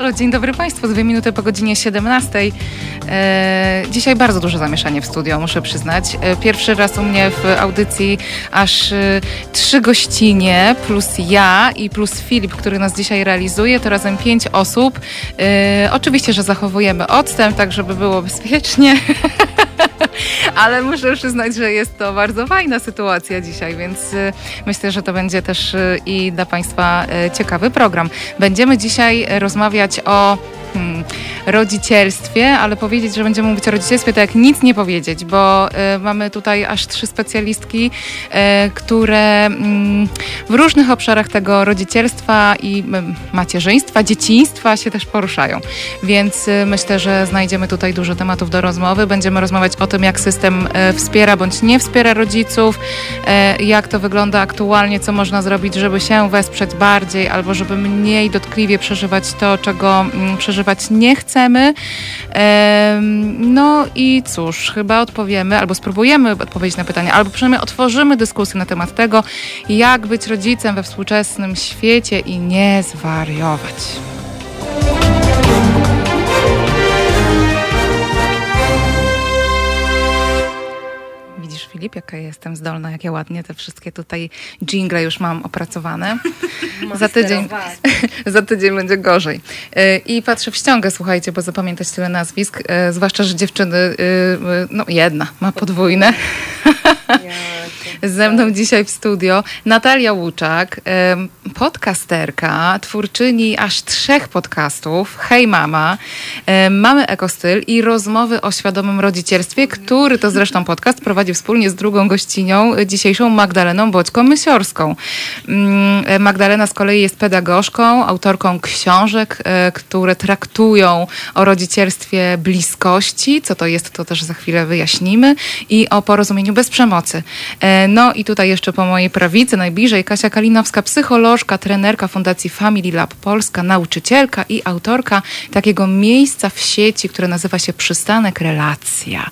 Halo, dzień dobry Państwu. Dwie minuty po godzinie 17. E, dzisiaj bardzo duże zamieszanie w studio, muszę przyznać. E, pierwszy raz u mnie w audycji aż e, trzy gościnie, plus ja i plus Filip, który nas dzisiaj realizuje, to razem pięć osób. Oczywiście, że zachowujemy odstęp, tak żeby było bezpiecznie. Ale muszę przyznać, że jest to bardzo fajna sytuacja dzisiaj, więc myślę, że to będzie też i dla Państwa ciekawy program. Będziemy dzisiaj rozmawiać o hmm, rodzicielstwie, ale powiedzieć, że będziemy mówić o rodzicielstwie, to jak nic nie powiedzieć, bo y, mamy tutaj aż trzy specjalistki, y, które y, w różnych obszarach tego rodzicielstwa i macierzyństwa, dzieciństwa się też poruszają. Więc y, myślę, że znajdziemy tutaj dużo tematów do rozmowy. Będziemy rozmawiać o tym, jak system y, wspiera bądź nie wspiera rodziców, y, jak to wygląda aktualnie, co można zrobić, żeby się wesprzeć bardziej albo żeby mniej dotkliwie przeżywać to, czego mm, przeżywać nie chcemy. No i cóż, chyba odpowiemy, albo spróbujemy odpowiedzieć na pytania, albo przynajmniej otworzymy dyskusję na temat tego, jak być rodzicem we współczesnym świecie i nie zwariować. Filip, jaka jestem zdolna, jak ja ładnie te wszystkie tutaj jingle już mam opracowane. za, tydzień, za tydzień będzie gorzej. E, I patrzę w ściągę, słuchajcie, bo zapamiętać tyle nazwisk, e, zwłaszcza, że dziewczyny, e, no jedna ma podwójne. Ze mną dzisiaj w studio Natalia Łuczak, podcasterka, twórczyni aż trzech podcastów. Hej mama, mamy ekostyl i rozmowy o świadomym rodzicielstwie, który to zresztą podcast prowadzi wspólnie z drugą gościnią, dzisiejszą Magdaleną Boćką-Mysiorską. Mm, Magdalena z kolei jest pedagogzką, autorką książek, e, które traktują o rodzicielstwie bliskości, co to jest, to też za chwilę wyjaśnimy, i o porozumieniu bez przemocy. No i tutaj jeszcze po mojej prawicy, najbliżej Kasia Kalinowska, psycholożka, trenerka Fundacji Family Lab Polska, nauczycielka i autorka takiego miejsca w sieci, które nazywa się Przystanek Relacja.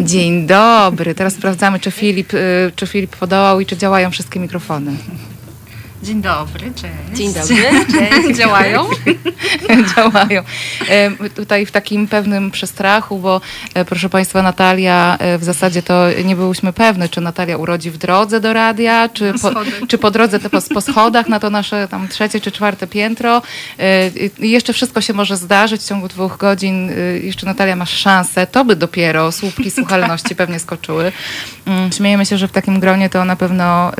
Dzień dobry. Teraz sprawdzamy, czy Filip, y, czy Filip podołał i czy działają wszystkie mikrofony. Dzień dobry, cześć. Dzień dobry, cześć. Działają? Działają. Tutaj w takim pewnym przestrachu, bo e, proszę Państwa, Natalia, e, w zasadzie to nie byłyśmy pewne, czy Natalia urodzi w drodze do radia, czy po, czy po drodze po, po schodach na to nasze tam trzecie czy czwarte piętro. E, jeszcze wszystko się może zdarzyć w ciągu dwóch godzin. Jeszcze Natalia masz szansę. To by dopiero słupki słuchalności pewnie skoczyły. Mm, śmiejemy się, że w takim gronie to na pewno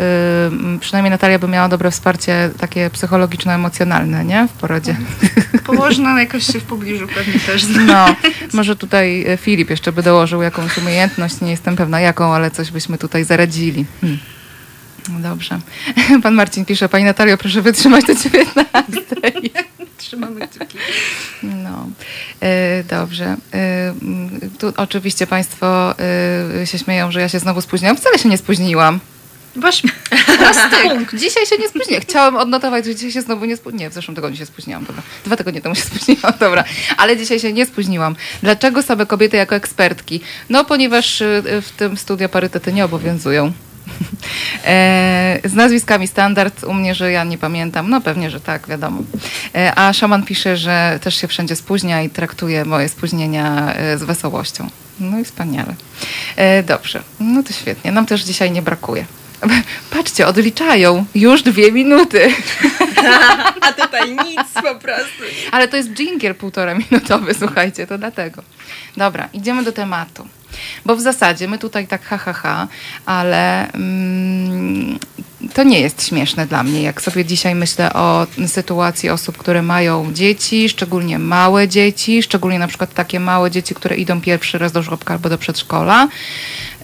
przynajmniej Natalia by miała dobre wsparcie takie psychologiczno-emocjonalne, nie? W porodzie. Położna jakoś się w pobliżu pewnie też zna. No, może tutaj e, Filip jeszcze by dołożył jakąś umiejętność, nie jestem pewna jaką, ale coś byśmy tutaj zaradzili. Hmm. No dobrze. Pan Marcin pisze, Pani Natalio, proszę wytrzymać do 19. Trzymamy kciuki. No, e, dobrze. E, tu oczywiście Państwo się śmieją, że ja się znowu spóźniłam. Wcale się nie spóźniłam. Wasz punkt. Dzisiaj się nie spóźniłam. Chciałam odnotować, że dzisiaj się znowu nie spóźniłam. Nie, w zeszłym tygodniu się spóźniłam. Dobra. Dwa tygodnie temu się spóźniłam. Dobra. Ale dzisiaj się nie spóźniłam. Dlaczego same kobiety jako ekspertki? No, ponieważ y, w tym studio parytety nie obowiązują. E, z nazwiskami standard u mnie, że ja nie pamiętam. No pewnie, że tak, wiadomo. E, a szaman pisze, że też się wszędzie spóźnia i traktuje moje spóźnienia e, z wesołością. No i wspaniale. Dobrze, no to świetnie. Nam też dzisiaj nie brakuje. Patrzcie, odliczają już dwie minuty. A tutaj nic po prostu. Ale to jest dżingiel półtora minutowy, słuchajcie, to dlatego. Dobra, idziemy do tematu. Bo w zasadzie my tutaj tak ha, ha, ha ale mm, to nie jest śmieszne dla mnie, jak sobie dzisiaj myślę o sytuacji osób, które mają dzieci, szczególnie małe dzieci, szczególnie na przykład takie małe dzieci, które idą pierwszy raz do żłobka albo do przedszkola,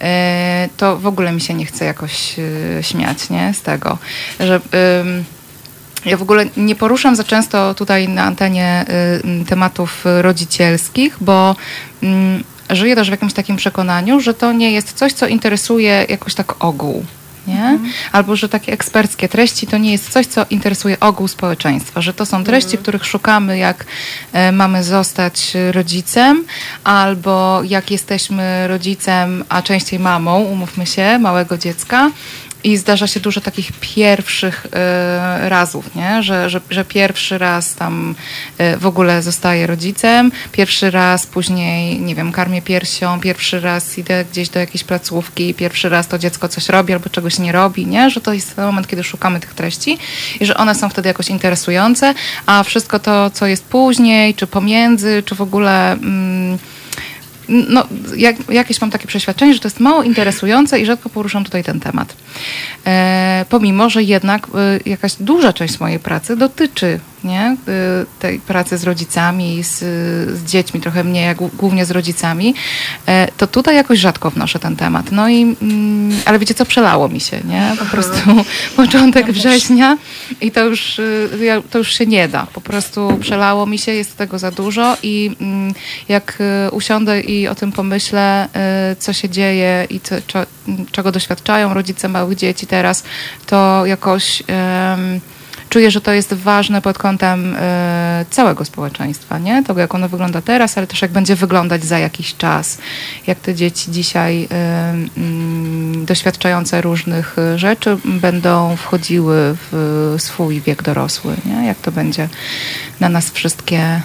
e, to w ogóle mi się nie chce jakoś e, śmiać nie? z tego, że... Ja w ogóle nie poruszam za często tutaj na antenie tematów rodzicielskich, bo mm, żyję też w jakimś takim przekonaniu, że to nie jest coś, co interesuje jakoś tak ogół. Nie? Mhm. Albo że takie eksperckie treści to nie jest coś, co interesuje ogół społeczeństwa, że to są treści, mhm. których szukamy, jak e, mamy zostać rodzicem, albo jak jesteśmy rodzicem, a częściej mamą, umówmy się, małego dziecka I zdarza się dużo takich pierwszych e, razów, nie? Że, że, że pierwszy raz tam e, w ogóle zostaje rodzicem, pierwszy raz później, nie wiem, karmię piersią, pierwszy raz idę gdzieś do jakiejś placówki, pierwszy raz to dziecko coś robi albo czegoś nie robi, nie? Że to jest ten moment, kiedy szukamy tych treści i że one są wtedy jakoś interesujące, a wszystko to, co jest później, czy pomiędzy, czy w ogóle... Mm, no, jak, jakieś mam takie przeświadczenie, że to jest mało interesujące i rzadko poruszam tutaj ten temat. E, pomimo, że jednak e, jakaś duża część mojej pracy dotyczy nie? Y, tej pracy z rodzicami, z, z dziećmi, trochę mniej, głównie z rodzicami, e, to tutaj jakoś rzadko wnoszę ten temat. No i, mm, ale wiecie co, przelało mi się, nie? Po prostu początek września i to już, y, to już się nie da. Po prostu przelało mi się, jest tego za dużo i mm, jak y, usiądę i o tym pomyślę, co się dzieje i co, czego doświadczają rodzice małych dzieci teraz, to jakoś czuję, że to jest ważne pod kątem y, całego społeczeństwa, nie? Tego, jak ono wygląda teraz, ale też jak będzie wyglądać za jakiś czas. Jak te dzieci dzisiaj y, y, doświadczające różnych rzeczy będą wchodziły w swój wiek dorosły, nie? Jak to będzie na nas wszystkie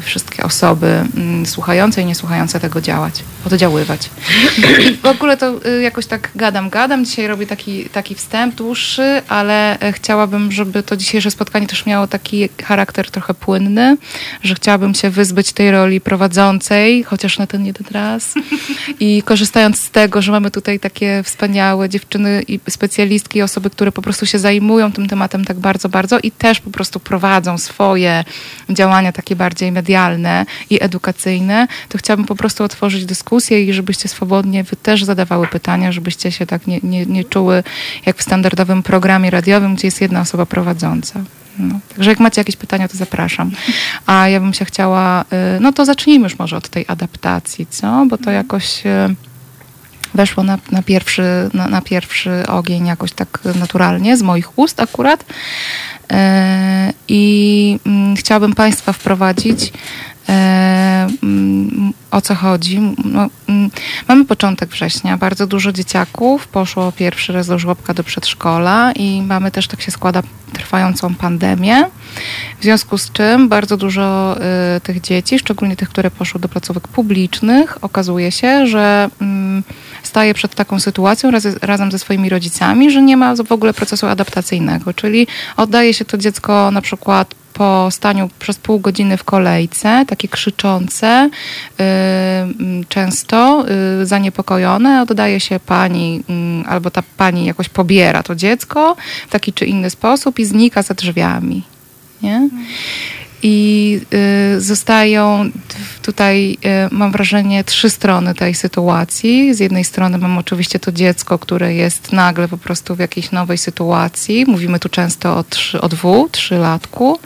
wszystkie osoby mm, słuchające i niesłuchające tego działać, oddziaływać. W ogóle to y, jakoś tak gadam, gadam. Dzisiaj robię taki, taki wstęp dłuższy, ale e, chciałabym, żeby to dzisiejsze spotkanie też miało taki charakter trochę płynny, że chciałabym się wyzbyć tej roli prowadzącej, chociaż na ten jeden raz. I korzystając z tego, że mamy tutaj takie wspaniałe dziewczyny i specjalistki, i osoby, które po prostu się zajmują tym tematem tak bardzo, bardzo i też po prostu prowadzą swoje działania działania takie bardziej medialne i edukacyjne, to chciałabym po prostu otworzyć dyskusję i żebyście swobodnie wy też zadawały pytania, żebyście się tak nie, nie, nie czuły jak w standardowym programie radiowym, gdzie jest jedna osoba prowadząca. No. Także jak macie jakieś pytania, to zapraszam. A ja bym się chciała, y, no to zacznijmy już może od tej adaptacji, co? Bo to jakoś y, weszło na, na, pierwszy, na, na pierwszy ogień jakoś tak naturalnie, z moich ust akurat. E, I mm, chciałabym Państwa wprowadzić o co chodzi. No, mm, mamy początek września, bardzo dużo dzieciaków poszło pierwszy raz do żłobka do przedszkola i mamy też, tak się składa, trwającą pandemię. W związku z czym bardzo dużo y, tych dzieci, szczególnie tych, które poszły do placówek publicznych, okazuje się, że y, staje przed taką sytuacją raz, razem ze swoimi rodzicami, że nie ma w ogóle procesu adaptacyjnego, czyli oddaje się to dziecko na przykład po staniu przez pół godziny w kolejce, takie krzyczące, y, mm, często y, zaniepokojone, oddaje się pani, y, albo ta pani jakoś pobiera to dziecko w taki czy inny sposób i znika za drzwiami. Nie? I y, zostają tutaj, y, mam wrażenie, trzy strony tej sytuacji. Z jednej strony mam oczywiście to dziecko, które jest nagle po prostu w jakiejś nowej sytuacji. Mówimy tu często o, trzy, o trzylatku. Mm,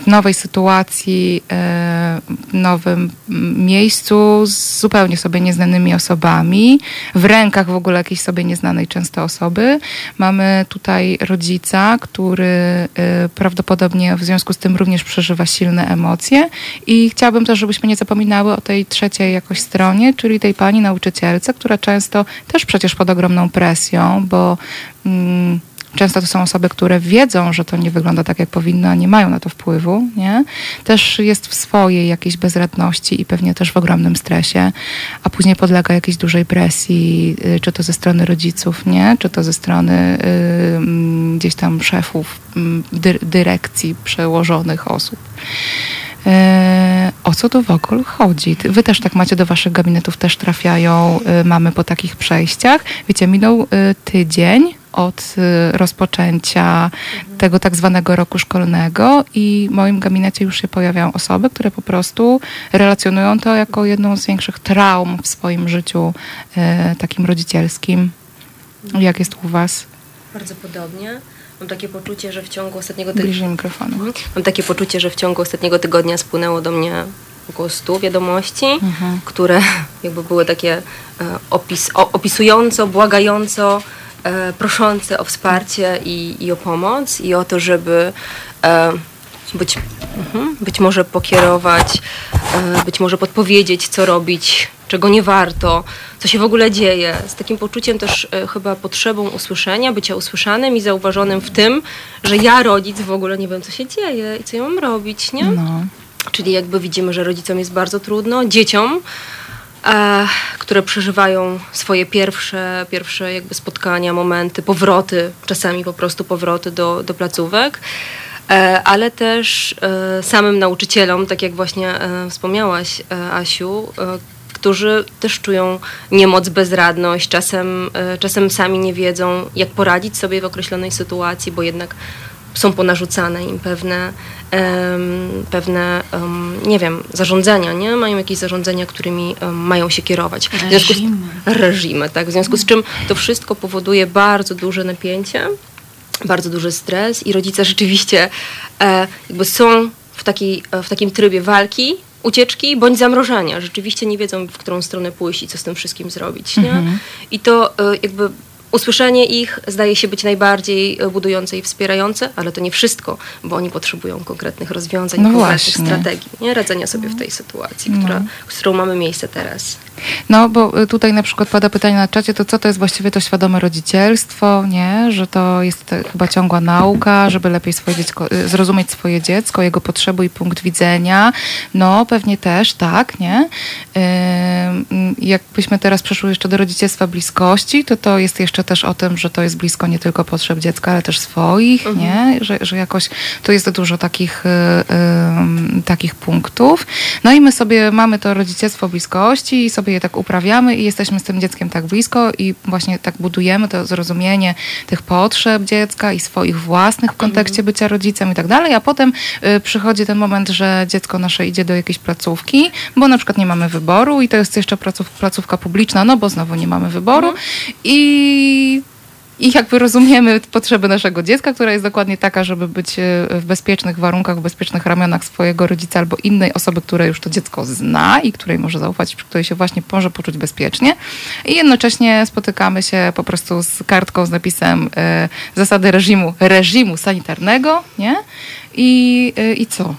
w nowej sytuacji, e, w nowym miejscu z zupełnie sobie nieznanymi osobami, w rękach w ogóle jakiejś sobie nieznanej często osoby. Mamy tutaj rodzica, który e, prawdopodobnie w związku z tym również przeżywa silne emocje i chciałabym też, żebyśmy nie zapominały o tej trzeciej jakoś stronie, czyli tej pani nauczycielce, która często też przecież pod ogromną presją, bo mm, Często to są osoby, które wiedzą, że to nie wygląda tak, jak powinno, nie mają na to wpływu, nie? Też jest w swojej jakiejś bezradności i pewnie też w ogromnym stresie, a później podlega jakiejś dużej presji, y, czy to ze strony rodziców, nie? Czy to ze strony y, gdzieś tam szefów, dy, dyrekcji, przełożonych osób. Y, o co to w ogóle chodzi? Wy też tak macie do waszych gabinetów, też trafiają y, mamy po takich przejściach. Wiecie, minął tydzień od y, rozpoczęcia tego tak zwanego roku szkolnego i w moim gabinecie już się pojawiają osoby, które po prostu relacjonują to jako jedną z większych traum w swoim życiu e, takim rodzicielskim. Jak jest u Was? Bardzo podobnie. Mam takie poczucie, że w ciągu ostatniego tygodnia. mikrofonu. Mhm. Mam takie poczucie, że w ciągu ostatniego tygodnia spłynęło do mnie około 100 wiadomości, mhm. które jakby były takie e, opis, opisująco, błagająco e, proszące o wsparcie i, i o pomoc i o to, żeby e, być, mhm, być może pokierować, e, być może podpowiedzieć, co robić czego nie warto, co się w ogóle dzieje. Z takim poczuciem też e, chyba potrzebą usłyszenia, bycia usłyszanym i zauważonym w tym, że ja rodzic w ogóle nie wiem, co się dzieje i co ja mam robić, nie? No. Czyli jakby widzimy, że rodzicom jest bardzo trudno, dzieciom, które przeżywają swoje pierwsze, pierwsze jakby spotkania, momenty, powroty, czasami po prostu powroty do, do placówek, e, ale też e, samym nauczycielom, tak jak właśnie e, wspomniałaś, e, Asiu, e, którzy też czują niemoc, bezradność, czasem, e, czasem sami nie wiedzą, jak poradzić sobie w określonej sytuacji, bo jednak są ponarzucane im pewne, em, pewne em, nie wiem, zarządzenia, nie? Mają jakieś zarządzenia, którymi em, mają się kierować. W związku z, Reżimy. tak? W związku z czym to wszystko powoduje bardzo duże napięcie, bardzo duży stres i rodzice rzeczywiście e, jakby są w, takiej, e, w takim trybie walki, ucieczki bądź zamrożenia. Rzeczywiście nie wiedzą, w którą stronę pójść i co z tym wszystkim zrobić. Nie? I to e, jakby usłyszenie ich zdaje się być najbardziej budujące i wspierające, ale to nie wszystko, bo oni potrzebują konkretnych rozwiązań, No konkretnych właśnie. strategii, nie? radzenia sobie w tej sytuacji, która, z którą mamy miejsce teraz. No, bo y, tutaj na przykład pada pytanie na czacie, to co to jest właściwie to świadome rodzicielstwo, nie? Że to jest e, chyba ciągła nauka, żeby lepiej swoje dziecko, y, zrozumieć swoje dziecko, jego potrzeby i punkt widzenia. No, pewnie też, tak, nie? Jakbyśmy teraz przeszły jeszcze do rodzicielstwa bliskości, to to jest jeszcze też o tym, że to jest blisko nie tylko potrzeb dziecka, ale też swoich, nie? Że, że jakoś tu jest dużo takich, y, takich punktów. No i my sobie mamy to rodzicielstwo bliskości i sobie je tak uprawiamy i jesteśmy z tym dzieckiem tak blisko i właśnie tak budujemy to zrozumienie tych potrzeb dziecka i swoich własnych w kontekście bycia rodzicem i tak dalej, a potem y, przychodzi ten moment, że dziecko nasze idzie do jakiejś placówki, bo na przykład nie mamy wyboru i to jest jeszcze placów, placówka publiczna, no bo znowu nie mamy wyboru i i jakby rozumiemy potrzeby naszego dziecka, która jest dokładnie taka, żeby być e, w bezpiecznych warunkach, w bezpiecznych ramionach swojego rodzica albo innej osoby, która już to dziecko zna i której może zaufać, przy której się właśnie może poczuć bezpiecznie. I jednocześnie spotykamy się po prostu z kartką z napisem e, zasady reżimu, reżimu sanitarnego, nie? I, e, I co?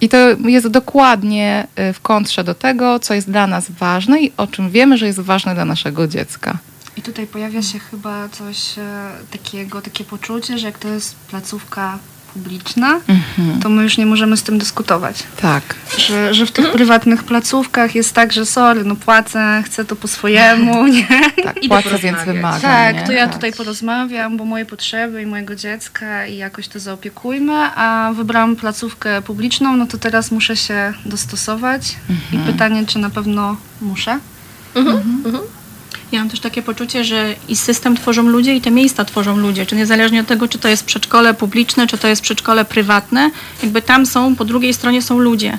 I to jest dokładnie w kontrze do tego, co jest dla nas ważne i o czym wiemy, że jest ważne dla naszego dziecka. I tutaj pojawia się chyba coś e, takiego, takie poczucie, że jak to jest placówka publiczna, to my już nie możemy z tym dyskutować. Tak. Że, że w tych prywatnych placówkach jest tak, że sorry, no płacę, chcę to po swojemu, nie? Tak, Idę płacę, więc wymagam. Tak, nie? to ja Tak. tutaj porozmawiam, bo moje potrzeby i mojego dziecka i jakoś to zaopiekujmy, a wybrałam placówkę publiczną, no to teraz muszę się dostosować i pytanie, czy na pewno muszę? Ja mam też takie poczucie, że i system tworzą ludzie, i te miejsca tworzą ludzie. Czy niezależnie od tego, czy to jest przedszkole publiczne, czy to jest przedszkole prywatne, jakby tam są, po drugiej stronie są ludzie.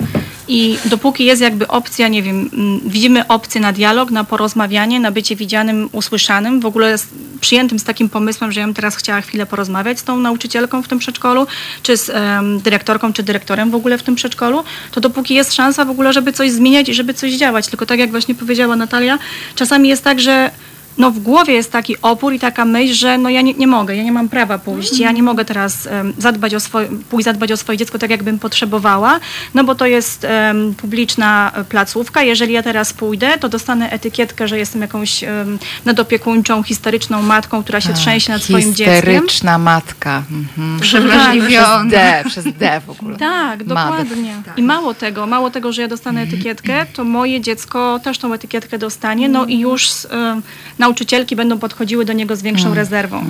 I dopóki jest jakby opcja, nie wiem, mm, widzimy opcję na dialog, na porozmawianie, na bycie widzianym, usłyszanym, w ogóle z, przyjętym z takim pomysłem, że ja bym teraz chciała chwilę porozmawiać z tą nauczycielką w tym przedszkolu, czy z em, dyrektorką, czy dyrektorem w ogóle w tym przedszkolu, to dopóki jest szansa w ogóle, żeby coś zmieniać i żeby coś działać. Tylko tak jak właśnie powiedziała Natalia, czasami jest tak, że that no w głowie jest taki opór i taka myśl, że no ja nie, nie mogę, ja nie mam prawa pójść, ja nie mogę teraz em, zadbać o swoje, pójść zadbać o swoje dziecko tak, jakbym potrzebowała, no bo to jest em, publiczna e, placówka, jeżeli ja teraz pójdę, to dostanę etykietkę, że jestem jakąś um, nadopiekuńczą, historyczną matką, która się Tak, trzęsie nad swoim dzieckiem. Histeryczna matka. Mhm. Przez Przewrażliwiona. D, przez D w ogóle. Tak, dokładnie. I mało tego, mało tego, że ja dostanę etykietkę, to moje dziecko też tą etykietkę dostanie, no i już e, nauczycielki będą podchodziły do niego z większą rezerwą.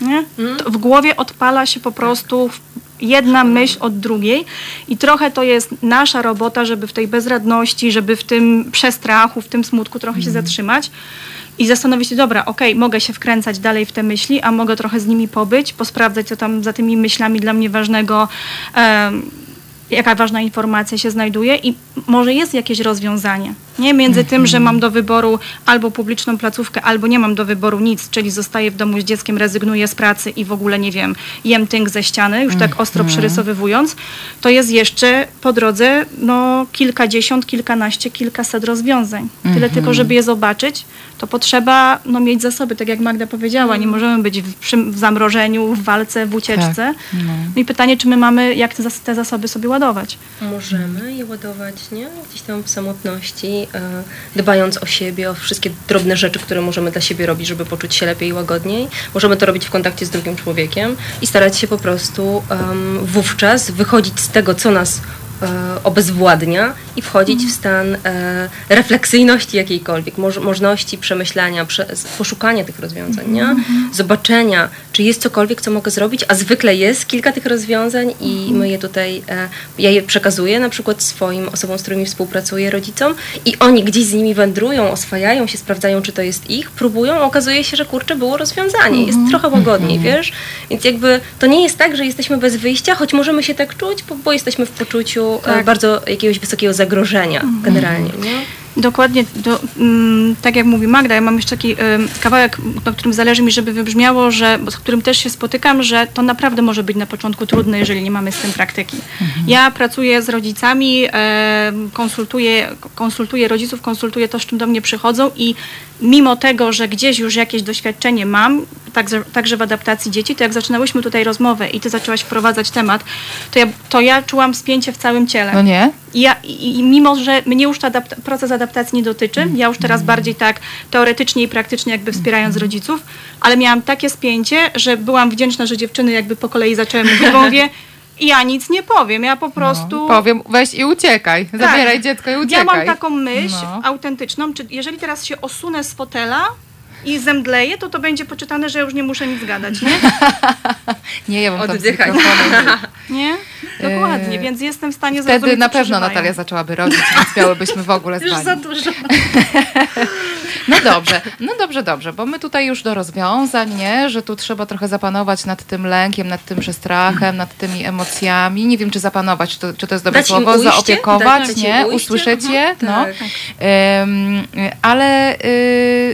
Nie? To w głowie odpala się po prostu jedna myśl od drugiej i trochę to jest nasza robota, żeby w tej bezradności, żeby w tym przestrachu, w tym smutku trochę się zatrzymać. I zastanowić się, dobra, okej, mogę się wkręcać dalej w te myśli, a mogę trochę z nimi pobyć, posprawdzać, co tam za tymi myślami dla mnie ważnego, em, jaka ważna informacja się znajduje i może jest jakieś rozwiązanie. Nie między tym, że mam do wyboru albo publiczną placówkę, albo nie mam do wyboru nic, czyli zostaję w domu z dzieckiem, rezygnuję z pracy i w ogóle nie wiem, jem tynk ze ściany, już tak ostro przerysowywując, to jest jeszcze po drodze no, kilkadziesiąt, kilkanaście, kilkaset rozwiązań. Tyle tylko, żeby je zobaczyć, to potrzeba no, mieć zasoby, tak jak Magda powiedziała, nie możemy być w, przy, w zamrożeniu, w walce, w ucieczce. no. No i pytanie, czy my mamy jak te, te zasoby sobie ładować? Możemy je ładować, nie? Gdzieś tam w samotności, e, dbając o siebie, o wszystkie drobne rzeczy, które możemy dla siebie robić, żeby poczuć się lepiej i łagodniej. Możemy to robić w kontakcie z drugim człowiekiem i starać się po prostu um, wówczas wychodzić z tego, co nas obezwładnia i wchodzić w stan e, refleksyjności jakiejkolwiek, moż, możliwości przemyślania, prze, poszukania tych rozwiązań, nie? zobaczenia, czy jest cokolwiek, co mogę zrobić, a zwykle jest kilka tych rozwiązań i my je tutaj, e, ja je przekazuję na przykład swoim osobom, z którymi współpracuję, rodzicom i oni gdzieś z nimi wędrują, oswajają się, sprawdzają, czy to jest ich, próbują, okazuje się, że kurczę, było rozwiązanie, jest trochę łagodniej, wiesz? Więc jakby to nie jest tak, że jesteśmy bez wyjścia, choć możemy się tak czuć, bo, bo jesteśmy w poczuciu e, Tak. bardzo jakiegoś wysokiego zagrożenia generalnie, nie? Dokładnie, do, mm, tak jak mówi Magda, ja mam jeszcze taki ym, kawałek, o którym zależy mi, żeby wybrzmiało, że, z którym też się spotykam, że to naprawdę może być na początku trudne, jeżeli nie mamy z tym praktyki. Ja pracuję z rodzicami, em, konsultuję, konsultuję rodziców, konsultuję to, z czym do mnie przychodzą i mimo tego, że gdzieś już jakieś doświadczenie mam, także, także w adaptacji dzieci, to jak zaczynałyśmy tutaj rozmowę i ty zaczęłaś wprowadzać temat, to ja, to ja czułam spięcie w całym ciele. No nie? I Ja, i, I mimo, że mnie już ta adapta- proces adaptacji nie dotyczy, ja już teraz bardziej tak teoretycznie i praktycznie jakby wspierając rodziców, ale miałam takie spięcie, że byłam wdzięczna, że dziewczyny jakby po kolei zaczęły mówić, bo mówię, ja nic nie powiem, ja po prostu... No, powiem, weź i uciekaj. Zabieraj dziecko i uciekaj. Ja mam taką myśl No. autentyczną, czy jeżeli teraz się osunę z fotela i zemdleję, to to będzie poczytane, że już nie muszę nic gadać, nie? Nie, ja bym tam z Oddychaj. mikrofonem. Nie? Dokładnie, Eee, więc jestem w stanie Wtedy zrozumieć, na pewno przeżywają. Natalia zaczęłaby rodzić, więc miałybyśmy w ogóle Już za dużo. No dobrze, no dobrze, dobrze, bo my tutaj już do rozwiązań, nie? Że tu trzeba trochę zapanować nad tym lękiem, nad tym przestrachem, nad tymi emocjami. Nie wiem, czy zapanować, czy to, czy to jest dobre Dać słowo, ujście? zaopiekować, Dać nie? Usłyszeć Mhm. je, no. Tak. Ym, ale, y,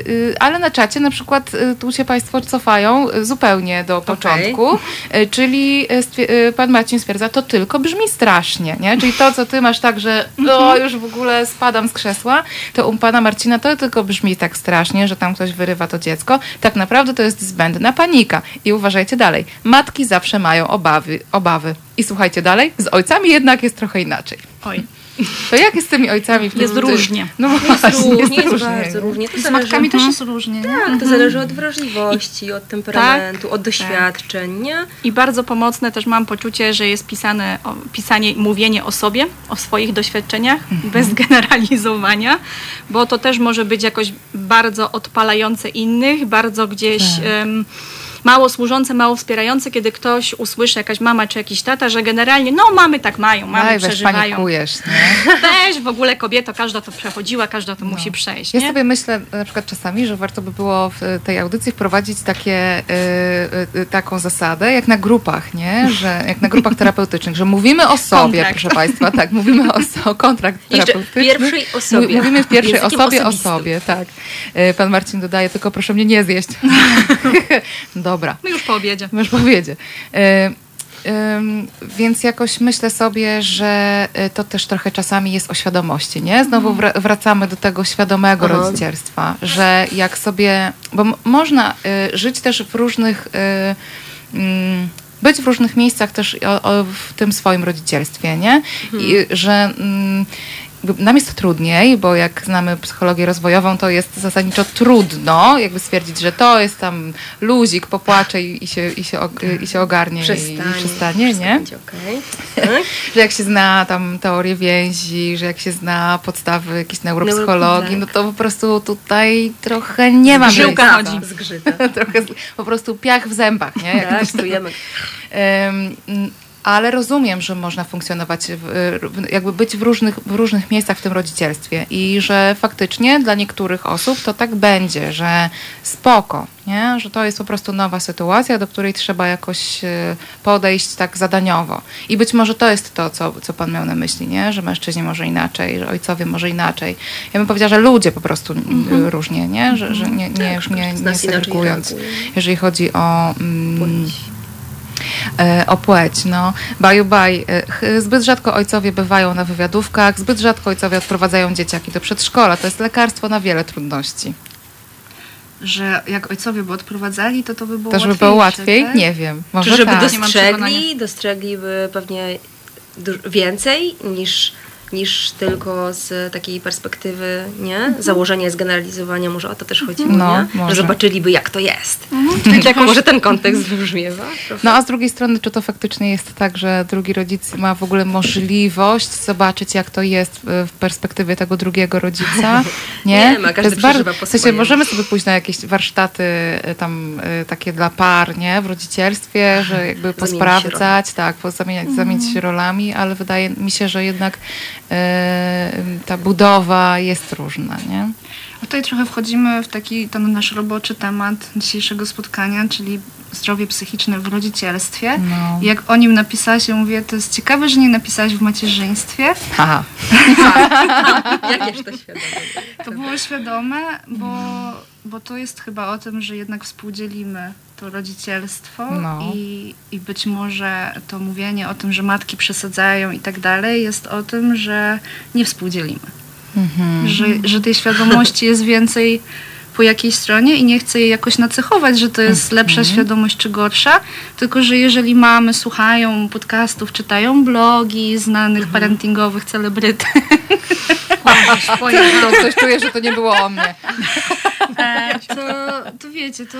y, ale na czacie na przykład y, tu się Państwo cofają y, zupełnie do początku, y, czyli y, Pan Marcin stwierdza, to tylko brzmi strasznie, nie? Czyli to, co Ty masz tak, że o, już w ogóle spadam z krzesła, to u Pana Marcina to tylko brzmi tak strasznie, że tam ktoś wyrywa to dziecko. Tak naprawdę to jest zbędna panika. I uważajcie dalej. Matki zawsze mają obawy. obawy. I słuchajcie dalej, z ojcami jednak jest trochę inaczej. Oj. To jak jest z tymi ojcami? W tym, Jest różnie. No Jest właśnie, różnie, jest różnie. bardzo różnie. To Z zależy- matkami też jest różnie. nie? Tak, to zależy od wrażliwości, od temperamentu, od doświadczeń, nie? I bardzo pomocne też mam poczucie, że jest pisane, o, pisanie, mówienie o sobie, o swoich doświadczeniach, bez generalizowania, bo to też może być jakoś bardzo odpalające innych, bardzo gdzieś em, mało służące, mało wspierające, kiedy ktoś usłyszy, jakaś mama czy jakiś tata, że generalnie, no mamy tak mają, mamy weź przeżywają. panikujesz, nie? Weź w ogóle kobieto, każda to przechodziła, każda to musi przejść. Ja nie? sobie myślę na przykład czasami, że warto by było w tej audycji wprowadzić takie, y, y, taką zasadę, jak na grupach, nie? Że, jak na grupach terapeutycznych, że mówimy o sobie, Kontrakt. proszę Państwa, tak, mówimy o so, kontrakt Jeszcze terapeutyczny. pierwszej osobie. Mówi- Mówimy w pierwszej Językiem osobie o osobistym. sobie, tak. Y, Pan Marcin dodaje, tylko proszę mnie nie zjeść. Dobra. My już po obiedzie. Już powiedzie. Y, ym, więc jakoś myślę sobie, że y, to też trochę czasami jest o świadomości, nie? Znowu wra- wracamy do tego świadomego Aha. rodzicielstwa, że jak sobie, bo można y, żyć też w różnych, mm, być w różnych miejscach też w tym swoim rodzicielstwie, nie? I że mm, nam jest trudniej, bo jak znamy psychologię rozwojową, to jest zasadniczo trudno jakby stwierdzić, że to jest tam luzik, popłacze i, i, się, i, się, og- i się ogarnie i, i przestanie, wszystko nie? okej. Tak? Że jak się zna tam teorię więzi, że jak się zna podstawy jakiejś neuropsychologii, Neuro- no to po prostu tutaj trochę nie ma Żyłka miejsca. chodzi. Zgrzyta. trochę z- po prostu piach w zębach, nie? Jak Tak, czujemy. Ale rozumiem, że można funkcjonować, w, jakby być w różnych, w różnych miejscach w tym rodzicielstwie i że faktycznie dla niektórych osób to tak będzie, że spoko, nie? że to jest po prostu nowa sytuacja, do której trzeba jakoś e, podejść tak zadaniowo. I być może to jest to, co, co pan miał na myśli, nie? że mężczyźni może inaczej, że ojcowie może inaczej. Ja bym powiedziała, że ludzie po prostu mm, różnie, nie? Że, że nie, nie, już nie, nie segregując, jeżeli chodzi o... mm, Płeć. E, o płeć. No. Baju baj. E, Zbyt rzadko ojcowie bywają na wywiadówkach, zbyt rzadko ojcowie odprowadzają dzieciaki do przedszkola. To jest lekarstwo na wiele trudności. Że jak ojcowie by odprowadzali, to to by było To, żeby łatwiejsze, było łatwiej? tak? Nie wiem. Czy Może żeby tak. Przekonania. dostrzegli, dostrzegliby pewnie więcej niż niż tylko z takiej perspektywy, nie? Założenia, zgeneralizowania, może o to też chodziło, No, nie? może. Że zobaczyliby, jak to jest. Mhm. Tak może ten kontekst wybrzmiewa. No a z drugiej strony, czy to faktycznie jest tak, że drugi rodzic ma w ogóle możliwość zobaczyć, jak to jest w- perspektywie tego drugiego rodzica? Nie, Nie ma, każdy to bardzo, po w sensie możemy sobie pójść na jakieś warsztaty y, tam y, takie dla par, nie, w rodzicielstwie, że jakby posprawdzać, tak, po- zamieniać, zamienić się rolami, ale wydaje mi się, że jednak ta budowa jest różna, nie? A Tutaj trochę wchodzimy w taki ten nasz roboczy temat dzisiejszego spotkania, czyli zdrowie psychiczne w rodzicielstwie. No. I Jak o nim napisałaś, ja mówię, to jest ciekawe, że nie napisałaś w macierzyństwie. Haha. Jakież to świadome. To było świadome, bo, bo to jest chyba o tym, że jednak współdzielimy to rodzicielstwo No. i, i być może to mówienie o tym, że matki przesadzają i tak dalej, jest o tym, że nie współdzielimy. Mhm. Że, że tej świadomości jest więcej po jakiej stronie i nie chcę jej jakoś nacechować, że to jest lepsza świadomość czy gorsza, tylko że jeżeli mamy słuchają podcastów, czytają blogi znanych parentingowych celebryt, No, coś czuję, że to nie było o mnie. E, to, to wiecie, to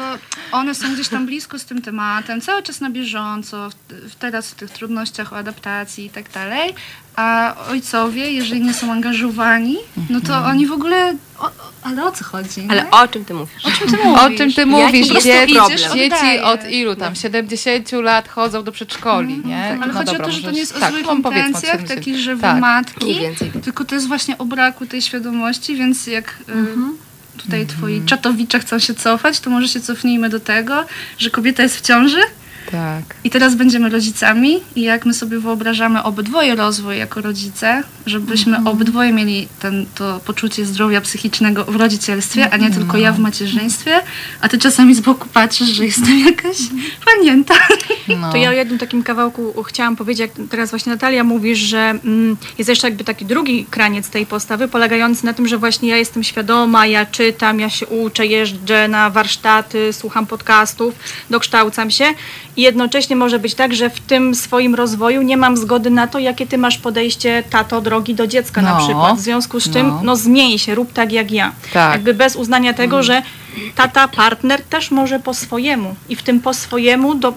one są gdzieś tam blisko z tym tematem, cały czas na bieżąco, w teraz w tych trudnościach o adaptacji i tak dalej, a ojcowie, jeżeli nie są angażowani, no to oni w ogóle, o, o, ale o co chodzi? Ale nie? o czym ty mówisz? o czym ty O mówisz? czym ty mówisz? to Dzieci, problem? dzieci od ilu tam? 70 lat chodzą do przedszkoli, nie? Ale No chodzi o to, że to nie jest o tak, złych o intencjach, 70. takich, że wy Tak. matki, Mniej więcej. tylko to jest właśnie o braku tej świadomości, więc jak y, Mhm. tutaj twoi czatowicze chcą się cofać, to może się cofnijmy do tego, że kobieta jest w ciąży, Tak. I teraz będziemy rodzicami i jak my sobie wyobrażamy obydwoje rozwój jako rodzice, żebyśmy Mhm. obydwoje mieli ten, to poczucie zdrowia psychicznego w rodzicielstwie, a nie tylko ja w macierzyństwie, a ty czasami z boku patrzysz, że jestem jakaś panienta. No. To ja o jednym takim kawałku chciałam powiedzieć, jak teraz właśnie Natalia mówisz, że mm, jest jeszcze jakby taki drugi kraniec tej postawy, polegający na tym, że właśnie ja jestem świadoma, ja czytam, ja się uczę, jeżdżę na warsztaty, słucham podcastów, dokształcam się i jednocześnie może być tak, że w tym swoim rozwoju nie mam zgody na to, jakie ty masz podejście, tato, drogi do dziecka na No. przykład. W związku z czym, No. no zmień się, rób tak jak ja. Tak. Jakby bez uznania tego, że tata, partner też może po swojemu i w tym po swojemu do,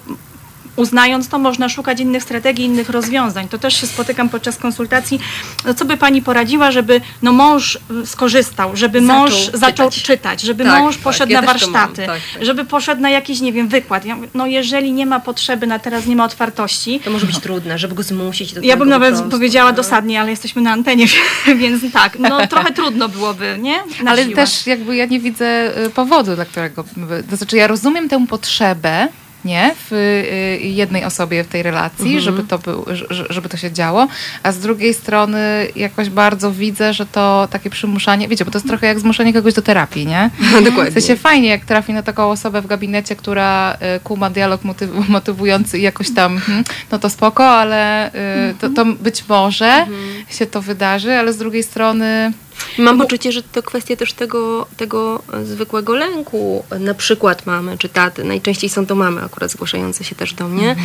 uznając to, można szukać innych strategii, innych rozwiązań. To też się spotykam podczas konsultacji. No, co by pani poradziła, żeby no, mąż y, skorzystał, żeby Zaczął mąż zaczął czytać. czytać, żeby Tak, mąż tak, poszedł ja na mam, warsztaty, tak, tak. żeby poszedł na jakiś, nie wiem, wykład. Ja no jeżeli nie ma potrzeby, na teraz nie ma otwartości, To może być trudne, żeby go zmusić do ja bym nawet prostu, powiedziała no. dosadnie, ale jesteśmy na antenie, więc tak, no trochę trudno byłoby, nie? Na Ale siłę. też jakby ja nie widzę y, powodu, dla którego. To znaczy, ja rozumiem tę potrzebę. Nie, w y, jednej osobie w tej relacji, Mhm. żeby, to był, że- żeby to się działo, a z drugiej strony jakoś bardzo widzę, że to takie przymuszanie, wiecie, bo to jest trochę jak zmuszenie kogoś do terapii, nie? No, dokładnie. W sensie fajnie, jak trafi na taką osobę w gabinecie, która y, kuma dialog motyw- motywujący i jakoś tam, hmm, no to spoko, ale y, to, to być może się to wydarzy, ale z drugiej strony Mam poczucie, że to kwestia też tego, tego e, zwykłego lęku. Na przykład mamy, czy taty, najczęściej są to mamy akurat zgłaszające się też do mnie,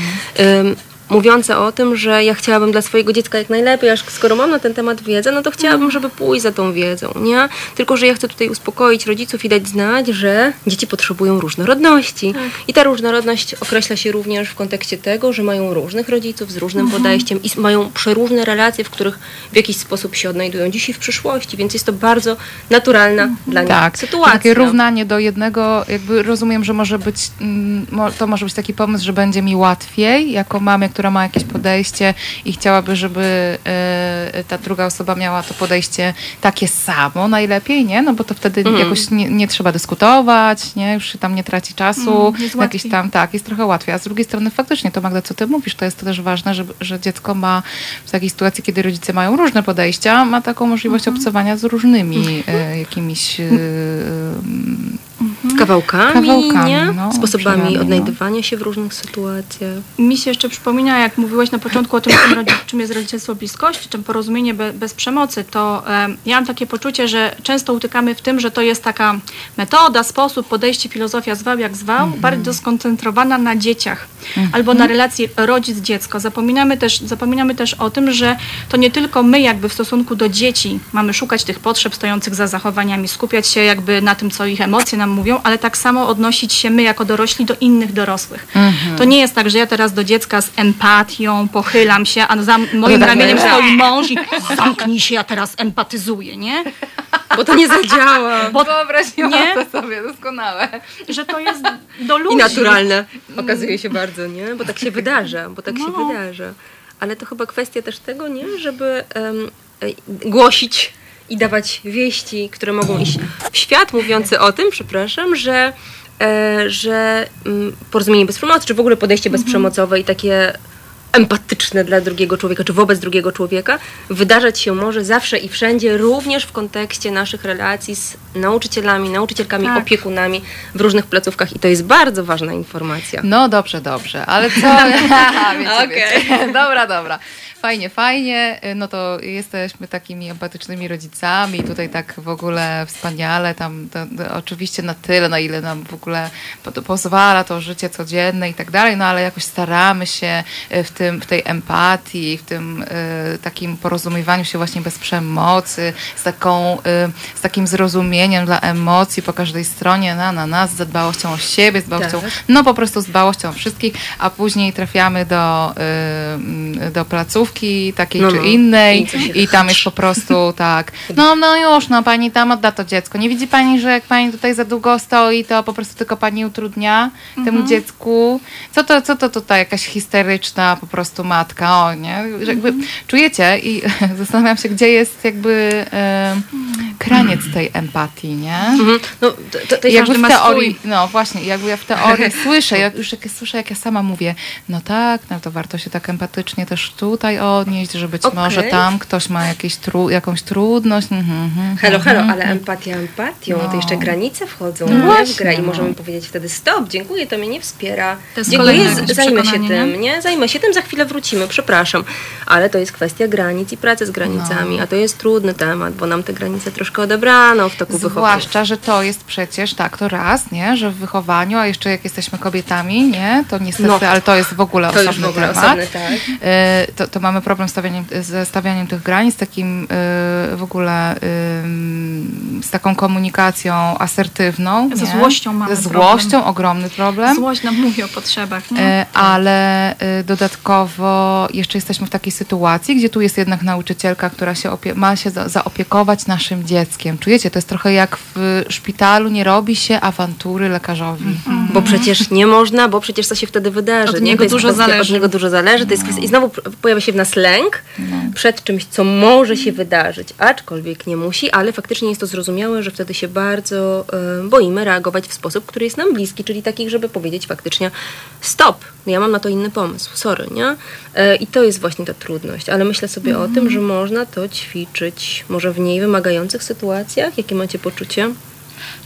ym, mówiące o tym, że ja chciałabym dla swojego dziecka jak najlepiej, aż skoro mam na ten temat wiedzę, no to chciałabym, żeby pójść za tą wiedzą, nie? Tylko, że ja chcę tutaj uspokoić rodziców i dać znać, że dzieci potrzebują różnorodności. I ta różnorodność określa się również w kontekście tego, że mają różnych rodziców z różnym podejściem i mają przeróżne relacje, w których w jakiś sposób się odnajdują dziś i w przyszłości, więc jest to bardzo naturalna dla nich Tak, sytuacja. takie równanie do jednego, jakby rozumiem, że może być, mm, to może być taki pomysł, że będzie mi łatwiej, jako mamie, która ma jakieś podejście i chciałaby, żeby e, ta druga osoba miała to podejście takie samo najlepiej, nie? No bo to wtedy Mhm. jakoś nie, nie trzeba dyskutować, nie? Już się tam nie traci czasu, Mm, jest jakieś tam, tak, jest trochę łatwiej. A z drugiej strony faktycznie to Magda, co ty mówisz, to jest też ważne, że, że dziecko ma w takiej sytuacji, kiedy rodzice mają różne podejścia, ma taką możliwość obcowania z różnymi e, jakimiś e, mm, kawałkami, Kawałkami, nie? no, sposobami no. odnajdywania się w różnych sytuacjach. Mi się jeszcze przypomina, jak mówiłaś na początku o tym, czym, jest rodzicielstwo bliskości, czym porozumienie be, bez przemocy, to em, ja mam takie poczucie, że często utykamy w tym, że to jest taka metoda, sposób, podejście, filozofia zwał jak zwał, bardzo skoncentrowana na dzieciach albo na relacji rodzic-dziecko. Zapominamy też, zapominamy też o tym, że to nie tylko my jakby w stosunku do dzieci mamy szukać tych potrzeb stojących za zachowaniami, skupiać się jakby na tym, co ich emocje nam mówią, ale tak samo odnosić się my jako dorośli do innych dorosłych. To nie jest tak, że ja teraz do dziecka z empatią pochylam się, a za moim tak ramieniem nie. stoi mąż i zamknij się, ja teraz empatyzuję, nie? Bo to nie zadziała. Bo Wyobraziłam nie? to sobie doskonale. że to jest do ludzi. I naturalne okazuje się bardzo, nie? Bo tak się wydarza, bo tak się No. wydarza. Ale to chyba kwestia też tego, nie? Żeby e, głosić i dawać wieści, które mogą iść w świat, mówiące o tym, przepraszam, że, e, że mm, porozumienie bez przemocy, czy w ogóle podejście bezprzemocowe i takie empatyczne dla drugiego człowieka, czy wobec drugiego człowieka, wydarzać się może zawsze i wszędzie, również w kontekście naszych relacji z nauczycielami, nauczycielkami, Tak. opiekunami w różnych placówkach i to jest bardzo ważna informacja. No dobrze, dobrze, ale co? wiecie, wiecie. Dobra, dobra. Fajnie, fajnie. No to jesteśmy takimi empatycznymi rodzicami. Tutaj tak w ogóle wspaniale. Tam to, to oczywiście na tyle, na ile nam w ogóle pozwala to życie codzienne i tak dalej, no ale jakoś staramy się e, w, tym, w tej empatii, w tym e, takim porozumiewaniu się właśnie bez przemocy, z, taką, e, z takim zrozumieniem dla emocji po każdej stronie, na, na nas, z dbałością o siebie, z dbałością, Tak. no po prostu z dbałością o wszystkich, a później trafiamy do, y, do placówki takiej No, czy no. innej I i tam jest po prostu tak, no, no już, no pani tam odda to dziecko. Nie widzi pani, że jak pani tutaj za długo stoi, to po prostu tylko pani utrudnia temu dziecku? Co to, co to tutaj jakaś histeryczna po prostu matka, o nie? Że jakby czujecie i zastanawiam się, gdzie jest jakby y, kraniec tej empatii, nie? Mhm. No, to, to, jakby w teorii, swój. no właśnie, jakby ja w teorii słyszę, jak już jak ja słyszę, jak ja sama mówię, no tak, no to warto się tak empatycznie też tutaj odnieść, że być Okej. może tam ktoś ma jakieś tru, jakąś trudność. Mhm, mhm, Halo, halo, mhm. ale empatia empatią, No. to jeszcze granice wchodzą No nie, w grę i no. możemy powiedzieć wtedy stop, dziękuję, to mnie nie wspiera. To jest dziękuję, zajmę się tym, nie? Zajmę się tym, za chwilę wrócimy, przepraszam. Ale to jest kwestia granic i pracy z granicami, No. a to jest trudny temat, bo nam te granice troszkę odebrano w toku wychowania. Zwłaszcza, że to jest przecież tak, to raz, nie, że w wychowaniu, a jeszcze jak jesteśmy kobietami, nie, to niestety, No. ale to jest w ogóle To osobny w ogóle temat. osobny, tak. E, to, to mamy problem z stawianiem, ze stawianiem tych granic, takim e, w ogóle z taką komunikacją asertywną. Ze nie? złością mamy Ze problem. złością, ogromny problem. Złość nam mówi o potrzebach, nie? E, Ale e, dodatkowo jeszcze jesteśmy w takiej sytuacji, gdzie tu jest jednak nauczycielka, która się opie- ma się za- zaopiekować naszym dzieckiem. Czujecie, to jest trochę jak w szpitalu nie robi się awantury lekarzowi. Bo przecież nie można, bo przecież co się wtedy wydarzy. Od nie? niego dużo kwestia, Od zależy. niego dużo zależy. To jest kwestia, I znowu pojawia się w nas lęk No. przed czymś, co może się wydarzyć, aczkolwiek nie musi, ale faktycznie jest to zrozumiałe, że wtedy się bardzo e, boimy reagować w sposób, który jest nam bliski, czyli takich, żeby powiedzieć faktycznie stop, ja mam na to inny pomysł, sorry, E, I to jest właśnie ta trudność, ale myślę sobie o Mhm. tym, że można to ćwiczyć może w mniej wymagających sytuacjach. Jakie macie poczucie?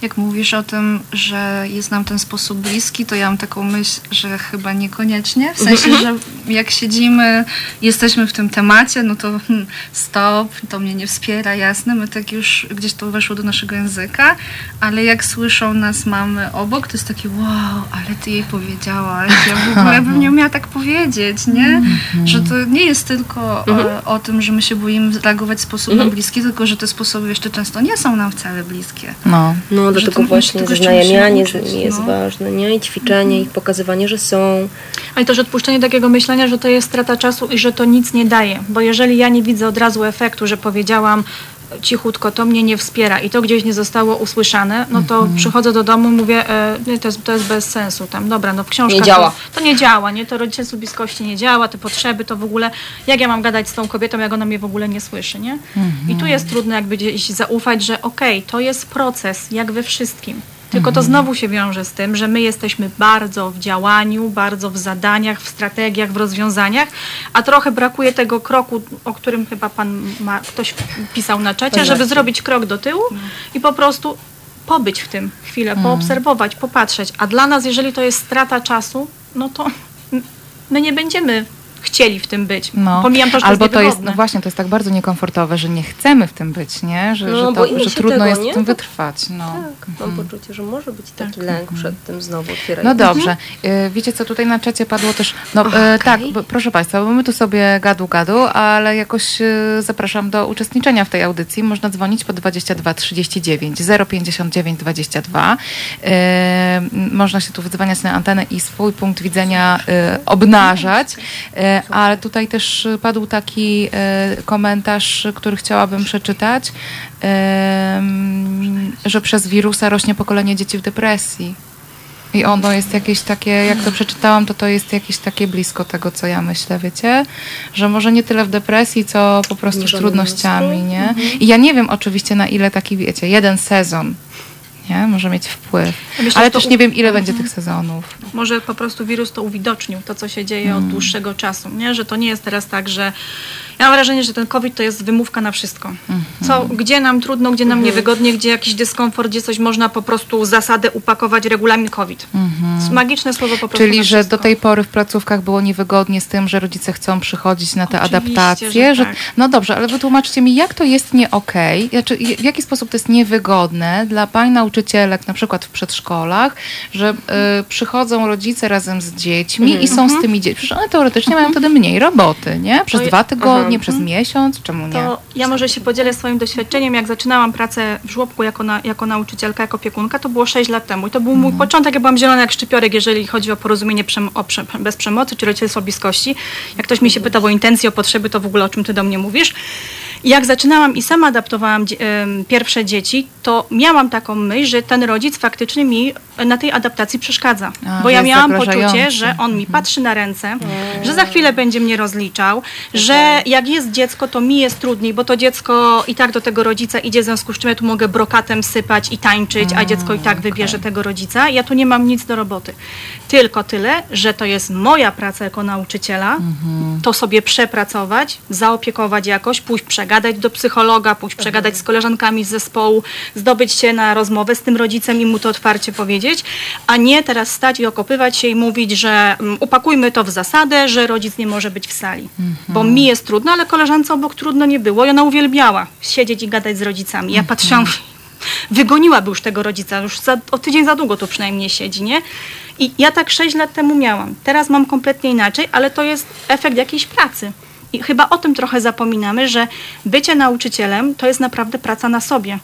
Jak mówisz o tym, że jest nam ten sposób bliski, to ja mam taką myśl, że chyba niekoniecznie. W sensie, że jak siedzimy, jesteśmy w tym temacie, no to hmm, stop, to mnie nie wspiera, jasne, my tak już gdzieś to weszło do naszego języka, ale jak słyszą nas mamy obok, to jest takie wow, ale ty jej powiedziałaś, ja w ogóle bym nie umiała tak powiedzieć, nie? Że to nie jest tylko e, o tym, że my się boimy reagować w sposób bliski, tylko że te sposoby jeszcze często nie są nam wcale bliskie. No. No, do Że tego to- właśnie zaznajamianie musimy uczyć, jest no. ważne, nie? I ćwiczenie, i pokazywanie, że są. Ale też odpuszczenie takiego myślenia, że to jest strata czasu i że to nic nie daje. Bo jeżeli ja nie widzę od razu efektu, że powiedziałam cichutko, to mnie nie wspiera i to gdzieś nie zostało usłyszane, no to Mhm. przychodzę do domu i mówię, e, to, jest, to jest bez sensu. Tam, dobra, no w książkach Nie działa. To, to nie działa, nie? To rodzicielstwo bliskości nie działa, te potrzeby to w ogóle, jak ja mam gadać z tą kobietą, jak ona mnie w ogóle nie słyszy, nie? I tu jest trudno jakby gdzieś zaufać, że okej, to jest proces, jak we wszystkim. Tylko to znowu się wiąże z tym, że my jesteśmy bardzo w działaniu, bardzo w zadaniach, w strategiach, w rozwiązaniach, a trochę brakuje tego kroku, o którym chyba pan ma, ktoś pisał na czacie, żeby zrobić krok do tyłu i po prostu pobyć w tym chwilę, poobserwować, popatrzeć. A dla nas, jeżeli to jest strata czasu, no to my nie będziemy chcieli w tym być. No. Pomijam to, że Albo to jest, to jest, no właśnie, to jest tak bardzo niekomfortowe, że nie chcemy w tym być, nie? Że, No, że, to, że trudno tego, jest nie? w tym wytrwać. No. Tak, mam poczucie, że może być taki Tak. lęk przed tym znowu No otwieraniem. dobrze. Y, Wiecie co, tutaj na czacie padło też, no y, tak, b- proszę Państwa, bo my tu sobie gadu gadu, ale jakoś y, zapraszam do uczestniczenia w tej audycji. Można dzwonić po 22 39 059 22. Y, m, Można się tu wydzwaniać na antenę i swój punkt widzenia obnażać, ale tutaj też padł taki y, komentarz, który chciałabym przeczytać, że przez wirusa rośnie pokolenie dzieci w depresji. I ono jest jakieś takie, jak to przeczytałam, to to jest jakieś takie blisko tego, co ja myślę, wiecie? Że może nie tyle w depresji, co po prostu z trudnościami, nie? I ja nie wiem oczywiście na ile taki, wiecie, jeden sezon, nie? Może mieć wpływ. Myślę, Ale że też nie wiem, ile będzie tych sezonów. Może po prostu wirus to uwidocznił, to co się dzieje od dłuższego czasu, nie? że to nie jest teraz tak, że ja mam wrażenie, że ten COVID to jest wymówka na wszystko. Co, gdzie nam trudno, gdzie nam niewygodnie, gdzie jakiś dyskomfort, gdzie coś można po prostu zasadę upakować, regulamin COVID. Magiczne słowo po prostu Czyli, że do tej pory w placówkach było niewygodnie z tym, że rodzice chcą przychodzić na te Oczywiście, adaptacje. że tak. No dobrze, ale wytłumaczcie mi, jak to jest nie okej? Znaczy, w jaki sposób to jest niewygodne dla pań nauczycielek, na przykład w przedszkolach, że y, przychodzą rodzice razem z dziećmi i są z tymi dziećmi. Przecież one teoretycznie mają wtedy mniej roboty, nie? Przez To dwa tygodnie, przez miesiąc, czemu nie? To ja może się podzielę swoim doświadczeniem. Jak zaczynałam pracę w żłobku jako, na, jako nauczycielka, jako opiekunka, to było 6 lat temu. I to był mój początek. Ja byłam zielona jak szczypiorek, jeżeli chodzi o porozumienie przem- o prze- bez przemocy czy rodzicielstwo bliskości. Jak ktoś mi się pytał o intencje, o potrzeby, to w ogóle o czym ty do mnie mówisz. Jak zaczynałam i sama adaptowałam pierwsze dzieci, to miałam taką myśl, że ten rodzic faktycznie mi na tej adaptacji przeszkadza. A, Bo ja miałam poczucie, że on mi patrzy na ręce, że za chwilę będzie mnie rozliczał, że jak jest dziecko, to mi jest trudniej, bo to dziecko i tak do tego rodzica idzie, w związku z czym ja tu mogę brokatem sypać i tańczyć, a dziecko i tak wybierze tego rodzica. Ja tu nie mam nic do roboty. Tylko tyle, że to jest moja praca jako nauczyciela, to sobie przepracować, zaopiekować jakoś, pójść przegadać do psychologa, pójść przegadać z koleżankami z zespołu, zdobyć się na rozmowę z tym rodzicem i mu to otwarcie powiedzieć, a nie teraz stać i okopywać się i mówić, że mm, upakujmy to w zasadę, że rodzic nie może być w sali. Bo mi jest trudno, ale koleżance obok trudno nie było i ona uwielbiała siedzieć i gadać z rodzicami. Ja patrzyłam, wygoniłaby już tego rodzica, już za, o tydzień za długo tu przynajmniej siedzi, nie? I ja tak 6 lat temu miałam. Teraz mam kompletnie inaczej, ale to jest efekt jakiejś pracy. I chyba o tym trochę zapominamy, że bycie nauczycielem to jest naprawdę praca na sobie.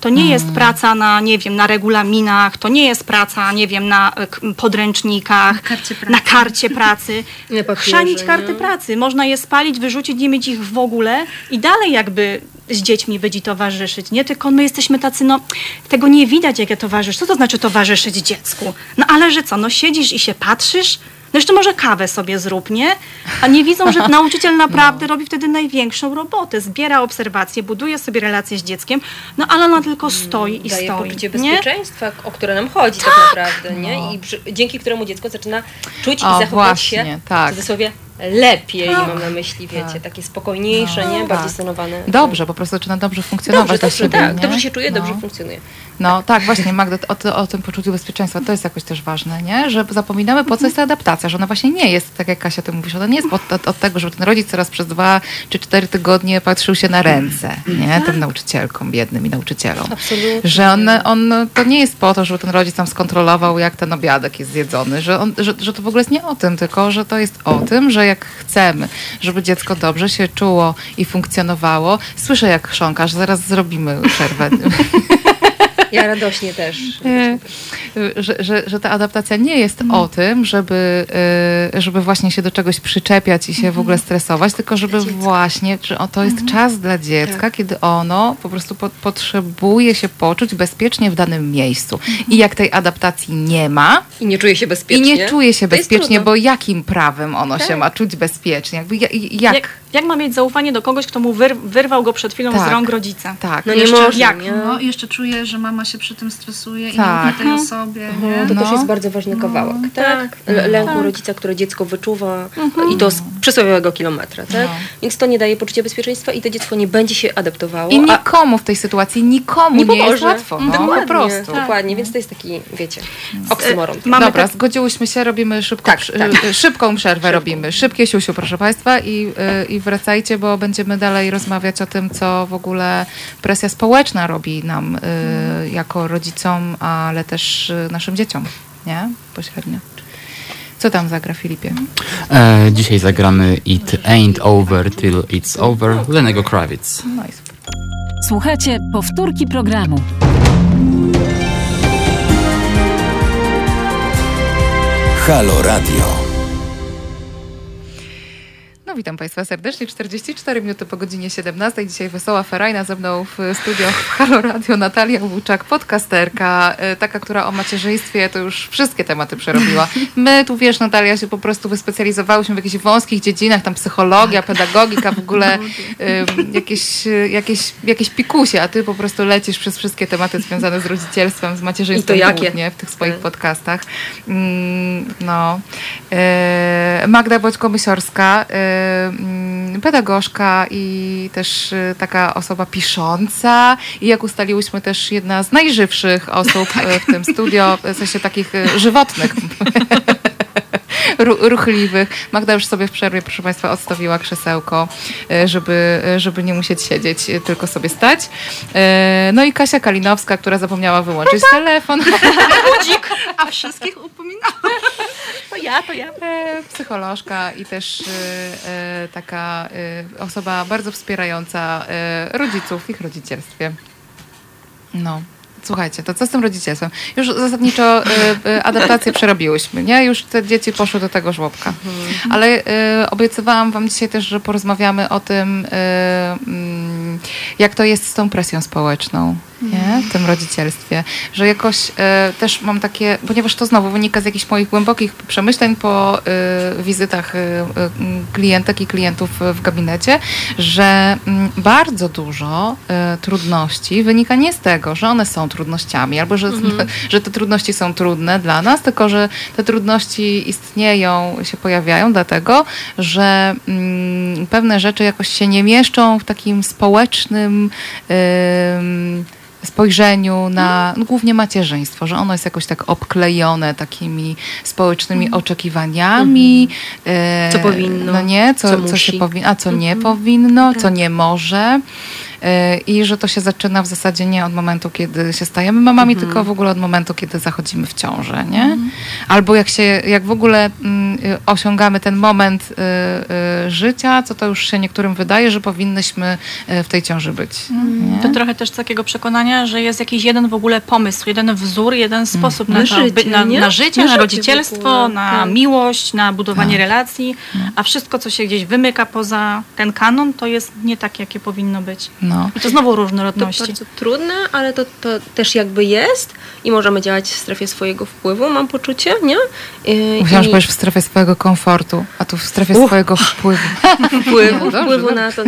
To nie jest praca na, nie wiem, na regulaminach, to nie jest praca, nie wiem, na e, podręcznikach, Na karcie pracy. na karcie pracy. Chrzanić karty nie? pracy. Można je spalić, wyrzucić, nie mieć ich w ogóle i dalej jakby z dziećmi i towarzyszyć, nie? Tylko my jesteśmy tacy, no, tego nie widać, jak ja towarzyszę. Co to znaczy towarzyszyć dziecku? No ale że co, no siedzisz i się patrzysz? No jeszcze może kawę sobie zrób, nie? A nie widzą, że nauczyciel naprawdę robi wtedy największą robotę. Zbiera obserwacje, buduje sobie relacje z dzieckiem, no ale ona tylko stoi i daje stoi. poczucie nie? bezpieczeństwa, o które nam chodzi tak, naprawdę, nie? I przy, dzięki któremu dziecko zaczyna czuć O, i zachować właśnie, się tak. w cudzysłowie lepiej, Tak. mam na myśli, wiecie, takie spokojniejsze, nie? Bardziej Tak. stonowane. Dobrze, po prostu zaczyna dobrze funkcjonować Dobrze, dla dobrze, siebie, tak. nie? Dobrze się czuje, No. dobrze funkcjonuje. No tak, właśnie Magda, o, o tym poczuciu bezpieczeństwa, to jest jakoś też ważne, nie? Że zapominamy, po co jest ta adaptacja, że ona właśnie nie jest, tak jak Kasia ty mówisz, ona nie jest od, od, od tego, żeby ten rodzic teraz przez dwa czy cztery tygodnie patrzył się na ręce, nie? Tym nauczycielkom, biednym i nauczycielom. Absolutnie. Że on, on, to nie jest po to, żeby ten rodzic tam skontrolował, jak ten obiadek jest zjedzony, że, on, że, że to w ogóle jest nie o tym, tylko że to jest o tym, że jak chcemy, żeby dziecko dobrze się czuło i funkcjonowało, słyszę jak chrząkasz, zaraz zrobimy przerwę. Ja radośnie też. E, że, że, że ta adaptacja nie jest o tym, żeby, e, żeby właśnie się do czegoś przyczepiać i się w ogóle stresować, tylko żeby właśnie, że o, to jest czas dla dziecka, kiedy ono po prostu po, potrzebuje się poczuć bezpiecznie w danym miejscu. I jak tej adaptacji nie ma, I nie czuje się i bezpiecznie. nie czuje się bezpiecznie, bo jakim prawem ono się Tak. ma czuć bezpiecznie? Jakby, ja- jak? Jak, Jak ma mieć zaufanie do kogoś, kto mu wyr wyrwał go przed chwilą Tak. z rąk rodzica? Tak. No nie Jeszcze- może, jak? nie? No i jeszcze czuję, że mama się przy tym stresuje i Tak. nie ufnie tej osobie, nie? To No. też jest bardzo ważny kawałek, tak? L- Lęku rodzica, które dziecko wyczuwa i to z przysłowiowego kilometra, tak? No. Więc to nie daje poczucia bezpieczeństwa i to dziecko nie będzie się adaptowało. I nikomu w tej sytuacji, nikomu nie, nie jest pomoże. łatwo. No, dokładnie, po prostu. Tak. Dokładnie, więc to jest taki, wiecie, oksymoron. Mamy Dobra, tak- zgodziłyśmy się, robimy szybko, Tak, tak. y, szybką przerwę robimy. Szybkie siusiu, proszę Państwa i, y, i wracajcie, bo będziemy dalej rozmawiać o tym, co w ogóle presja społeczna robi nam y, jako rodzicom, ale też y, naszym dzieciom, nie? Pośrednio. Co tam zagra Filipie? E, dzisiaj zagramy It Ain't Over Till It's Over Lenego Krawiec. No i super. Słuchajcie powtórki programu. Halo Radio. No witam Państwa serdecznie. 44 minuty po godzinie 17. Dzisiaj wesoła ferajna ze mną w studio w Halo Radio Natalia Łuczak, podcasterka, y, taka, która o macierzyństwie to już wszystkie tematy przerobiła. My tu, wiesz, Natalia, się po prostu wyspecjalizowałyśmy w jakichś wąskich dziedzinach, tam psychologia, pedagogika, w ogóle y, jakieś, y, jakieś, jakieś pikusie, a ty po prostu lecisz przez wszystkie tematy związane z rodzicielstwem, z macierzyństwem I to jakie? głównie w tych swoich Tak. podcastach. Mm, No. E, Magda Boćko-Mysiorska, e, pedagogzka i też e, taka osoba pisząca i jak ustaliłyśmy też jedna z najżywszych osób e, w tym studio, w sensie takich e, żywotnych. ru- ruchliwych. Magda już sobie w przerwie, proszę Państwa, odstawiła krzesełko, e, żeby, e, żeby nie musieć siedzieć, e, tylko sobie stać. No i Kasia Kalinowska, która zapomniała wyłączyć telefon. A wszystkich upominam. To ja, to ja. Psycholożka i też taka osoba bardzo wspierająca rodziców w ich rodzicielstwie. No. Słuchajcie, to co z tym rodzicielstwem? Już zasadniczo e, e, adaptację przerobiłyśmy, nie? Już te dzieci poszły do tego żłobka. Ale e, obiecywałam wam dzisiaj też, że porozmawiamy o tym, mm, jak to jest z tą presją społeczną, nie? W tym rodzicielstwie. Że jakoś też mam takie, ponieważ to znowu wynika z jakichś moich głębokich przemyśleń po wizytach e, klientek i klientów w gabinecie, że mm, bardzo dużo trudności wynika nie z tego, że one są trudnościami, albo że, że te trudności są trudne dla nas, tylko że te trudności istnieją, się pojawiają dlatego, że mm, pewne rzeczy jakoś się nie mieszczą w takim społecznym ym, spojrzeniu na no, głównie macierzyństwo, że ono jest jakoś tak obklejone takimi społecznymi oczekiwaniami. e, Co powinno, No nie, co, co co, się powinno, a co nie powinno, co nie może. E, I że to się zaczyna w zasadzie nie od momentu, kiedy się stajemy mamami, tylko w ogóle od momentu, kiedy zachodzimy w ciążę, nie? Albo jak się, jak w ogóle mm, y, osiągamy ten moment y, y, życia, co to już się niektórym wydaje, że powinnyśmy w tej ciąży być. nie? To trochę też takiego przekonania, że jest jakiś jeden w ogóle pomysł, jeden wzór, jeden sposób na, Na to, życie, by- na, na życie, Na rodzicielstwo, na tak. miłość, na budowanie relacji, a wszystko, co się gdzieś wymyka poza ten kanon, to jest nie tak, jakie powinno być. No. I to znowu To różnorodności. bardzo trudne, ale to, to też jakby jest i możemy działać w strefie swojego wpływu, mam poczucie, nie? Yy, Myślałam, że i- w strefie swojego komfortu, a tu w strefie Uch. swojego wpływu. wpływu, No wpływu na to,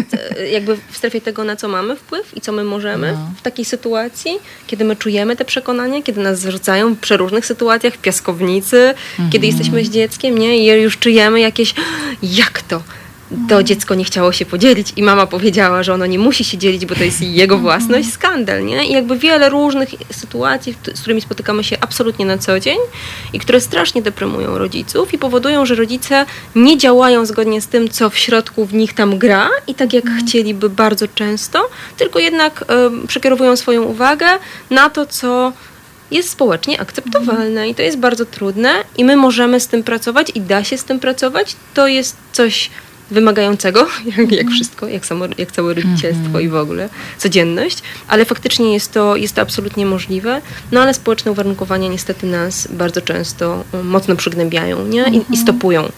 jakby w strefie tego, na co mamy wpływ i co my możemy No. w takiej sytuacji, kiedy my czujemy te przekonania, kiedy nas zarzucają w przeróżnych sytuacjach, w piaskownicy, Mhm. kiedy jesteśmy z dzieckiem, nie? I już czujemy jakieś, jak to? To dziecko nie chciało się podzielić i mama powiedziała, że ono nie musi się dzielić, bo to jest jego własność, skandal, nie? I jakby wiele różnych sytuacji, z którymi spotykamy się absolutnie na co dzień i które strasznie deprymują rodziców i powodują, że rodzice nie działają zgodnie z tym, co w środku w nich tam gra i tak jak chcieliby bardzo często, tylko jednak em, przekierowują swoją uwagę na to, co jest społecznie akceptowalne i to jest bardzo trudne i my możemy z tym pracować i da się z tym pracować. To jest coś wymagającego, jak, jak wszystko, jak, samo, jak całe rodzicielstwo i w ogóle codzienność, ale faktycznie jest to, jest to absolutnie możliwe, no ale społeczne uwarunkowania niestety nas bardzo często um, mocno przygnębiają nie? I, i stopują.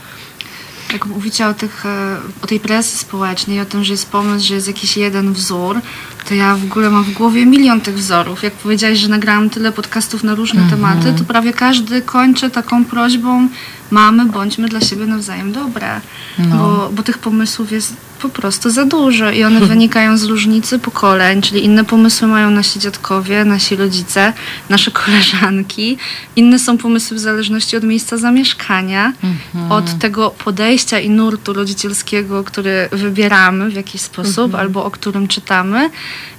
Jak mówicie o, tych, e, o tej presji społecznej, o tym, że jest pomysł, że jest jakiś jeden wzór, to ja w ogóle mam w głowie milion tych wzorów. Jak powiedziałeś, że nagrałam tyle podcastów na różne tematy, to prawie każdy kończy taką prośbą mamy, bądźmy dla siebie nawzajem dobre. Bo, bo tych pomysłów jest po prostu za duże i one wynikają z różnicy pokoleń, czyli inne pomysły mają nasi dziadkowie, nasi rodzice, nasze koleżanki. Inne są pomysły w zależności od miejsca zamieszkania, od tego podejścia i nurtu rodzicielskiego, który wybieramy w jakiś sposób albo o którym czytamy.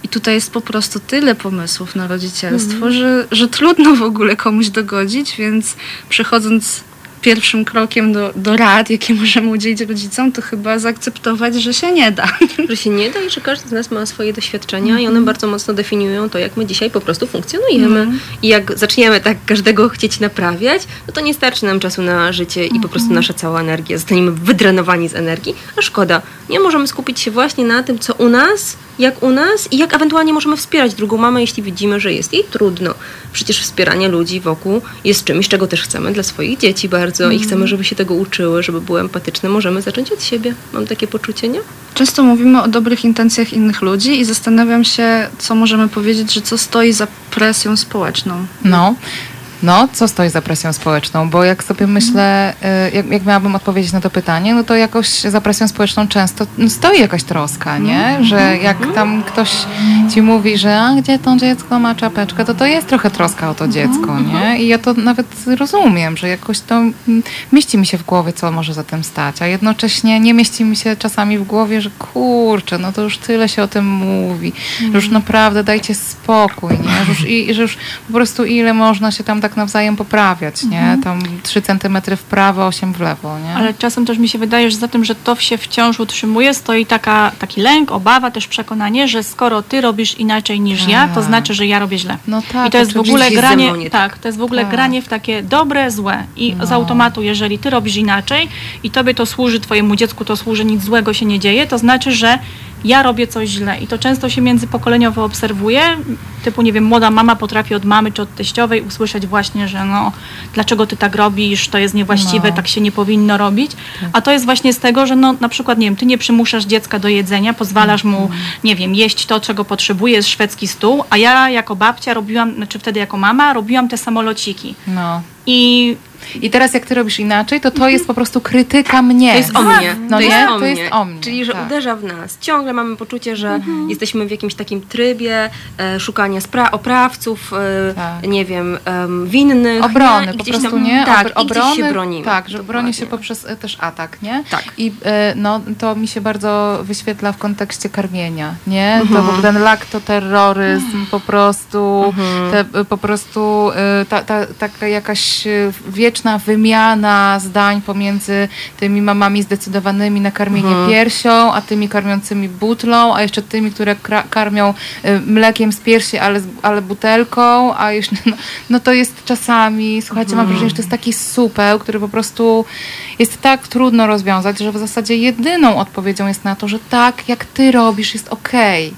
I tutaj jest po prostu tyle pomysłów na rodzicielstwo, że, że trudno w ogóle komuś dogodzić, więc przechodząc pierwszym krokiem do, do rad, jakie możemy udzielić rodzicom, to chyba zaakceptować, że się nie da. Że się nie da i że każdy z nas ma swoje doświadczenia i one bardzo mocno definiują to, jak my dzisiaj po prostu funkcjonujemy. I jak zaczniemy tak każdego chcieć naprawiać, no to nie starczy nam czasu na życie i po prostu nasza cała energia. Zostaniemy wydrenowani z energii, a szkoda. Nie możemy skupić się właśnie na tym, co u nas, jak u nas i jak ewentualnie możemy wspierać drugą mamę, jeśli widzimy, że jest jej trudno. Przecież wspieranie ludzi wokół jest czymś, czego też chcemy dla swoich dzieci bardzo i chcemy, żeby się tego uczyły, żeby były empatyczne. Możemy zacząć od siebie. Mam takie poczucie, nie? Często mówimy o dobrych intencjach innych ludzi i zastanawiam się, co możemy powiedzieć, że co stoi za presją społeczną. No. No, co stoi za presją społeczną? Bo jak sobie myślę, y, jak, jak miałabym odpowiedzieć na to pytanie, no to jakoś za presją społeczną często stoi jakaś troska, nie? Że jak tam ktoś ci mówi, że a gdzie to dziecko ma czapeczkę, to to jest trochę troska o to dziecko, nie? I ja to nawet rozumiem, że jakoś to mieści mi się w głowie, co może za tym stać, a jednocześnie nie mieści mi się czasami w głowie, że kurczę, no to już tyle się o tym mówi, że już naprawdę dajcie spokój, nie? Że już, i, że już po prostu ile można się tam tak nawzajem poprawiać, nie? Tam 3 centymetry w prawo, 8 w lewo, nie? Ale czasem też mi się wydaje, że za tym, że to się wciąż utrzymuje, stoi taka, taki lęk, obawa, też przekonanie, że skoro ty robisz inaczej niż ja, to Tak. znaczy, że ja robię źle. No tak, I to jest w ogóle granie, nie tak, to jest w ogóle Tak. granie w takie dobre, złe. I No. z automatu, jeżeli ty robisz inaczej i tobie to służy, twojemu dziecku to służy, nic złego się nie dzieje, to znaczy, że ja robię coś źle. I to często się międzypokoleniowo obserwuje. Typu, nie wiem, młoda mama potrafi od mamy czy od teściowej usłyszeć właśnie, że no, dlaczego ty tak robisz, to jest niewłaściwe, No. tak się nie powinno robić. A to jest właśnie z tego, że no, na przykład, nie wiem, ty nie przymuszasz dziecka do jedzenia, pozwalasz mu, nie wiem, jeść to, czego potrzebuje, jest szwedzki stół, a ja jako babcia robiłam, znaczy wtedy jako mama, robiłam te samolociki. No. I I teraz jak ty robisz inaczej, to to jest po prostu krytyka mnie. To jest o mnie. No to, nie? jest o To mnie. jest o mnie, Czyli, że tak. uderza w nas. Ciągle mamy poczucie, że jesteśmy w jakimś takim trybie e, szukania spra- oprawców, e, Tak. nie wiem, em, winnych. Obrony, nie? I po prostu tam, nie? Tak, Obr- i gdzieś się bronimy. Tak, że broni się poprzez e, też atak, nie? Tak. I e, no, to mi się bardzo wyświetla w kontekście karmienia, nie? To Mhm. ogóle ten laktoterroryzm po prostu, Mhm. te, e, po prostu e, ta, ta, taka jakaś e, wymiana zdań pomiędzy tymi mamami zdecydowanymi na karmienie Mhm. piersią, a tymi karmiącymi butlą, a jeszcze tymi, które karmią e, mlekiem z piersi, ale, ale butelką, a jeszcze, no, no to jest czasami, słuchajcie, mam wrażenie, że to jest taki supeł, który po prostu jest tak trudno rozwiązać, że w zasadzie jedyną odpowiedzią jest na to, że tak, jak ty robisz, jest okej.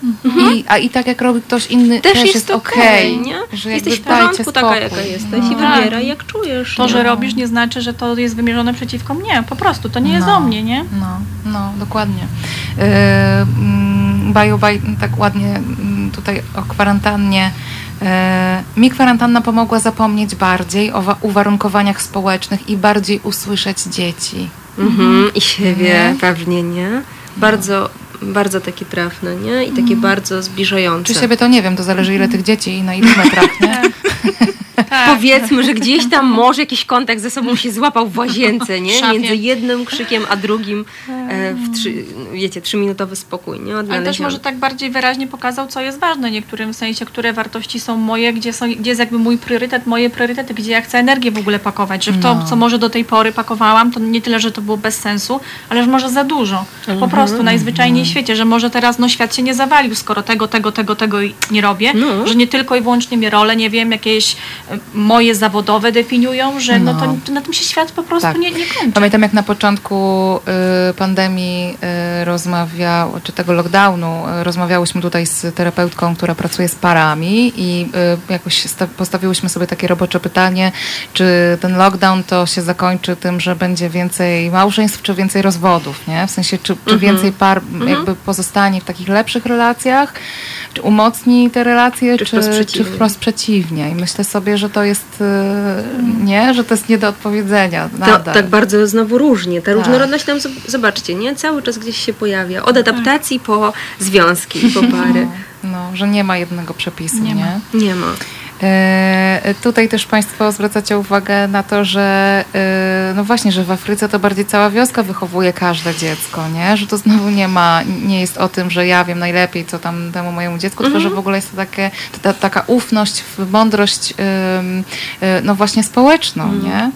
I, a i tak, jak robi ktoś inny, Też, też, jest okej, okej. nie? Że Jesteś w porządku taka, jaka jesteś i No. wybieraj, jak czujesz. to, że robisz, nie znaczy, że to jest wymierzone przeciwko mnie. Po prostu, to nie jest No. o mnie, nie? No, no, dokładnie. Yy, mm, Baju, baj, tak ładnie mm, tutaj o kwarantannie. Yy, mi kwarantanna pomogła zapomnieć bardziej o wa- uwarunkowaniach społecznych i bardziej usłyszeć dzieci. Mhm, I siebie Nie? pewnie, nie? Bardzo, bardzo takie trafne, nie? I takie bardzo zbliżające. Czy siebie to nie wiem, to zależy ile tych dzieci i na ilu metrach, nie? Powiedzmy, że gdzieś tam może jakiś kontakt ze sobą się złapał w łazience, nie? Między jednym krzykiem a drugim e, w trzy, wiecie, trzyminutowy spokój, nie? Ale też może tak bardziej wyraźnie pokazał, co jest ważne niektórym, w sensie, które wartości są moje, gdzie, są, gdzie jest jakby mój priorytet, moje priorytety, gdzie ja chcę energię w ogóle pakować, że w to, No. co może do tej pory pakowałam, to nie tyle, że to było bez sensu, ale że może za dużo. Po prostu najzwyczajniej w świecie, że może teraz no świat się nie zawalił, skoro tego, tego, tego, tego nie robię, No. że nie tylko i wyłącznie mnie role, nie wiem, jakieś moje zawodowe definiują, że no, No. to, na tym się świat po prostu Tak. nie, nie kończy. Pamiętam, jak na początku y, pandemii y, rozmawiał, czy tego lockdownu, y, rozmawiałyśmy tutaj z terapeutką, która pracuje z parami i y, jakoś sta- postawiłyśmy sobie takie robocze pytanie, czy ten lockdown to się zakończy tym, że będzie więcej małżeństw, czy więcej rozwodów, nie? W sensie, czy, czy więcej par jakby pozostanie w takich lepszych relacjach, czy umocni te relacje, Czy czy, wprost czy, przeciwnie. wprost przeciwnie. I myślę sobie, że to jest, y, nie, że to jest nie do odpowiedzenia To, tak bardzo znowu różnie. Ta Tak. różnorodność tam, zob- zobaczcie, nie? Cały czas gdzieś się pojawia. Od adaptacji po związki i po pary. No, że nie ma jednego przepisu, nie? Nie ma. Nie ma. E, Tutaj też Państwo zwracacie uwagę na to, że e, no właśnie, że w Afryce to bardziej cała wioska wychowuje każde dziecko, nie? Że to znowu nie ma, nie jest o tym, że ja wiem najlepiej, co tam temu mojemu dziecku, tylko że w ogóle jest to takie, ta, taka ufność mądrość y, no właśnie społeczną, nie?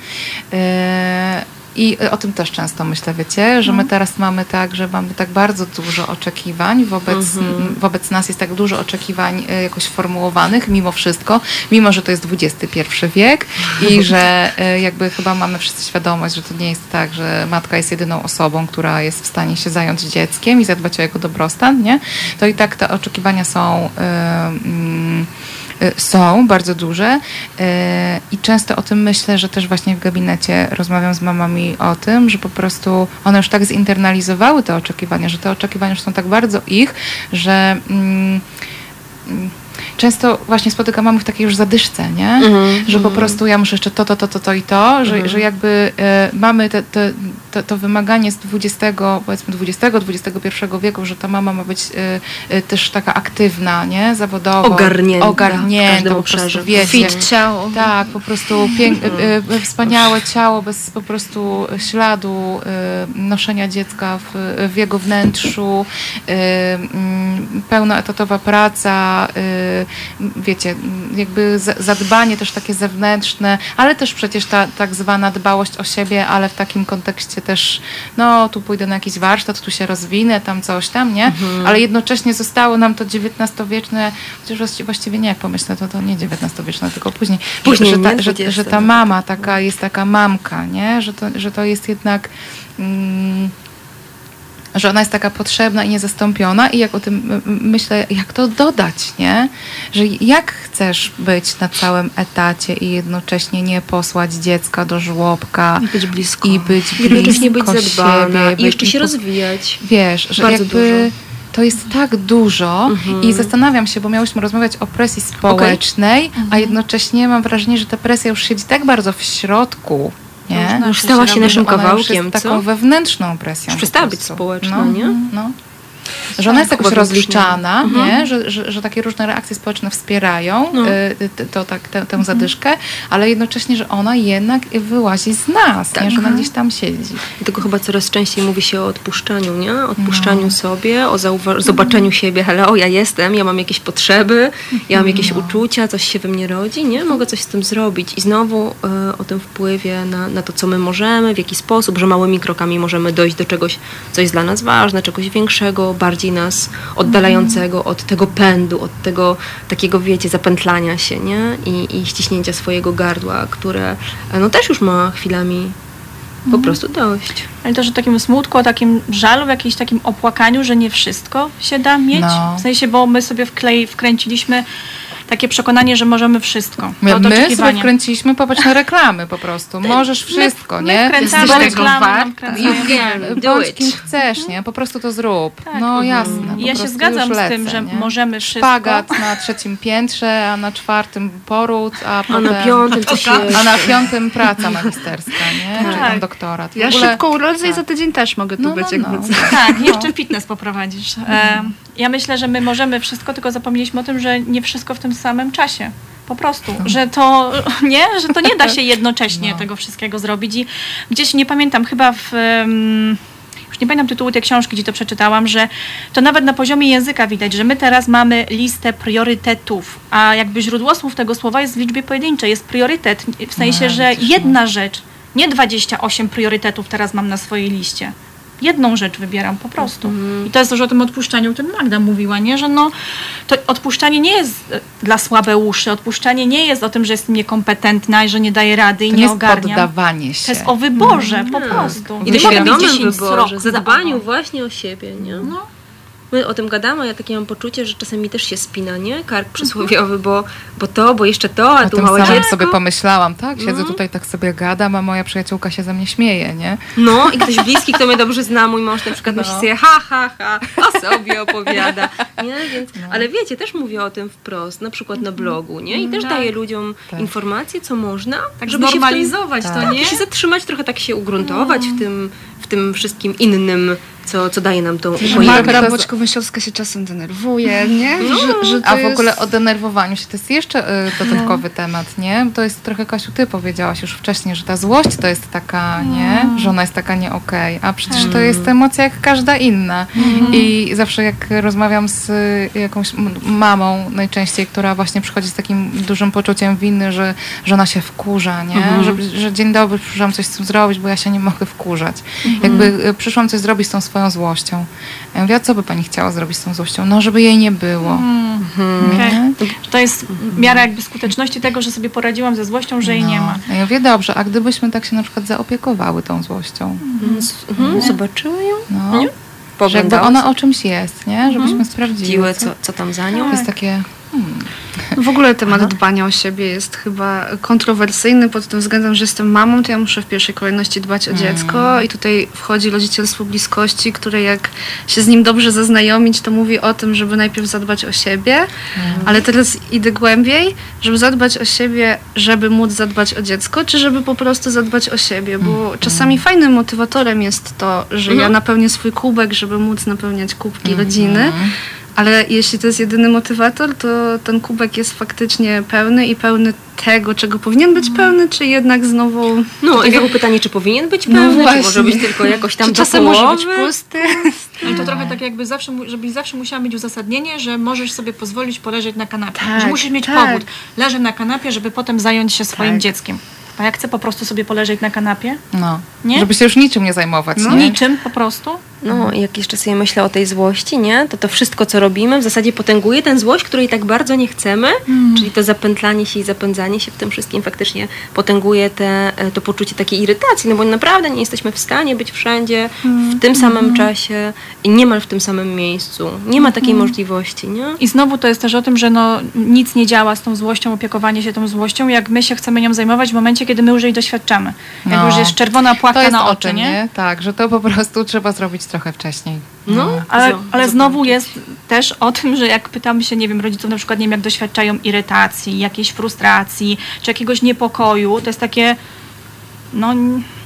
I o tym też często myślę, wiecie, że my teraz mamy tak, że mamy tak bardzo dużo oczekiwań wobec, wobec nas jest tak dużo oczekiwań y, jakoś formułowanych mimo wszystko, mimo że to jest XXI wiek i że y, jakby chyba mamy wszyscy świadomość, że to nie jest tak, że matka jest jedyną osobą, która jest w stanie się zająć dzieckiem i zadbać o jego dobrostan, nie? To i tak te oczekiwania są y, mm, y, są bardzo duże y, i często o tym myślę, że też właśnie w gabinecie rozmawiam z mamami o tym, że po prostu one już tak zinternalizowały te oczekiwania, że te oczekiwania już są tak bardzo ich, że mm, często właśnie spotykam mamy w takiej już zadyszce, nie? Że po prostu ja muszę jeszcze to, to, to, to, to i to, że, że jakby e, mamy te, te, to, to wymaganie z 20, powiedzmy 20, 21 wieku, że ta mama ma być e, e, też taka aktywna, nie? Zawodowo. Ogarnięta w Ogarnięta, każdym po prostu, wiecie. Fit ciało. Tak, po prostu pięk, e, e, wspaniałe ciało bez po prostu śladu e, noszenia dziecka w, w jego wnętrzu, e, mm, pełnoetatowa praca, e, wiecie, jakby za- zadbanie też takie zewnętrzne, ale też przecież ta tak zwana dbałość o siebie, ale w takim kontekście też, no tu pójdę na jakiś warsztat, tu się rozwinę, tam coś tam, nie? Ale jednocześnie zostało nam to XIX-wieczne, chociaż właści- właściwie nie, jak pomyślę, to to nie XIX-wieczne, tylko później, Później, że, ta, że, że ta mama taka jest taka mamka, nie? Że to, że to jest jednak mm, że ona jest taka potrzebna i niezastąpiona i jak o tym myślę, jak to dodać, nie? Że jak chcesz być na całym etacie i jednocześnie nie posłać dziecka do żłobka I być blisko. i być blisko Jednocześnie być zadbana siebie, i jeszcze się rozwijać. Wiesz, że Bardzo jakby dużo. Mhm. to jest tak dużo i zastanawiam się, bo miałyśmy rozmawiać o presji społecznej, Mhm. a jednocześnie mam wrażenie, że ta presja już siedzi tak bardzo w środku, nie? Już stała się naszym już kawałkiem, jest co? taką wewnętrzną presją. Już przestała być prostu. społeczna, no, nie? No. Że ona jest jakoś Chyba rozliczana, wewnętrznie. nie? Że, że, że takie różne reakcje społeczne wspierają No. y, t- to, tak, tę, tę zadyszkę, ale jednocześnie, że ona jednak wyłazi z nas, Tak. nie? że ona gdzieś tam siedzi. Dlatego chyba coraz częściej mówi się o odpuszczaniu, nie? Odpuszczaniu No. sobie, o zauwa- zobaczeniu siebie, hello, ja jestem, ja mam jakieś potrzeby, ja mam jakieś No. uczucia, coś się we mnie rodzi, nie? Mogę coś z tym zrobić. I znowu e, o tym wpływie na, na to, co my możemy, w jaki sposób, że małymi krokami możemy dojść do czegoś, co jest dla nas ważne, czegoś większego, bardziej nas oddalającego od tego pędu, od tego takiego, wiecie, zapętlania się, nie? I, i ściśnięcia swojego gardła, które e, no też już ma chwilami po prostu dość. Ale też o takim smutku, o takim żalu, jakimś takim opłakaniu, że nie wszystko się da mieć. No. W sensie, bo my sobie wklei, wkręciliśmy takie przekonanie, że możemy wszystko. My, To my sobie wkręciliśmy, popatrz na reklamy po prostu. Możesz wszystko, my nie? wkręcamy Bądź- reklamy, bądź kim chcesz, nie? Po prostu to zrób. Tak. No jasne. I ja się zgadzam już z tym, lecę, że nie? możemy wszystko. Szpagat na trzecim piętrze, a na czwartym poród, a A potem... na piątym to się... A na piątym praca magisterska, nie? Czy tam Tak. doktorat. W Ja ogóle- szybko urodzę i tak. za tydzień też mogę tu No, być, no, jak no. Tak, jeszcze fitness poprowadzisz. E, ja myślę, że my możemy wszystko, tylko zapomnieliśmy o tym, że nie wszystko w tym samym czasie. Po prostu, że to nie, że to nie da się jednocześnie No. tego wszystkiego zrobić. I gdzieś nie pamiętam, chyba w. em, już nie pamiętam tytułu tej książki, gdzie to przeczytałam, że to nawet na poziomie języka widać, że my teraz mamy listę priorytetów, a jakby źródło słów tego słowa jest w liczbie pojedynczej, jest priorytet, w sensie, No, że widzisz, jedna rzecz, nie 28 priorytetów teraz mam na swojej liście. Jedną rzecz wybieram po prostu. I to jest też o tym odpuszczaniu, o którym Magda mówiła, nie? że no, to odpuszczanie nie jest e, dla słabeuszy, odpuszczanie nie jest o tym, że jestem niekompetentna i że nie daję rady i To nie, nie jest ogarniam. poddawanie się. To jest o wyborze po prostu. I mieć świadomym 10 wyborze, zadbaniu właśnie o siebie, nie? No. My o tym gadamy, a ja takie mam poczucie, że czasem mi też się spina, nie? Kark przysłowiowy, bo, bo to, bo jeszcze to, a O tu małe samym dziecko. sobie pomyślałam, tak? Siedzę No. tutaj, tak sobie gadam, a moja przyjaciółka się ze mnie śmieje, nie? No i ktoś bliski, kto mnie dobrze zna, mój mąż na przykład No. myśli sobie ha, ha, ha, o sobie opowiada, nie? Więc, Ale wiecie, też mówię o tym wprost, na przykład na blogu, nie? I też Tak. daję ludziom Tak. informacje, co można, Tak żeby w tym, znormalizować Tak. to, nie? się zatrzymać, trochę tak się ugruntować w, tym, w tym wszystkim innym, co, co daje nam tą to z- Boczko-Myślowska się czasem denerwuje, nie? Że, że to A w jest... ogóle o denerwowaniu się to jest jeszcze y, dodatkowy temat, nie? To jest trochę, Kasiu, ty powiedziałaś już wcześniej, że ta złość to jest taka, nie? Że ona jest taka nie okej, a przecież to jest emocja jak każda inna. I zawsze jak rozmawiam z y, jakąś mamą najczęściej, która właśnie przychodzi z takim dużym poczuciem winy, że, że ona się wkurza, nie? Że, że dzień dobry, przyszłam coś z tym zrobić, bo ja się nie mogę wkurzać. Jakby y, przyszłam coś zrobić z tą swoją złością. Ja mówię, a co by pani chciała zrobić z tą złością? No, żeby jej nie było. Okej. Że To jest miara jakby skuteczności tego, że sobie poradziłam ze złością, że jej nie ma. No. Ja mówię, dobrze, a gdybyśmy tak się na przykład zaopiekowały tą złością? Mhm, zobaczyły ją, No, Nie? że jakby ona o czymś jest, nie? Żebyśmy sprawdziły. Dziły, co, co, tam za to nią. jest takie... W ogóle temat dbania o siebie jest chyba kontrowersyjny pod tym względem, że jestem mamą, to ja muszę w pierwszej kolejności dbać o dziecko i tutaj wchodzi rodzicielstwo bliskości, które jak się z nim dobrze zaznajomić, to mówi o tym, żeby najpierw zadbać o siebie, ale teraz idę głębiej, żeby zadbać o siebie, żeby móc zadbać o dziecko, czy żeby po prostu zadbać o siebie, bo czasami fajnym motywatorem jest to, że ja napełnię swój kubek, żeby móc napełniać kubki rodziny, ale jeśli to jest jedyny motywator, to ten kubek jest faktycznie pełny i pełny tego, czego powinien być pełny, czy jednak znowu. No i znowu pytanie, czy powinien być No pełny, czy właśnie. może być tylko jakoś tam Czy czasem może być połowy? pusty? No i to trochę tak jakby zawsze, żebyś zawsze musiała mieć uzasadnienie, że możesz sobie pozwolić poleżeć na kanapie. Tak, że musisz mieć tak. powód. Leżę na kanapie, żeby potem zająć się swoim Tak. dzieckiem. A jak chcę po prostu sobie poleżeć na kanapie? No, Nie? żeby się już niczym nie zajmować, No. nie? Niczym po prostu? No, i jak jeszcze sobie myślę o tej złości, nie? To to wszystko, co robimy, w zasadzie potęguje tę złość, której tak bardzo nie chcemy, czyli to zapętlanie się i zapędzanie się w tym wszystkim faktycznie potęguje te, e, to poczucie takiej irytacji, no bo naprawdę nie jesteśmy w stanie być wszędzie w tym samym czasie i niemal w tym samym miejscu. Nie ma takiej możliwości, nie? I znowu to jest też o tym, że no, nic nie działa z tą złością, opiekowanie się tą złością, jak my się chcemy nią zajmować w momencie, kiedy my już jej doświadczamy. Jak No. już jest czerwona To płatka jest na o oczy, tym, nie? nie? Tak, że to po prostu trzeba zrobić trochę wcześniej. No, Ale, zo- ale znowu jest też o tym, że jak pytamy się, nie wiem, rodziców na przykład, nie wiem, jak doświadczają irytacji, jakiejś frustracji, czy jakiegoś niepokoju, to jest takie, no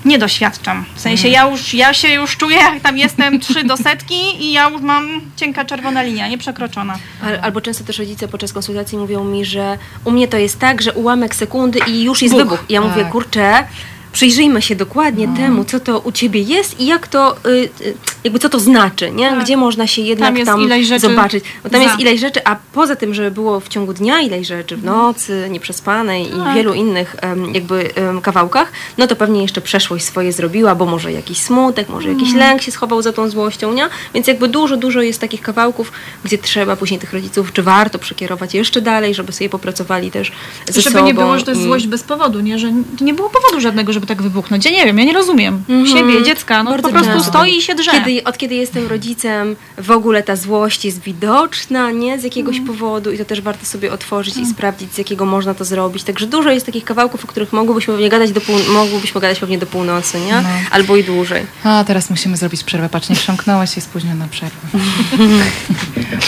nie doświadczam. W sensie ja już, ja się już czuję, jak tam jestem trzy do setki i ja już mam cienka czerwona linia, nieprzekroczona. Al- Albo często też rodzice podczas konsultacji mówią mi, że u mnie to jest tak, że ułamek sekundy i już jest Buch. wybuch. Ja mówię, Tak. kurczę, przyjrzyjmy się dokładnie temu, co to u ciebie jest i jak to, y, y, jakby co to znaczy, nie? Tak. Gdzie można się jednak Tam tam, zobaczyć. Bo tam za. jest ileś rzeczy, a poza tym, żeby było w ciągu dnia ileś rzeczy, w nocy, nieprzespanej i Tak. wielu innych jakby kawałkach, no to pewnie jeszcze przeszłość swoje zrobiła, bo może jakiś smutek, może jakiś Mhm. lęk się schował za tą złością, nie? Więc jakby dużo, dużo jest takich kawałków, gdzie trzeba później tych rodziców, czy warto przekierować jeszcze dalej, żeby sobie popracowali też ze żeby sobą. nie było, że to jest i- złość bez powodu, nie? Że nie było powodu żadnego, żeby tak wybuchnąć. Ja nie wiem, ja nie rozumiem. Siebie, dziecka, no Mhm. Bardzo po prostu często. stoi i się drze. Kiedy, od kiedy jestem rodzicem, w ogóle ta złość jest widoczna, nie? Z jakiegoś Mm. powodu i to też warto sobie otworzyć i sprawdzić, z jakiego można to zrobić. Także dużo jest takich kawałków, o których mogłybyśmy pewnie gadać do, pół, mogłybyśmy gadać pewnie do północy, nie? No. Albo i dłużej. A teraz musimy zrobić przerwę. Patrz, nie przemknęłaś się spóźniona przerwę.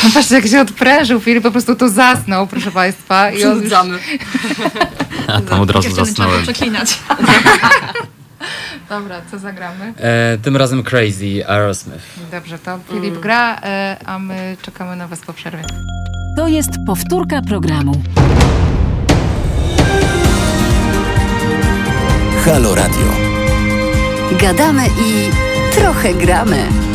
No Patrzcie, jak się odprężył. Filip po prostu tu zasnął, proszę Państwa. I on już... A tam od razu zasnąłem. przeklinać. Dobra, co zagramy? E, tym razem Crazy Aerosmith. Dobrze, to Filip gra, e, a my czekamy na Was po przerwie. To jest powtórka programu. Halo Radio. Gadamy i trochę gramy.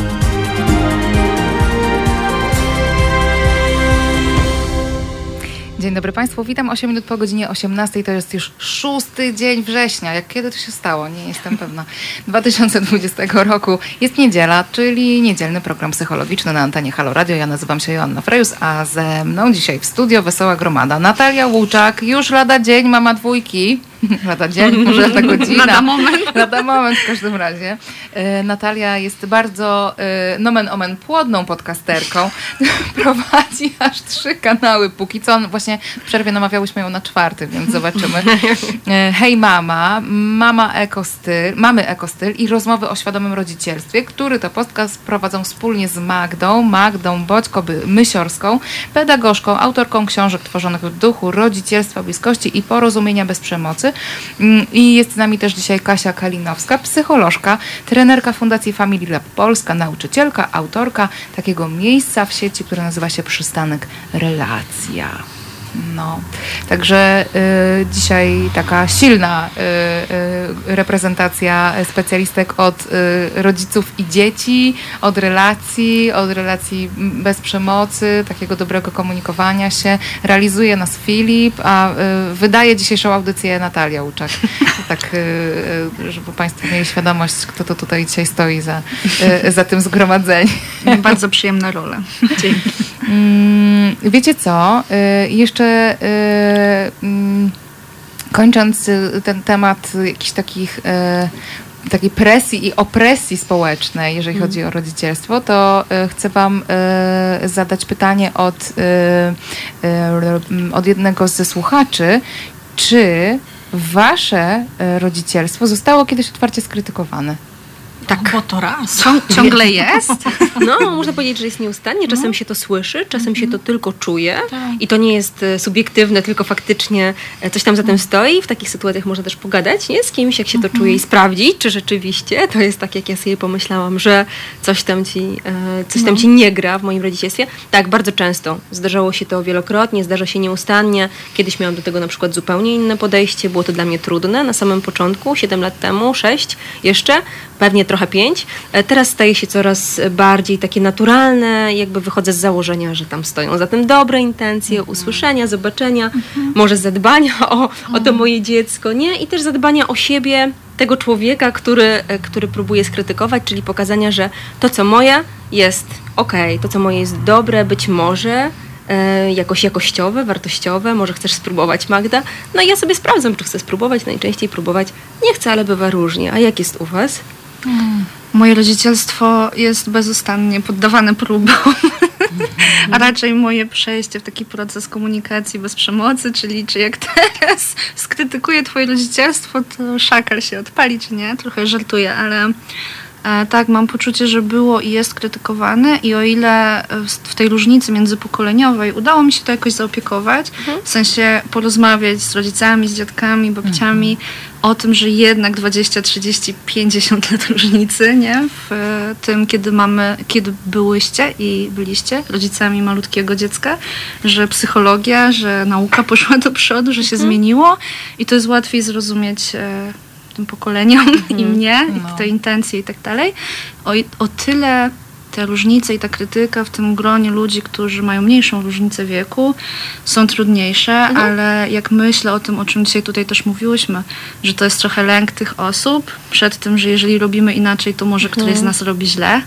Dzień dobry Państwu, witam 8 minut po godzinie 18. To jest już szósty dzień września. Jak kiedy to się stało? Nie jestem pewna. 2020 roku jest niedziela, czyli niedzielny program psychologiczny na antenie Halo Radio. Ja nazywam się Joanna Frejus, a ze mną dzisiaj w studio Wesoła Gromada. Natalia Łuczak, już lada dzień, mama dwójki. lada dzień, może lada godzina. Lada moment. Lada moment w każdym razie. E, Natalia jest bardzo e, nomen omen płodną podcasterką. Prowadzi aż trzy kanały póki co. Właśnie w przerwie namawiałyśmy ją na czwarty, więc zobaczymy. E, Hej mama, mama ekostyl, mamy ekostyl i rozmowy o świadomym rodzicielstwie, który to podcast prowadzą wspólnie z Magdą, Magdą Boćko-Mysiorską, pedagogzką, autorką książek tworzonych w duchu rodzicielstwa, bliskości i porozumienia bez przemocy. Mm, I jest z nami też dzisiaj Kasia Kalinowska, psycholożka, trenerka Fundacji Family Lab Polska, nauczycielka, autorka takiego miejsca w sieci, które nazywa się Przystanek Relacja. No, także y, dzisiaj taka silna y, y, reprezentacja specjalistek od y, rodziców i dzieci, od relacji, od relacji bez przemocy, takiego dobrego komunikowania się. Realizuje nas Filip, a y, wydaje dzisiejszą audycję Natalia Łuczak. Tak, y, żeby Państwo mieli świadomość, kto to tutaj dzisiaj stoi za, za tym zgromadzeniem. Bardzo przyjemna rola. Dzięki. Mm, Wiecie co? Jeszcze y, mm, kończąc ten temat jakichś takich y, takiej presji i opresji społecznej, jeżeli chodzi o rodzicielstwo, to y, chcę Wam zadać pytanie od, od jednego ze słuchaczy, czy Wasze rodzicielstwo zostało kiedyś otwarcie skrytykowane? Tak. Bo to raz. Ciąg, ciągle jest? No, można powiedzieć, że jest nieustannie. Czasem się to słyszy, czasem się to tylko czuje. I to nie jest e, subiektywne, tylko faktycznie e, coś tam za tym stoi. W takich sytuacjach można też pogadać nie? z kimś, jak się to czuje i sprawdzić, czy rzeczywiście to jest tak, jak ja sobie pomyślałam, że coś tam ci, e, coś tam ci nie gra w moim rodzicielstwie. Tak, bardzo często. Zdarzało się to wielokrotnie, zdarza się nieustannie. Kiedyś miałam do tego na przykład zupełnie inne podejście. Było to dla mnie trudne na samym początku, 7 lat temu, 6 jeszcze, pewnie trochę 5. Teraz staje się coraz bardziej takie naturalne, jakby wychodzę z założenia, że tam stoją za tym dobre intencje, usłyszenia, zobaczenia, może zadbania o, o to moje dziecko, nie? I też zadbania o siebie, tego człowieka, który, który próbuje skrytykować, czyli pokazania, że to, co moje, jest okej, to, co moje jest dobre, być może e, jakoś jakościowe, wartościowe, może chcesz spróbować Magda. No i ja sobie sprawdzam, czy chcę spróbować, najczęściej próbować nie chcę, ale bywa różnie. A jak jest u Was? Moje rodzicielstwo jest bezustannie poddawane próbom. A raczej moje przejście w taki proces komunikacji bez przemocy, czyli czy jak teraz skrytykuję twoje rodzicielstwo, to szakal się odpali, czy nie? Trochę żartuję, ale tak, mam poczucie, że było i jest krytykowane i o ile w, w tej różnicy międzypokoleniowej udało mi się to jakoś zaopiekować, w sensie porozmawiać z rodzicami, z dziadkami, babciami o tym, że jednak 20, 30, 50 lat różnicy, nie? W e, tym, kiedy mamy, kiedy byłyście i byliście rodzicami malutkiego dziecka, że psychologia, że nauka poszła do przodu, że się zmieniło i to jest łatwiej zrozumieć tym pokoleniom i mnie, No. i te intencje i tak dalej. O, o tyle te różnice i ta krytyka w tym gronie ludzi, którzy mają mniejszą różnicę wieku, są trudniejsze, ale jak myślę o tym, o czym dzisiaj tutaj też mówiłyśmy, że to jest trochę lęk tych osób przed tym, że jeżeli robimy inaczej, to może któryś z nas robi źle.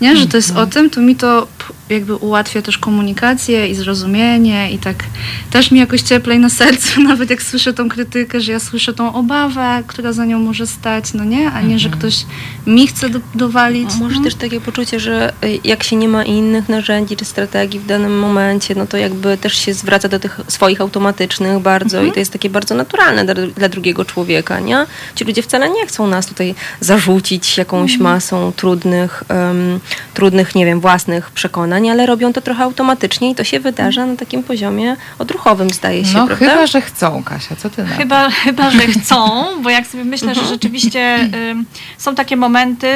Nie, że to jest o tym, to mi to jakby ułatwia też komunikację i zrozumienie i tak też mi jakoś cieplej na sercu, nawet jak słyszę tą krytykę, że ja słyszę tą obawę, która za nią może stać, no nie, a nie, że ktoś mi chce do, dowalić. Może no. też takie poczucie, że y, jak się nie ma innych narzędzi czy strategii w danym momencie, no to jakby też się zwraca do tych swoich automatycznych bardzo i to jest takie bardzo naturalne dla, dla drugiego człowieka, nie? Ci ludzie wcale nie chcą nas tutaj zarzucić jakąś masą trudnych, em, trudnych, nie wiem, własnych przekonań, ale robią to trochę automatycznie i to się wydarza na takim poziomie odruchowym, zdaje się, No prawda? chyba, że chcą, Kasia, co ty na to? Chyba, chyba, że chcą, bo jak sobie myślę, że rzeczywiście ym, są takie momenty,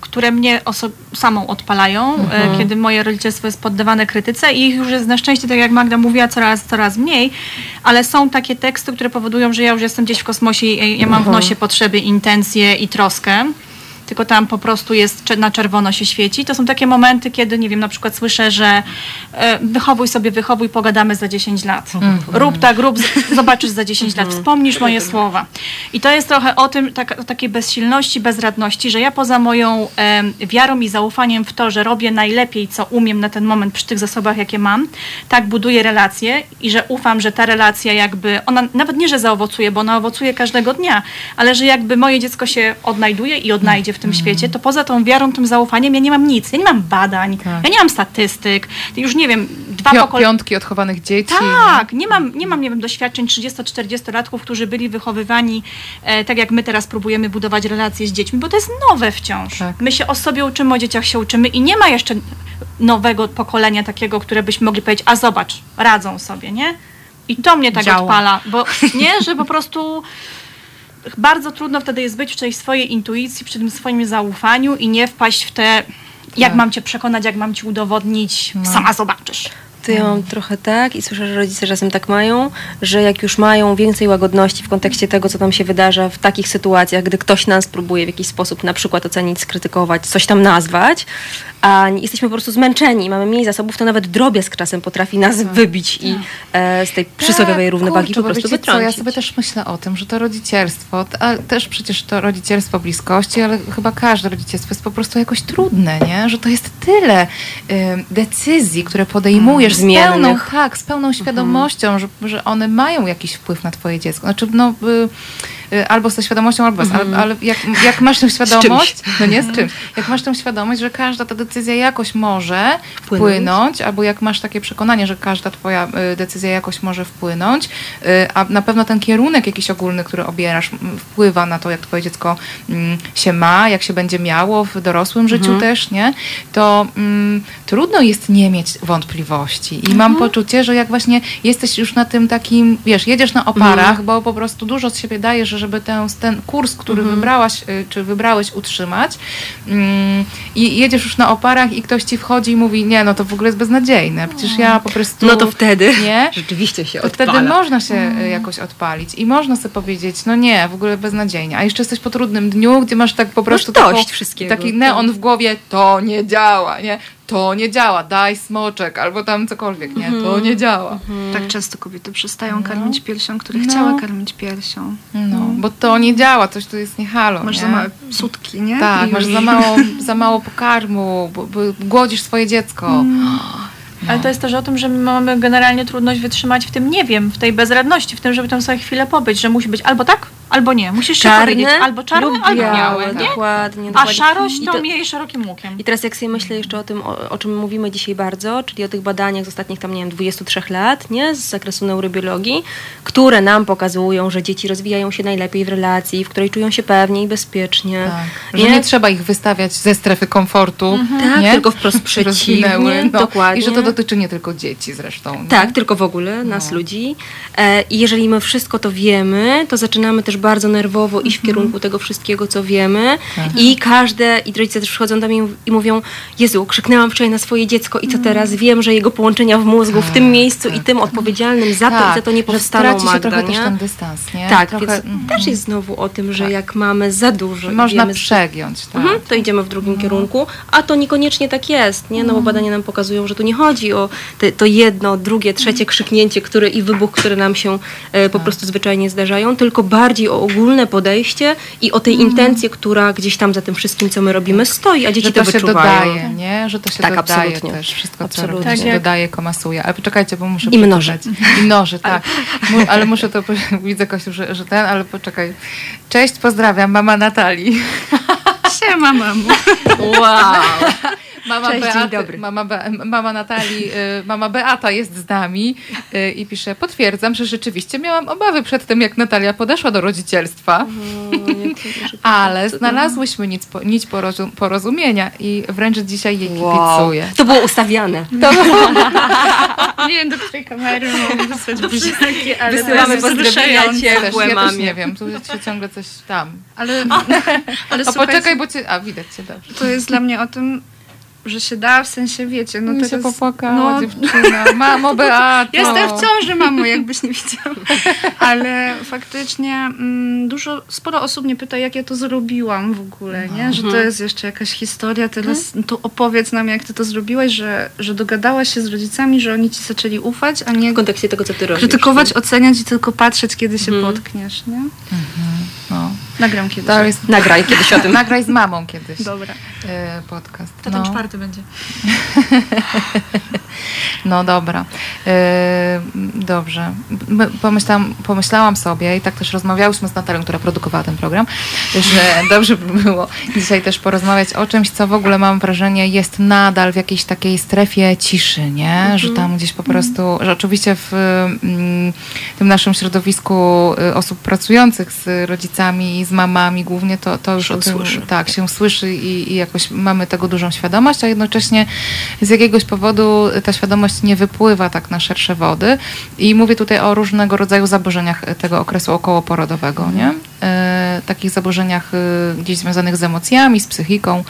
które mnie oso- samą odpalają, y, kiedy moje rodzicielstwo jest poddawane krytyce i ich już jest na szczęście, tak jak Magda mówiła, coraz, coraz mniej, ale są takie teksty, które powodują, że ja już jestem gdzieś w kosmosie i ja mam w nosie potrzeby, intencje i troskę. Tylko tam po prostu jest na czerwono się świeci. To są takie momenty, kiedy, nie wiem, na przykład słyszę, że e, wychowuj sobie, wychowuj, pogadamy za 10 lat. Rób tak, rób, zobaczysz za 10 lat, wspomnisz moje słowa. I to jest trochę o tym, tak, o takiej bezsilności, bezradności, że ja poza moją em, wiarą i zaufaniem w to, że robię najlepiej, co umiem na ten moment przy tych zasobach, jakie mam, tak buduję relacje i że ufam, że ta relacja jakby, ona nawet nie, że zaowocuje, bo ona owocuje każdego dnia, ale że jakby moje dziecko się odnajduje i odnajdzie w tym świecie, to poza tą wiarą, tym zaufaniem ja nie mam nic. Ja nie mam badań, ja nie mam statystyk, już nie wiem, dwa Pio- pokolenia. piątki odchowanych dzieci. Tak, nie mam, nie mam nie wiem, doświadczeń 30-40-latków, którzy byli wychowywani e, tak jak my teraz próbujemy budować relacje z dziećmi, bo to jest nowe wciąż. Tak. My się o sobie uczymy, o dzieciach się uczymy i nie ma jeszcze nowego pokolenia takiego, które byśmy mogli powiedzieć, a zobacz, radzą sobie, nie? I to mnie tak Działa. odpala, bo nie, że po prostu bardzo trudno wtedy jest być w tej swojej intuicji, przy tym swoim zaufaniu i nie wpaść w te, jak Tak. mam cię przekonać, jak mam ci udowodnić, No. sama zobaczysz. To ja mam trochę tak i słyszę, że rodzice czasem tak mają, że jak już mają więcej łagodności w kontekście tego, co tam się wydarza w takich sytuacjach, gdy ktoś nas próbuje w jakiś sposób na przykład ocenić, skrytykować, coś tam nazwać, a jesteśmy po prostu zmęczeni, mamy mniej zasobów, to nawet drobiazg czasem potrafi nas wybić i e, z tej przysłowiowej równowagi kurczę, po prostu wiecie co, Ja wytrącić. sobie też myślę o tym, że to rodzicielstwo, ale też przecież to rodzicielstwo bliskości, ale chyba każde rodzicielstwo jest po prostu jakoś trudne, nie? Że to jest tyle ym, decyzji, które podejmujesz z pełną, tak, z pełną świadomością, że, że one mają jakiś wpływ na twoje dziecko. Znaczy, no, y, y, albo ze świadomością, albo bez, ale, ale jak, jak masz tę świadomość, no nie z czymś, jak masz tę świadomość, że każda ta decyzja jakoś może Wpłynąć. wpłynąć, albo jak masz takie przekonanie, że każda twoja y, decyzja jakoś może wpłynąć, y, a na pewno ten kierunek jakiś ogólny, który obierasz, wpływa na to, jak twoje dziecko mm, się ma, jak się będzie miało w dorosłym życiu też, nie? To mm, trudno jest nie mieć wątpliwości. I mam poczucie, że jak właśnie jesteś już na tym takim, wiesz, jedziesz na oparach, bo po prostu dużo z siebie dajesz, żeby ten, ten kurs, który wybrałaś, y, czy wybrałeś utrzymać mm, i jedziesz już na oparach i ktoś ci wchodzi i mówi, nie, no to w ogóle jest beznadziejne, przecież ja po prostu... No to wtedy Nie? rzeczywiście się To odpala. wtedy można się y, jakoś odpalić i można sobie powiedzieć, no nie, w ogóle beznadziejnie. A jeszcze jesteś po trudnym dniu, gdzie masz tak po prostu dość taką, wszystkiego. taki neon w głowie, to nie działa, nie? To nie działa, daj smoczek, albo tam cokolwiek, nie? To nie działa. Tak często kobiety przestają karmić piersią, które No. chciały karmić piersią. No, bo to nie działa, coś tu jest nie halo, Masz nie? za małe sutki, nie? Tak, I masz za mało, za mało pokarmu, bo, bo głodzisz swoje dziecko. Ale to jest też o tym, że my mamy generalnie trudność wytrzymać w tym nie wiem, w tej bezradności, w tym, żeby tam sobie chwilę pobyć, że musi być albo tak, albo nie. Musisz się powiedzieć Czarne albo czarne, lub albo białe, białe, nie? Dokładnie, A dokładnie. szarość I to to- miejej szerokim łukiem. I teraz jak sobie myślę jeszcze o tym, o, o czym mówimy dzisiaj bardzo, czyli o tych badaniach z ostatnich tam, nie wiem, 23 lat, nie, z zakresu neurobiologii, które nam pokazują, że dzieci rozwijają się najlepiej w relacji, w której czują się pewnie i bezpiecznie. Tak, że nie trzeba ich wystawiać ze strefy komfortu, Tak, nie? tylko wprost przeciwnie, no. dokładnie. I że to dotyczy nie tylko dzieci zresztą. nie? Tak, tylko w ogóle nas No. ludzi. E, I jeżeli my wszystko to wiemy, to zaczynamy też bardzo nerwowo iść w kierunku tego wszystkiego, co wiemy. I każde, i rodzice też przychodzą do mnie i mów- i mówią, Jezu, krzyknęłam wczoraj na swoje dziecko i co teraz? Wiem, że jego połączenia w mózgu w tym miejscu i tym odpowiedzialnym za to i za to nie Tak, powstaną traci się Magda, trochę nie? też ten dystans, nie? Tak, trochę, więc mhm. też jest znowu o tym, że Tak. jak mamy za dużo i Można przegiąć, tak. Mhm, to idziemy w drugim kierunku, a to niekoniecznie tak jest, nie? No bo badania nam pokazują, że tu nie chodzi o te, to jedno, drugie, trzecie krzyknięcie, które i wybuch, które nam się e, po prostu zwyczajnie zdarzają, tylko bardziej o ogólne podejście i o tej intencję, która gdzieś tam za tym wszystkim, co my robimy, stoi, a dzieci że to, się wyczuwają. dodaje, nie? Że to się Tak, dodaje absolutnie. też. Wszystko, Absolutnie. co Tak robi, się jak- dodaje, komasuje. Ale poczekajcie, bo muszę I mnoży. I mnoży, tak. Ale muszę to, widzę Kosiu, że, że ten, ale poczekaj. Cześć, pozdrawiam, mama Natalii. Siema, mamo. Wow! Mama, Cześć, dzień Beaty, dobry. mama, Be, mama Natalii, y, mama Beata jest z nami y, i pisze, potwierdzam, że rzeczywiście miałam obawy przed tym, jak Natalia podeszła do rodzicielstwa, ale znalazłyśmy nic, po, nić porozum, porozumienia i wręcz dzisiaj jej wow. kibicuję. To było ustawiane. Nie wiem, do której kamery mam wysłać buziaki, ale Wysyłamy to pozdrowienia Ciepłe ja też mamie. nie wiem, tu się ciągle coś tam. Ale, ale A słuchajcie, poczekaj, bo cię... A, widać cię dobrze. to jest dla mnie o tym, że się da, w sensie wiecie, no Mi się teraz... popłakała no, dziewczyna. Mamo Beato. Jestem w ciąży, mamo, jakbyś nie widział. Ale faktycznie mm, dużo, sporo osób mnie pyta, jak ja to zrobiłam w ogóle, nie? Że to jest jeszcze jakaś historia, teraz no to opowiedz nam, jak ty to zrobiłaś, że, że dogadałaś się z rodzicami, że oni ci zaczęli ufać, a nie W kontekście tego, co ty robisz. krytykować, oceniać i tylko patrzeć, kiedy się potkniesz, nie? No. Nagram kiedyś. To jest... Nagraj kiedyś o tym. Nagraj z mamą kiedyś Dobra. e, podcast. To ten czwarty będzie. No dobra. E, dobrze. Pomyślałam, pomyślałam sobie i tak też rozmawiałyśmy z Natalią, która produkowała ten program, że dobrze by było dzisiaj też porozmawiać o czymś, co w ogóle mam wrażenie jest nadal w jakiejś takiej strefie ciszy, nie? Że tam gdzieś po prostu, że oczywiście w mm, tym naszym środowisku y, osób pracujących z rodzicami i z mamami głównie to, to już Się o tym, słyszy. tak, się słyszy i, i jakoś mamy tego dużą świadomość, a jednocześnie z jakiegoś powodu ta świadomość nie wypływa tak na szersze wody. I mówię tutaj o różnego rodzaju zaburzeniach tego okresu okołoporodowego, nie? E, takich zaburzeniach e, gdzieś związanych z emocjami, z psychiką.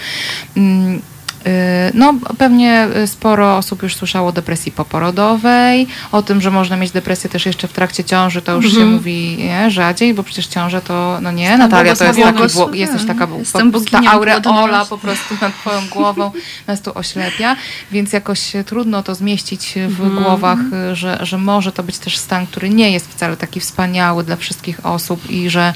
E, No, pewnie sporo osób już słyszało o depresji poporodowej, o tym, że można mieć depresję też jeszcze w trakcie ciąży, to już się mówi nie, rzadziej, bo przecież ciąża to, no nie, Natalia, to jest taki, bło- jesteś taka Jestem po- ta aureola po prostu nad twoją głową nas tu oślepia, więc jakoś trudno to zmieścić w głowach, y, że, że może to być też stan, który nie jest wcale taki wspaniały dla wszystkich osób i że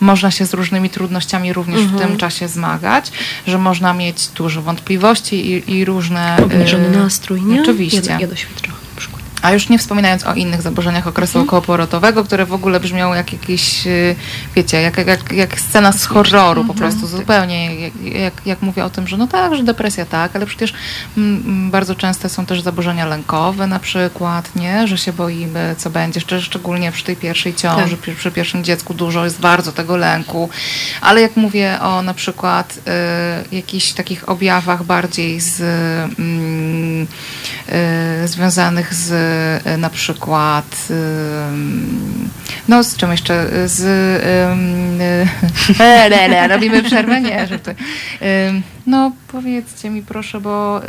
można się z różnymi trudnościami również w tym czasie zmagać, że można mieć dużo wątpliwości i, i różne... Obniżony y, nastrój, nie? Oczywiście. Ja, ja przykład. A już nie wspominając o innych zaburzeniach okresu Mhm. okołoporodowego, które w ogóle brzmią jak jakieś, y, wiecie, jak, jak, jak scena z horroru Mhm. po prostu, zupełnie. Jak, jak, jak mówię o tym, że no tak, że depresja tak, ale przecież mm, mm, bardzo częste są też zaburzenia lękowe na przykład, nie? Że się boimy, co będzie, szcz- szczególnie przy tej pierwszej ciąży, przy, przy pierwszym dziecku dużo jest bardzo tego lęku. Ale jak mówię o na przykład y, jakichś takich objawach bardziej z mm, y, związanych z y, na przykład y, no z czym jeszcze z y, y, le, robimy przerwę? Nie, y, no powiedzcie mi proszę, bo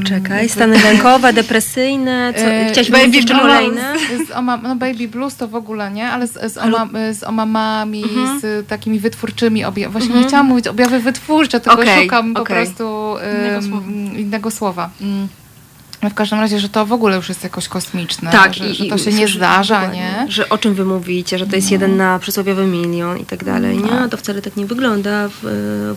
y, Czekaj, stany lękowe, depresyjne, co, chciałaś baby jeszcze kolejne? Z, z oma, no baby blues to w ogóle nie, ale z, z, oma, z omamami, Mhm. z takimi wytwórczymi objawami. Właśnie nie chciałam mówić objawy wytwórcze, tylko Okej, szukam po okej. prostu Innego ym, słowa. innego słowa. No W każdym razie, że to w ogóle już jest jakoś kosmiczne, Tak, że, i, że i to się nie słyszę- zdarza, nie? No. Że o czym wy mówicie, że to jest jeden na przysłowiowy milion i tak dalej, nie? A to wcale tak nie wygląda w,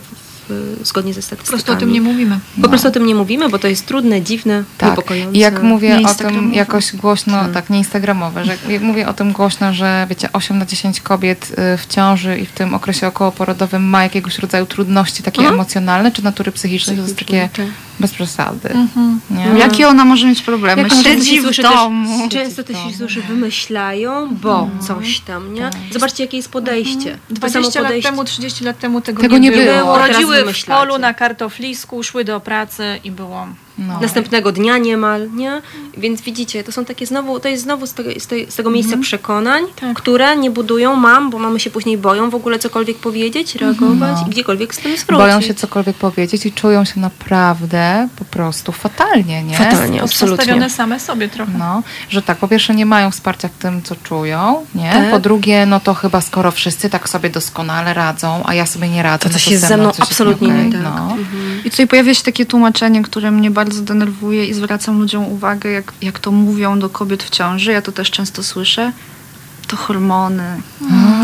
zgodnie ze Po statystykami. prostu o tym nie mówimy. Po prostu o tym nie mówimy, bo to jest trudne, dziwne, Tak. niepokojące. I jak mówię o tym jakoś głośno, Hmm. tak, nie instagramowe, że jak mówię o tym głośno, że wiecie, 8 na 10 kobiet y, w ciąży i w tym okresie okołoporodowym ma jakiegoś rodzaju trudności takie Mhm. emocjonalne czy natury psychicznej, to jest takie Tak. bez przesady. Mhm. Nie? Jakie ona może mieć problemy? Jak Siedzi w domu. Też, często też się słyszy, wymyślają, bo coś tam, nie? Zobaczcie, jakie jest podejście. Samo 20 lat temu, 30 lat temu tego, Tego nie nie było. było. Teraz Rodziły w polu na kartoflisku, szły do pracy i było. No. Następnego dnia niemal, nie? Więc widzicie, to są takie znowu, to jest znowu z tego, z tej- z tego miejsca przekonań, Tak. które nie budują mam, bo mamy się później boją w ogóle cokolwiek powiedzieć, reagować i gdziekolwiek z tym zwrócić. Boją się cokolwiek powiedzieć i czują się naprawdę po prostu fatalnie, nie? Fatalnie. absolutnie. Postawione same sobie trochę. No, że tak, po pierwsze nie mają wsparcia w tym, co czują, nie? Tak. Po drugie, no to chyba skoro wszyscy tak sobie doskonale radzą, a ja sobie nie radzę, To no coś to jest ze ze mną absolutnie okej, nie tak. No. I tutaj pojawia się takie tłumaczenie, które mnie bardzo denerwuje i zwracam ludziom uwagę, jak, jak to mówią do kobiet w ciąży. Ja to też często słyszę. To hormony.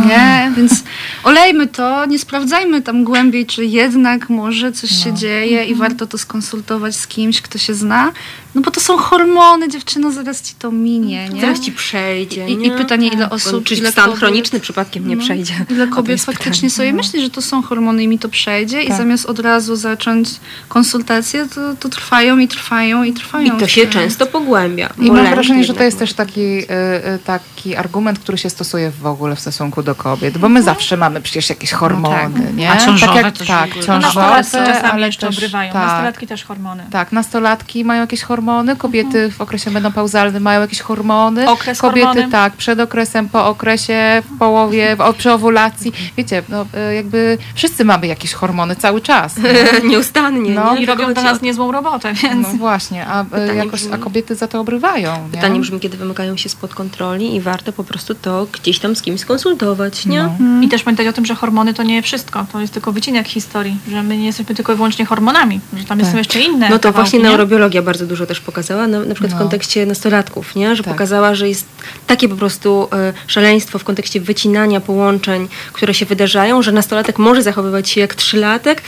Nie? Więc olejmy to, nie sprawdzajmy tam głębiej, czy jednak może coś się dzieje i warto to skonsultować z kimś, kto się zna. No bo to są hormony, dziewczyno, zaraz ci to minie, nie? Zaraz ci przejdzie, I, i nie? pytanie, ile osób, Czy ile stan kobiet- chroniczny przypadkiem nie no, przejdzie? Ile kobiet faktycznie pytanie. sobie myśli, że to są hormony i mi to przejdzie i Tak. zamiast od razu zacząć konsultacje, to, to trwają i trwają i trwają. I to się często pogłębia. I mam wrażenie, że to jest też taki, y, y, taki argument, który który się stosuje w ogóle w stosunku do kobiet, bo my zawsze mamy przecież jakieś hormony, tak. nie? A ciążowe tak też tak. No, nastolatki ciążowe, czasami ale jeszcze też, obrywają. tak, Nastolatki też hormony. tak, nastolatki mają jakieś hormony, kobiety w okresie menopauzalnym mają jakieś hormony, Okres kobiety hormony. tak, przed okresem, po okresie, w połowie, w, przy owulacji. Wiecie, no, y, jakby wszyscy mamy jakieś hormony cały czas. Nieustannie, No. nie? I robią dla nas niezłą robotę, więc... No właśnie, a, Pytanie jakoś, a kobiety za to obrywają. Nie? Pytanie brzmi, kiedy wymykają się spod kontroli i warto po prostu to gdzieś tam z kimś skonsultować, nie? No. I też pamiętać o tym, że hormony to nie wszystko. To jest tylko wycinek historii, że my nie jesteśmy tylko i wyłącznie hormonami, że tam Tak. są jeszcze inne No to kawałki, właśnie nie? neurobiologia bardzo dużo też pokazała, na, na przykład w No. kontekście nastolatków, nie? że Tak. pokazała, że jest takie po prostu e, szaleństwo w kontekście wycinania połączeń, które się wydarzają, że nastolatek może zachowywać się jak trzylatek,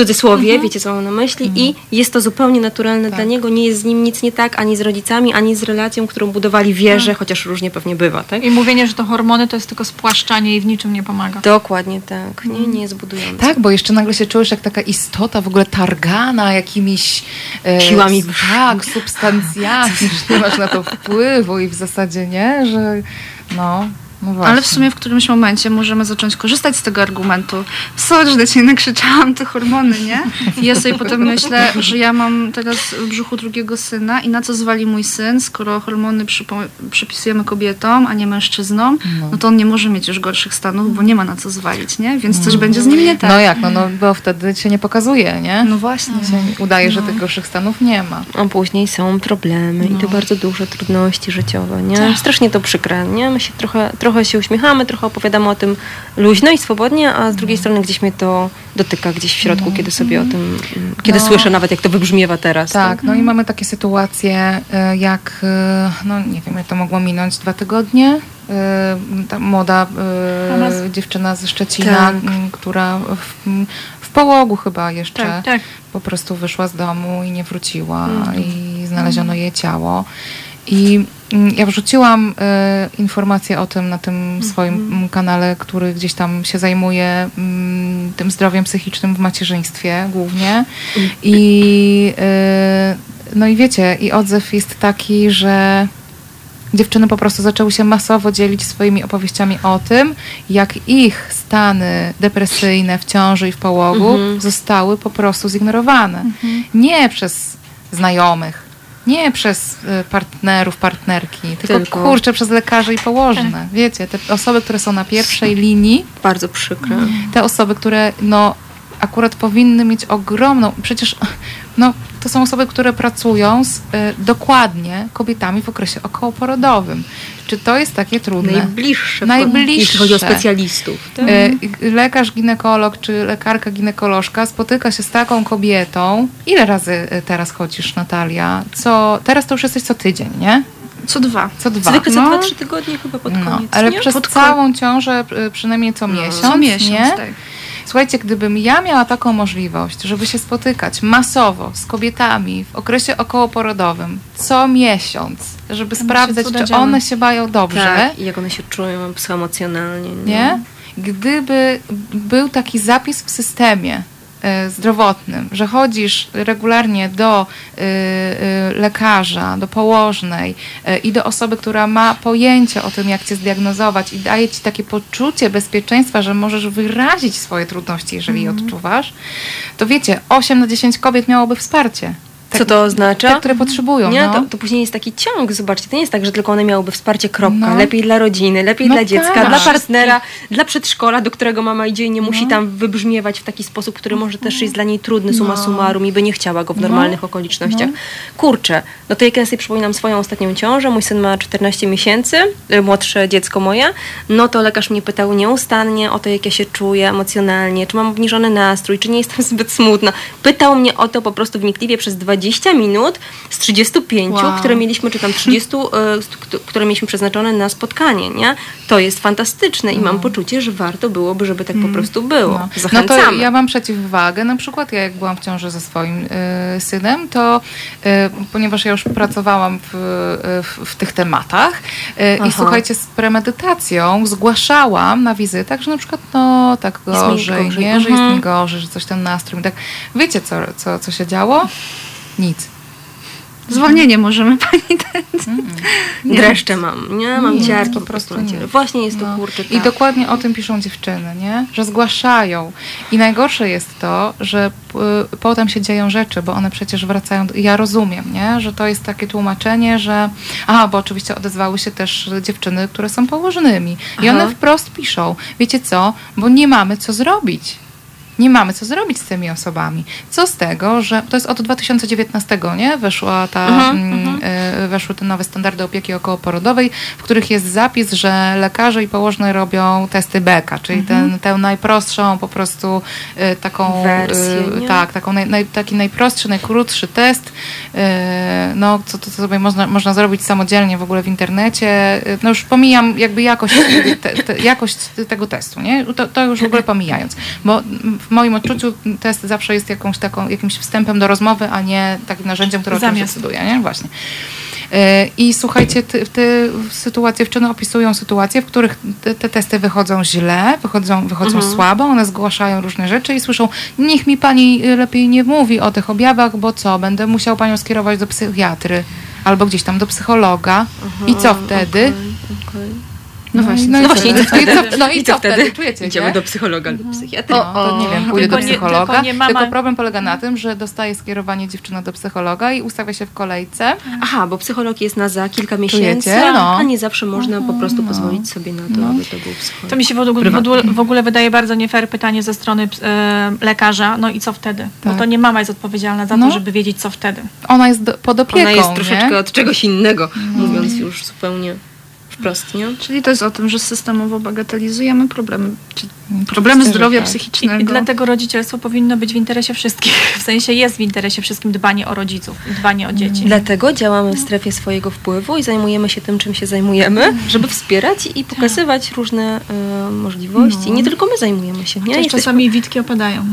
w cudzysłowie, wiecie co mam na myśli, i jest to zupełnie naturalne Tak. dla niego, nie jest z nim nic nie tak, ani z rodzicami, ani z relacją, którą budowali wieże, chociaż różnie pewnie bywa, tak? I mówienie, że to hormony to jest tylko spłaszczanie i w niczym nie pomaga. Dokładnie tak, nie, nie jest budujące. Tak, bo jeszcze nagle się czujesz jak taka istota w ogóle targana jakimiś e, Siłami Tak, substancjami, że nie masz na to wpływu i w zasadzie nie, że no, no. Ale w sumie w którymś momencie możemy zacząć korzystać z tego argumentu. Sorry, że do ciebie nakrzyczałam te hormony, nie? I ja sobie potem myślę, że ja mam teraz w brzuchu drugiego syna i na co zwali mój syn, skoro hormony przypisujemy kobietom, a nie mężczyznom, no to on nie może mieć już gorszych stanów, bo nie ma na co zwalić, nie? Więc coś będzie z nim nie tak. No jak, no, no bo wtedy się nie pokazuje, nie? No właśnie. Się udaje, że tych gorszych stanów nie ma. A później są problemy i to bardzo duże trudności życiowe, nie? Strasznie to przykre, nie? My się trochę, trochę się uśmiechamy, trochę opowiadamy o tym luźno i swobodnie, a z drugiej strony gdzieś mnie to dotyka gdzieś w środku, kiedy sobie o tym, mm, kiedy No. słyszę nawet, jak to wybrzmiewa teraz. Tak, no i mamy takie sytuacje, e, jak, e, no nie wiem, jak to mogło minąć, dwa tygodnie. E, Ta młoda dziewczyna ze Szczecina, Tak. która w, w połogu chyba jeszcze Tak, tak. po prostu wyszła z domu i nie wróciła i znaleziono jej ciało. I mm, ja wrzuciłam e, informacje o tym na tym swoim mm, kanale, który gdzieś tam się zajmuje mm, tym zdrowiem psychicznym w macierzyństwie głównie. I e, no i wiecie, i odzew jest taki, że dziewczyny po prostu zaczęły się masowo dzielić swoimi opowieściami o tym, jak ich stany depresyjne w ciąży i w połogu zostały po prostu zignorowane. Nie przez znajomych, nie przez y, partnerów, partnerki, tylko, Tylko. kurczę przez lekarzy i położne. Wiecie, te osoby, które są na pierwszej linii, Bardzo przykre. te osoby, które no akurat powinny mieć ogromną, przecież no, to są osoby, które pracują z y, dokładnie kobietami w okresie okołoporodowym. Czy to jest takie trudne? Najbliższe, Najbliższe. jeśli chodzi o specjalistów. Tak? Y, Lekarz, ginekolog czy lekarka ginekolożka spotyka się z taką kobietą. Ile razy y, teraz chodzisz, Natalia? Co, teraz to już jesteś co tydzień, nie? Co dwa. Co dwa. Zwykle co No. 2-3 tygodnie chyba pod No, koniec, ale nie? przez Pod całą ciążę y, przynajmniej co miesiąc, Co miesiąc, nie? tak. Słuchajcie, gdybym ja miała taką możliwość, żeby się spotykać masowo z kobietami w okresie okołoporodowym co miesiąc, żeby sprawdzać, cuda czy one się mają dobrze, Tak, i jak one się czują psychoemocjonalnie. nie? Gdyby był taki zapis w systemie zdrowotnym, że chodzisz regularnie do e, e, lekarza, do położnej e, i do osoby, która ma pojęcie o tym, jak cię zdiagnozować i daje ci takie poczucie bezpieczeństwa, że możesz wyrazić swoje trudności, jeżeli je odczuwasz, to wiecie, 8 na 10 kobiet miałoby wsparcie. Co to oznacza? Te, które potrzebują. Nie, no. to, to później jest taki ciąg, zobaczcie, to nie jest tak, że tylko one miałyby wsparcie, kropka, No. lepiej dla rodziny, lepiej No dla dziecka, tak. dla partnera, dla przedszkola, do którego mama idzie i nie musi tam wybrzmiewać w taki sposób, który może też jest dla niej trudny, summa No. summarum i by nie chciała go w normalnych okolicznościach. Kurczę, no to jak ja sobie przypominam swoją ostatnią ciążę, mój syn ma 14 miesięcy, y, młodsze dziecko moje, no to lekarz mnie pytał nieustannie o to, jak ja się czuję emocjonalnie, czy mam obniżony nastrój, czy nie jestem zbyt smutna. Pytał mnie o to po prostu wnikliwie przez 20 minut z 35, Wow. które mieliśmy, czy tam 30, y, st- które mieliśmy przeznaczone na spotkanie, nie? To jest fantastyczne i mam poczucie, że warto byłoby, żeby tak po prostu było. No. no Zachęcamy. to ja mam przeciwwagę. Na przykład ja jak byłam w ciąży ze swoim y, synem, to y, ponieważ ja już pracowałam w, w, w tych tematach y, i słuchajcie, z premedytacją zgłaszałam na wizytach, że na przykład no tak gorzej, gorzej. nie, że jest Mhm. mi gorzej, że coś ten nastrój. Tak. Wiecie co, co, co się działo? Nic. Zwolnienie możemy pani dać. Dreszcze mam, nie? Mam Nie, ciarki po prostu nie. ciele. Właśnie jest to No. kurczę I tak. dokładnie o tym piszą dziewczyny, nie? Że zgłaszają. I najgorsze jest to, że y, potem się dzieją rzeczy, bo one przecież wracają. Do... Ja rozumiem, nie? Że to jest takie tłumaczenie, że. Aha, bo oczywiście odezwały się też dziewczyny, które są położonymi. I Aha. one wprost piszą: Wiecie co? Bo nie mamy co zrobić. Nie mamy co zrobić z tymi osobami. Co z tego, że to jest od 2019, nie? Weszła ta, mm, y, weszły te nowe standardy opieki okołoporodowej, w których jest zapis, że lekarze i położne robią testy BEKA, czyli ten, tę najprostszą po prostu y, taką Wersję, y, nie? tak, taką naj, naj, taki najprostszy, najkrótszy test, no co, co sobie można, można zrobić samodzielnie w ogóle w internecie. No już pomijam jakby jakość, te, te, jakość tego testu, nie? To, to już w ogóle pomijając, bo w moim odczuciu test zawsze jest jakąś taką, jakimś wstępem do rozmowy, a nie takim narzędziem, które o czymś Zamiast. decyduje, nie? Właśnie. Y, I słuchajcie, te, te sytuacje, dziewczyny opisują sytuacje, w których te, te testy wychodzą źle, wychodzą, wychodzą słabo, one zgłaszają różne rzeczy i słyszą, niech mi pani lepiej nie mówi o tych objawach, bo co, będę musiał panią skierować do psychiatry albo gdzieś tam do psychologa. I co wtedy? Okej. No właśnie, no, i No co właśnie, wtedy? i co No i co, no i co wtedy? Czujecie Idziemy się? do psychologa albo psychiatry. No, to nie wiem, pójdę Tylko do nie- psychologa. tylko nie mama- Tylko problem polega na tym, że dostaje skierowanie dziewczyna do psychologa i ustawia się w kolejce. Aha, bo psycholog jest na za kilka miesięcy? No. a nie zawsze można po prostu pozwolić sobie na to, aby to był psycholog. To mi się w ogóle, w ogóle, wydaje bardzo nie fair pytanie ze strony e, lekarza. No i co wtedy? Tak. Bo to nie mama jest odpowiedzialna za No. to, żeby wiedzieć, co wtedy. Ona jest do, pod opieką, Ona jest nie? troszeczkę od czegoś innego, mówiąc już zupełnie wprost, nie? Czyli to jest o tym, że systemowo bagatelizujemy problemy, czy problemy zdrowia tak. I, psychicznego. I dlatego rodzicielstwo powinno być w interesie wszystkich. W sensie jest w interesie wszystkim dbanie o rodziców, i dbanie o dzieci. Dlatego działamy w strefie swojego wpływu i zajmujemy się tym, czym się zajmujemy, żeby wspierać i pokazywać różne e, możliwości. Nie tylko my zajmujemy się, nie? Chociaż Jesteśmy, czasami witki opadają.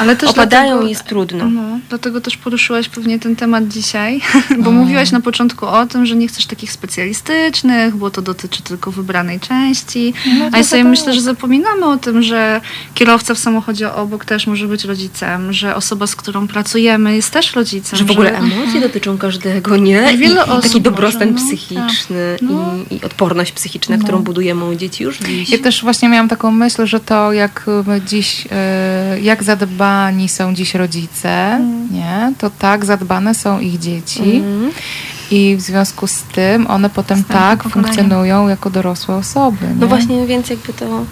Ale też opadają dlatego, i jest trudno. No, dlatego też poruszyłaś pewnie ten temat dzisiaj, bo mówiłaś na początku o tym, że nie chcesz takich specjalistycznych, bo to dotyczy tylko wybranej części. A ja sobie myślę, że zapominamy o tym, że kierowca w samochodzie obok też może być rodzicem, że osoba, z którą pracujemy jest też rodzicem. Że w ogóle emocje dotyczą każdego, nie? I, Wiele i osób taki dobrostan może, no, psychiczny No. i, i odporność psychiczna, którą budujemy u dzieci już dziś. Ja też właśnie miałam taką myśl, że to jak dziś, y, jak zadbani są dziś rodzice, nie, to tak zadbane są ich dzieci Mhm. i w związku z tym one potem tak pokolenia. funkcjonują jako dorosłe osoby. Nie? No właśnie, więc jakby to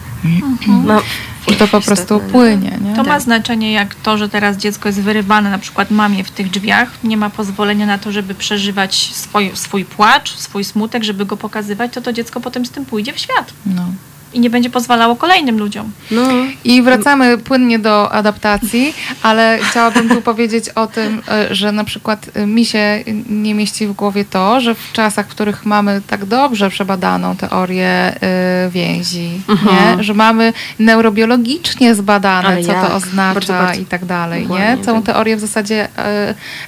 ma I to po prostu płynie. Nie? To ma znaczenie jak to, że teraz dziecko jest wyrywane na przykład mamie w tych drzwiach, nie ma pozwolenia na to, żeby przeżywać swój, swój płacz, swój smutek, żeby go pokazywać, to to dziecko potem z tym pójdzie w świat No. I nie będzie pozwalało kolejnym ludziom. No, I wracamy płynnie do adaptacji, ale chciałabym tu powiedzieć o tym, e, że na przykład e, mi się nie mieści w głowie to, że w czasach, w których mamy tak dobrze przebadaną teorię e, więzi, Mhm. nie? że mamy neurobiologicznie zbadane, Ale co jak? to Bardzo, oznacza bardzo. i tak dalej, Dokładnie, nie? Całą tak. teorię w zasadzie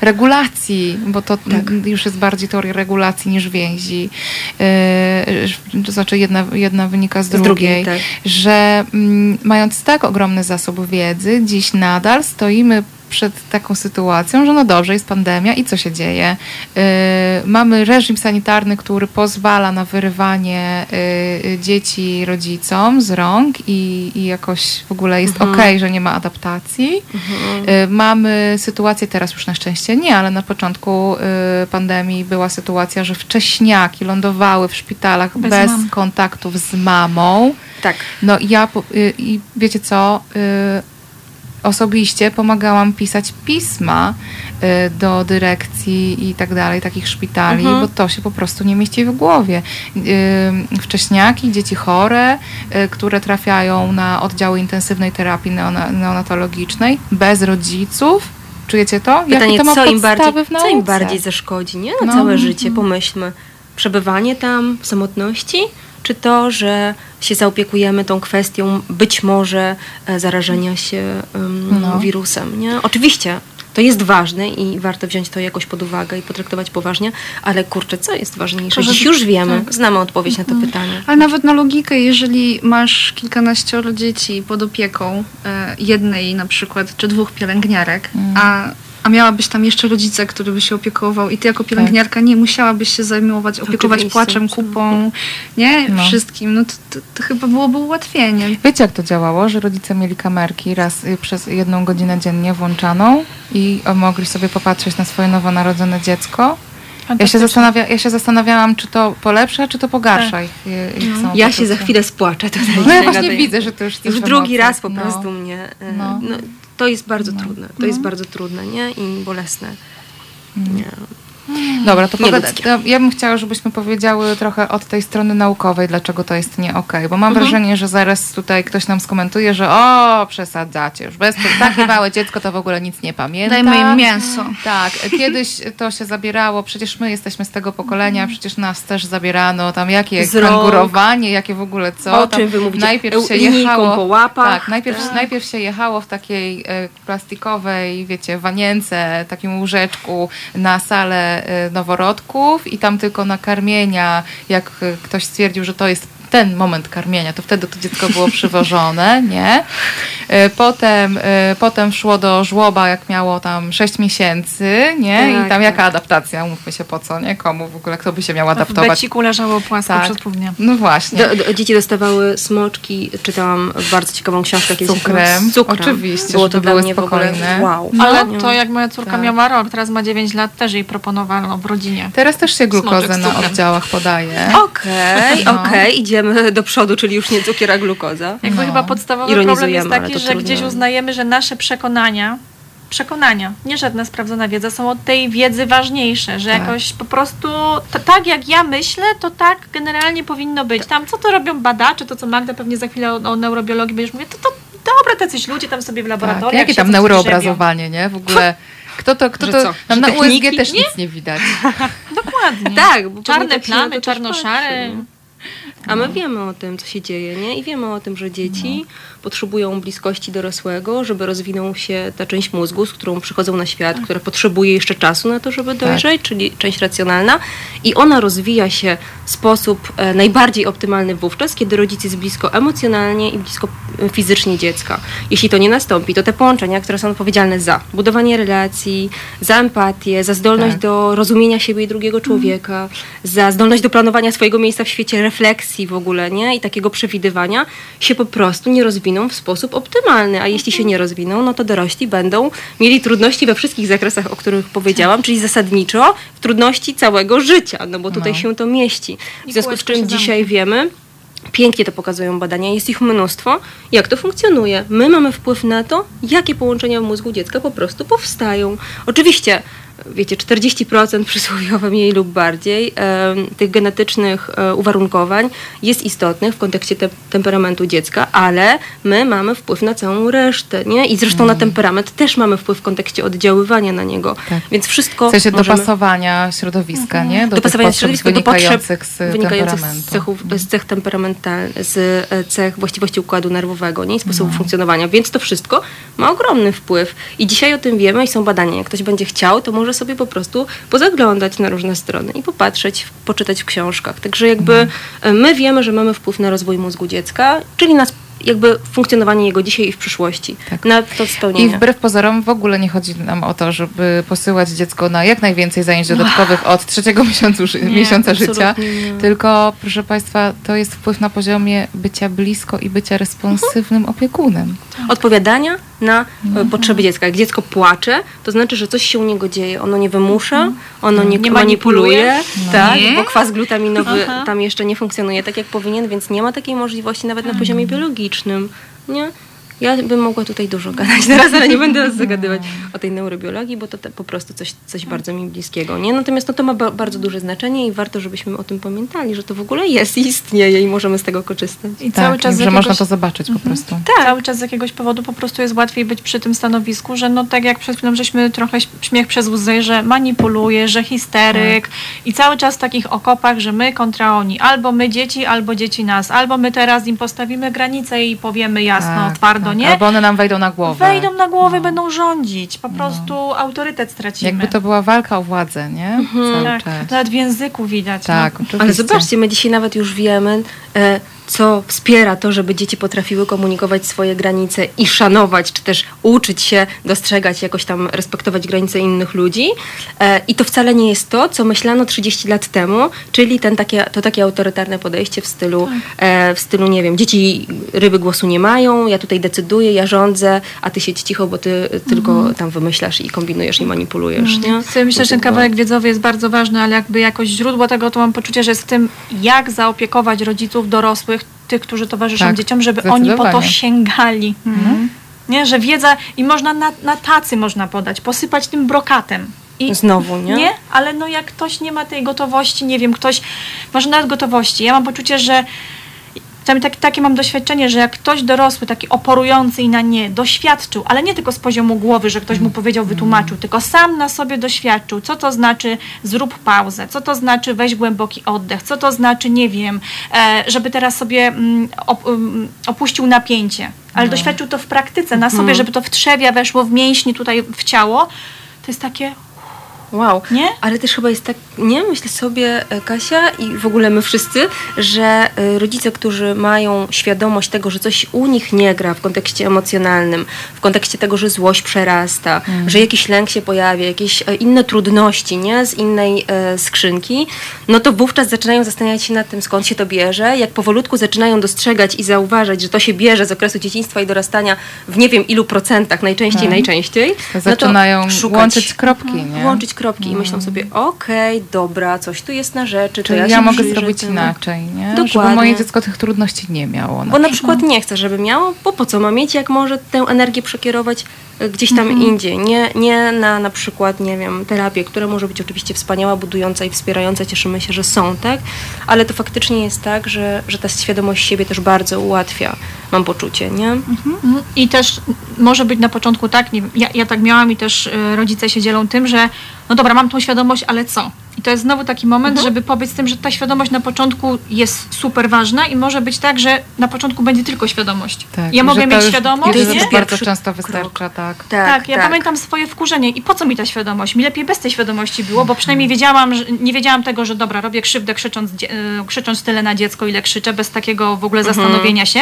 regulacji, bo to m, już jest bardziej teoria regulacji niż więzi. To znaczy jedna, jedna wynika z z drugiej, drugiej tak. że mm, mając tak ogromny zasób wiedzy, dziś nadal stoimy przed taką sytuacją, że no dobrze, jest pandemia i co się dzieje? Yy, mamy reżim sanitarny, który pozwala na wyrywanie yy, dzieci rodzicom z rąk i, i jakoś w ogóle jest okej, że nie ma adaptacji. Yy, mamy sytuację, teraz już na szczęście nie, ale na początku yy, pandemii była sytuacja, że wcześniaki lądowały w szpitalach Bez bez, kontaktów z mamą. Tak. No i ja, y, i wiecie co, y, osobiście pomagałam pisać pisma y, do dyrekcji i tak dalej, takich szpitali, Mhm. bo to się po prostu nie mieści w głowie. Y, Wcześniaki, dzieci chore, y, które trafiają na oddziały intensywnej terapii neona, neonatologicznej, bez rodziców. Czujecie to? Jakie Pytanie, to ma co im, bardziej, co im bardziej zaszkodzi, nie? Na No. całe życie, pomyślmy. Przebywanie tam w samotności, czy to, że się zaopiekujemy tą kwestią być może e, zarażenia się No. wirusem, nie? Oczywiście, to jest ważne i warto wziąć to jakoś pod uwagę i potraktować poważnie, ale kurczę, co jest ważniejsze? Dziś już wiemy, tak. znamy odpowiedź na to pytanie. Ale nawet na logikę, jeżeli masz kilkanaścioro dzieci pod opieką e, jednej na przykład, czy dwóch pielęgniarek, a a miałabyś tam jeszcze rodzica, który by się opiekował i ty jako pielęgniarka nie musiałabyś się zajmować, opiekować płaczem, kupą, nie? No. Wszystkim. No to, to, to chyba byłoby ułatwienie. Wiecie, jak to działało, że rodzice mieli kamerki raz y, przez jedną godzinę dziennie włączaną i mogli sobie popatrzeć na swoje nowonarodzone dziecko? Ja się, zastanawia, ja się zastanawiałam, czy to polepsza, czy to pogarsza ich, ich ich Tak. Ja po się za chwilę spłaczę tutaj. No ja właśnie widzę, że to już Już drugi raz po No. prostu mnie. e, No. No. to jest bardzo trudne. To jest bardzo trudne, nie? I bolesne. Nie. Dobra, to, pogada- ja bym chciała, żebyśmy powiedziały trochę od tej strony naukowej, dlaczego to jest nie okej, bo mam Mhm. wrażenie, że zaraz tutaj ktoś nam skomentuje, że o, przesadzacie już, bez takie małe dziecko to w ogóle nic nie pamięta. Dajmy im mięso. Tak, kiedyś to się zabierało, przecież my jesteśmy z tego pokolenia, przecież nas też zabierano, tam jakie Mhm. Kangurowanie, jakie w ogóle co. O czym wy mówicie? Najpierw się jechało, po łapach. tak, najpierw, najpierw się jechało w takiej e, plastikowej, wiecie, wanience, takim łóżeczku na salę noworodków i tam tylko na karmienia, jak ktoś stwierdził, że to jest ten moment karmienia, to wtedy to dziecko było przywożone, nie? E, Potem, e, potem szło do żłoba, jak miało tam 6 miesięcy, nie? I Tak, tam jaka tak. adaptacja? Mówmy się po co, nie? Komu w ogóle, kto by się miał W adaptować? beciku leżało płasko Tak. przez pół dnia. No właśnie. Do, do, dzieci dostawały smoczki. Czytałam bardzo ciekawą książkę kiedyś. cukrem. Z cukrem. Oczywiście, Było żeby to dla były mnie w ogóle spokojne. wow. Ale Nie. to jak moja córka Tak. miała rok, teraz ma 9 lat, też jej proponowano w rodzinie. Teraz też się glukozę na oddziałach podaje. Okej, No. okej, idziemy do przodu, czyli już nie cukier, a glukoza. Jakby No. chyba podstawowy problem jest taki, że trudno. gdzieś uznajemy, że nasze przekonania, przekonania, nie żadna sprawdzona wiedza, są od tej wiedzy ważniejsze, że Tak. jakoś po prostu to, tak jak ja myślę, to tak generalnie powinno być. Tam co to robią badacze, to co Magda pewnie za chwilę o, o neurobiologii będziesz mówić, to, to dobra, tacyś ludzie tam sobie w Tak, laboratoriach jakie tam neuroobrazowanie, nie? W ogóle. Kto to, kto to, co? tam na? USG też nic nie widać. Dokładnie. Tak, bo Czarne tak plamy, czarnoszare. A my wiemy o tym, co się dzieje, nie? I wiemy o tym, że dzieci potrzebują bliskości dorosłego, żeby rozwinął się ta część mózgu, z którą przychodzą na świat, która potrzebuje jeszcze czasu na to, żeby dojrzeć, czyli część racjonalna. I ona rozwija się w sposób e, najbardziej optymalny wówczas, kiedy rodzic jest blisko emocjonalnie i blisko e, fizycznie dziecka. Jeśli to nie nastąpi, to te połączenia, które są odpowiedzialne za budowanie relacji, za empatię, za zdolność Tak. do rozumienia siebie i drugiego człowieka, za zdolność do planowania swojego miejsca w świecie, refleksji w ogóle, nie? I takiego przewidywania, się po prostu nie rozwiną w sposób optymalny. A jeśli się nie rozwiną, no to dorośli będą mieli trudności we wszystkich zakresach, o których powiedziałam, czyli zasadniczo w trudności całego życia, no bo tutaj No. się to mieści. W związku z czym dzisiaj wiemy, Pięknie to pokazują badania, jest ich mnóstwo, jak to funkcjonuje. My mamy wpływ na to, jakie połączenia w mózgu dziecka po prostu powstają. Oczywiście, wiecie, 40% przysłowiowe mniej lub bardziej tych genetycznych e, uwarunkowań jest istotnych w kontekście te, temperamentu dziecka, ale my mamy wpływ na całą resztę, nie? I zresztą na temperament też mamy wpływ w kontekście oddziaływania na niego. Tak. Więc wszystko W sensie możemy... dopasowania środowiska, nie? Do dopasowania środowiska do potrzeb z wynikających z, cechów, z cech temperamentalnych, z e, cech właściwości układu nerwowego nie? i sposobu No. funkcjonowania. Więc to wszystko ma ogromny wpływ. I dzisiaj o tym wiemy i są badania. Jak ktoś będzie chciał, to może sobie po prostu pozaglądać na różne strony i popatrzeć, poczytać w książkach. Także jakby e, my wiemy, że mamy wpływ na rozwój mózgu dziecka, czyli na sp- jakby funkcjonowanie jego dzisiaj i w przyszłości. Tak. Na to spełnienie. I wbrew pozorom w ogóle nie chodzi nam o to, żeby posyłać dziecko na jak najwięcej zajęć dodatkowych od trzeciego miesiącu, ży- miesiąca życia. nie. Tylko, proszę Państwa, to jest wpływ na poziomie bycia blisko i bycia responsywnym opiekunem. odpowiadania na Mhm. e, potrzeby dziecka. Jak dziecko płacze, to znaczy, że coś się u niego dzieje. Ono nie wymusza, Mhm. ono nie, Nie manipuluje, manipuluje. tak, Nie. bo kwas glutaminowy Aha. tam jeszcze nie funkcjonuje tak, jak powinien, więc nie ma takiej możliwości nawet na poziomie Mhm. Nie? Ja bym mogła tutaj dużo gadać teraz, ale nie będę zagadywać o tej neurobiologii, bo to te, po prostu coś, coś bardzo mi bliskiego. Nie? Natomiast no, to ma ba- bardzo duże znaczenie i warto, żebyśmy o tym pamiętali, że to w ogóle jest i istnieje i możemy z tego korzystać. I Tak, cały czas z że jakiegoś- można to zobaczyć po prostu. Tak. Cały czas z jakiegoś powodu po prostu jest łatwiej być przy tym stanowisku, że no tak jak przed chwilą żeśmy trochę śmiech przez łzy, że manipuluje, że histeryk i cały czas w takich okopach, że my kontra oni. Albo my dzieci, albo dzieci nas. Albo my teraz im postawimy granicę i powiemy jasno, Tak, twardo, tak. nie? Albo one nam wejdą na głowę. Wejdą na głowę, będą rządzić. Po prostu autorytet stracimy. Jakby to była walka o władzę, nie? Cały tak, czas. nawet w języku widać. Tak, no. Ale zobaczcie, my dzisiaj nawet już wiemy, e, co wspiera to, żeby dzieci potrafiły komunikować swoje granice i szanować, czy też uczyć się dostrzegać, jakoś tam respektować granice innych ludzi. E, I to wcale nie jest to, co myślano 30 lat temu, czyli ten takie, to takie autorytarne podejście w stylu, e, w stylu, nie wiem, dzieci ryby głosu nie mają, ja tutaj decyduję, ja rządzę, a ty siedź cicho, bo ty tylko tam wymyślasz i kombinujesz i manipulujesz, nie? Sobie myślę, że ten kawałek wiedzowy jest bardzo ważny, ale jakby jakoś źródło tego, to mam poczucie, że jest w tym, jak zaopiekować rodziców, dorosłych, tych, którzy towarzyszą Tak, dzieciom, żeby oni po to sięgali. Nie, że wiedza i można na, na tacy można podać, posypać tym brokatem. I Znowu, nie? nie? Ale no jak ktoś nie ma tej gotowości, nie wiem, ktoś, może nawet gotowości. Ja mam poczucie, że tam tak, takie mam doświadczenie, że jak ktoś dorosły, taki oporujący i na nie, doświadczył, ale nie tylko z poziomu głowy, że ktoś mu powiedział, wytłumaczył, tylko sam na sobie doświadczył, co to znaczy zrób pauzę, co to znaczy weź głęboki oddech, co to znaczy, nie wiem, e, żeby teraz sobie mm, op, mm, opuścił napięcie, ale doświadczył to w praktyce, na sobie, żeby to w trzewia weszło w mięśni tutaj w ciało, to jest takie, Wow. Nie? Ale też chyba jest tak, nie? Myślę sobie, e, Kasia i w ogóle my wszyscy, że e, rodzice, którzy mają świadomość tego, że coś u nich nie gra w kontekście emocjonalnym, w kontekście tego, że złość przerasta, że jakiś lęk się pojawia, jakieś e, inne trudności, nie? Z innej e, skrzynki, no to wówczas zaczynają zastanawiać się nad tym, skąd się to bierze. Jak powolutku zaczynają dostrzegać i zauważać, że to się bierze z okresu dzieciństwa i dorastania w nie wiem ilu procentach, najczęściej, najczęściej, no to Zaczynają szukać łączyć kropki, nie? łączyć kropki i myślą sobie, okej, dobra, coś tu jest na rzeczy, to Czyli ja, ja, się mogę przyjrzę zrobić temu. inaczej, nie? Dokładnie. Żeby moje dziecko tych trudności nie miało. Bo na przykład nie chce, żeby miało, bo po co ma mieć, jak może tę energię przekierować e, gdzieś tam Mhm. indziej. Nie, nie na na przykład, nie wiem, terapię, która może być oczywiście wspaniała, budująca i wspierająca, cieszymy się, że są, tak? Ale to faktycznie jest tak, że, że ta świadomość siebie też bardzo ułatwia, mam poczucie, nie? Mhm. I też może być na początku tak, nie wiem, ja, ja tak miałam i też y, rodzice się dzielą tym, że no dobra, mam tą świadomość, ale co? I to jest znowu taki moment, Mhm. żeby pobyć z tym, że ta świadomość na początku jest super ważna i może być tak, że na początku będzie tylko świadomość. Tak, ja i mogę mieć już- świadomość, to nie? już bardzo często wystarcza, tak. Tak, ja pamiętam swoje wkurzenie i po co mi ta świadomość? Mi lepiej bez tej świadomości było, bo przynajmniej wiedziałam, że, nie wiedziałam tego, że dobra, robię krzywdę krzycząc, e, krzycząc tyle na dziecko, ile krzyczę, bez takiego w ogóle Mhm. zastanowienia się.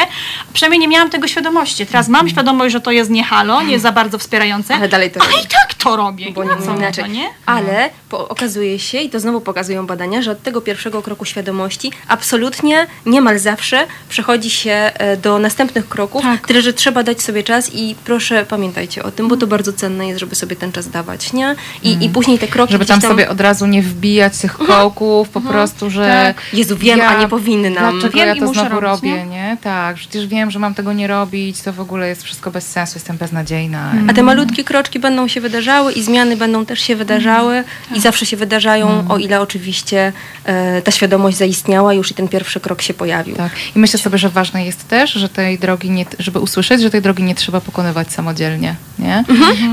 Przynajmniej nie miałam tego świadomości. Teraz mam świadomość, że to jest nie halo, nie za bardzo wspierające, Ale dalej to robię. i tak to robię. Bo nie co inaczej. to, nie? Ale po, okazuje się, i to znowu pokazują badania, że od tego pierwszego kroku świadomości absolutnie, niemal zawsze przechodzi się e, do następnych kroków, Tak. tyle że trzeba dać sobie czas i proszę pamiętajcie o tym, bo to bardzo cenne jest, żeby sobie ten czas dawać, nie? I, i później te kroki Żeby gdzieś tam sobie od razu nie wbijać tych kołków, po prostu, że Jezu, wiem, a nie powinnam. Dlaczego Wiem ja to znowu robić, robię, nie? nie? Tak, przecież wiem, że mam tego nie robić, to w ogóle jest wszystko bez sensu, jestem beznadziejna. A te malutkie kroczki będą się wydarzały i zmiany będą też się wydarzały i zawsze się wydarzają, o ile oczywiście e, ta świadomość zaistniała już i ten pierwszy krok się pojawił. Tak. I myślę sobie, że ważne jest też, że tej drogi nie, żeby usłyszeć, że tej drogi nie trzeba pokonywać samodzielnie, nie?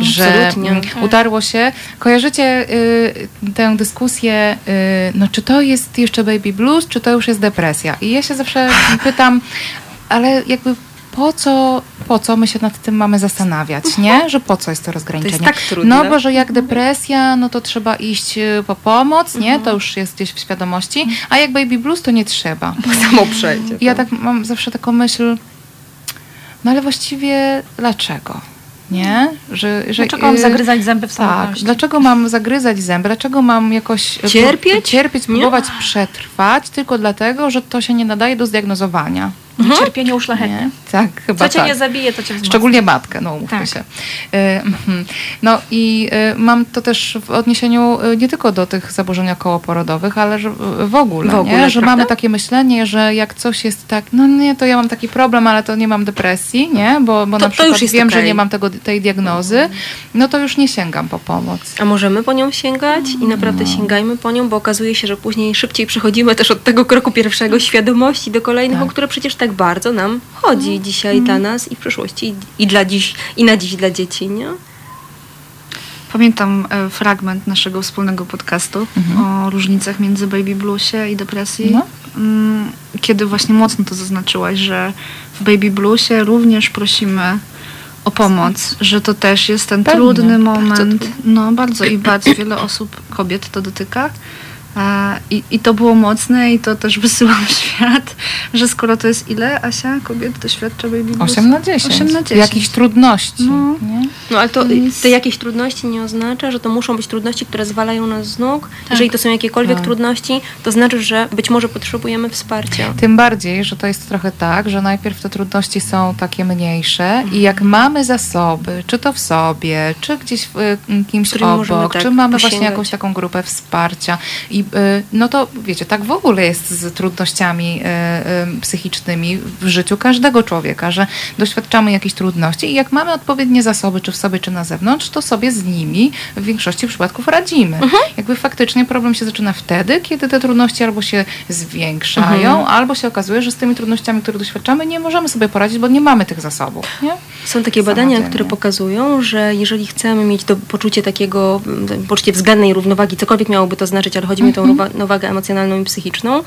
Że Absolutnie. mm, utarło się. Kojarzycie y, tę dyskusję, y, no czy to jest jeszcze baby blues, czy to już jest depresja? I ja się zawsze pytam, ale jakby po co, po co my się nad tym mamy zastanawiać, nie? Że po co jest to rozgraniczenie? tak trudne. No bo, że jak depresja, no to trzeba iść y, po pomoc, nie? To już jest gdzieś w świadomości, a jak baby blues, to nie trzeba. Samo przejdzie. Ja tak mam zawsze taką myśl, no ale właściwie dlaczego? Nie? Że, że, Dlaczego mam y, zagryzać zęby w Tak, dlaczego mam zagryzać zęby? Dlaczego mam jakoś pró- Cierpieć? cierpieć Nie? próbować przetrwać tylko dlatego, że to się nie nadaje do zdiagnozowania? Cierpienie uszlachetnie. Nie? Tak, chyba Co cię tak. nie zabije, to cię wzmocni. Szczególnie matkę, no umówmy Tak. się. Y, mhm. No i y, mam to też w odniesieniu y, nie tylko do tych zaburzeń okołoporodowych, ale że w ogóle, W ogóle, nie? że prawda? mamy takie myślenie, że jak coś jest tak, no nie, to ja mam taki problem, ale to nie mam depresji, nie? Bo, bo To- na przykład wiem, że okej. nie mam tego, tej diagnozy, no to już nie sięgam po pomoc. A możemy po nią sięgać i naprawdę sięgajmy po nią, bo okazuje się, że później szybciej przechodzimy też od tego kroku pierwszego świadomości do kolejnych, Tak. o które przecież tak bardzo nam chodzi dzisiaj dla nas i w przyszłości i, dla dziś, i na dziś dla dzieci, nie? Pamiętam e, fragment naszego wspólnego podcastu o różnicach między baby bluesie i depresji. No. Mm, Kiedy właśnie mocno to zaznaczyłaś, że w baby bluesie również prosimy o pomoc, że to też jest ten Pewnie, trudny bardzo moment. trudny. No bardzo i bardzo wiele osób, kobiet to dotyka. I, I to było mocne i to też wysyłam w świat, że skoro to jest ile, Asia, kobiet doświadcza baby blues? 8 na 10. 8 na 10. Jakichś trudności. No. Nie? No ale to, te jakieś trudności nie oznacza, że to muszą być trudności, które zwalają nas z nóg. Jeżeli to są jakiekolwiek Tak. trudności, to znaczy, że być może potrzebujemy wsparcia. Tym bardziej, że to jest trochę tak, że najpierw te trudności są takie mniejsze i jak mamy zasoby, czy to w sobie, czy gdzieś w y, kimś możemy obok, tak czy mamy właśnie posięgać. jakąś taką grupę wsparcia i y, no to wiecie, tak w ogóle jest z trudnościami y, y, psychicznymi w życiu każdego człowieka, że doświadczamy jakichś trudności i jak mamy odpowiednie zasoby, czy w sobie, czy na zewnątrz, to sobie z nimi w większości przypadków radzimy. Mhm. Jakby faktycznie problem się zaczyna wtedy, kiedy te trudności albo się zwiększają, Mhm. albo się okazuje, że z tymi trudnościami, które doświadczamy, nie możemy sobie poradzić, bo nie mamy tych zasobów. Nie? Są takie badania, Samodzielnie. które pokazują, że jeżeli chcemy mieć to poczucie takiego, mm, poczucie względnej równowagi, cokolwiek miałoby to znaczyć, ale chodzi mi o tą Mhm. równowagę emocjonalną i psychiczną,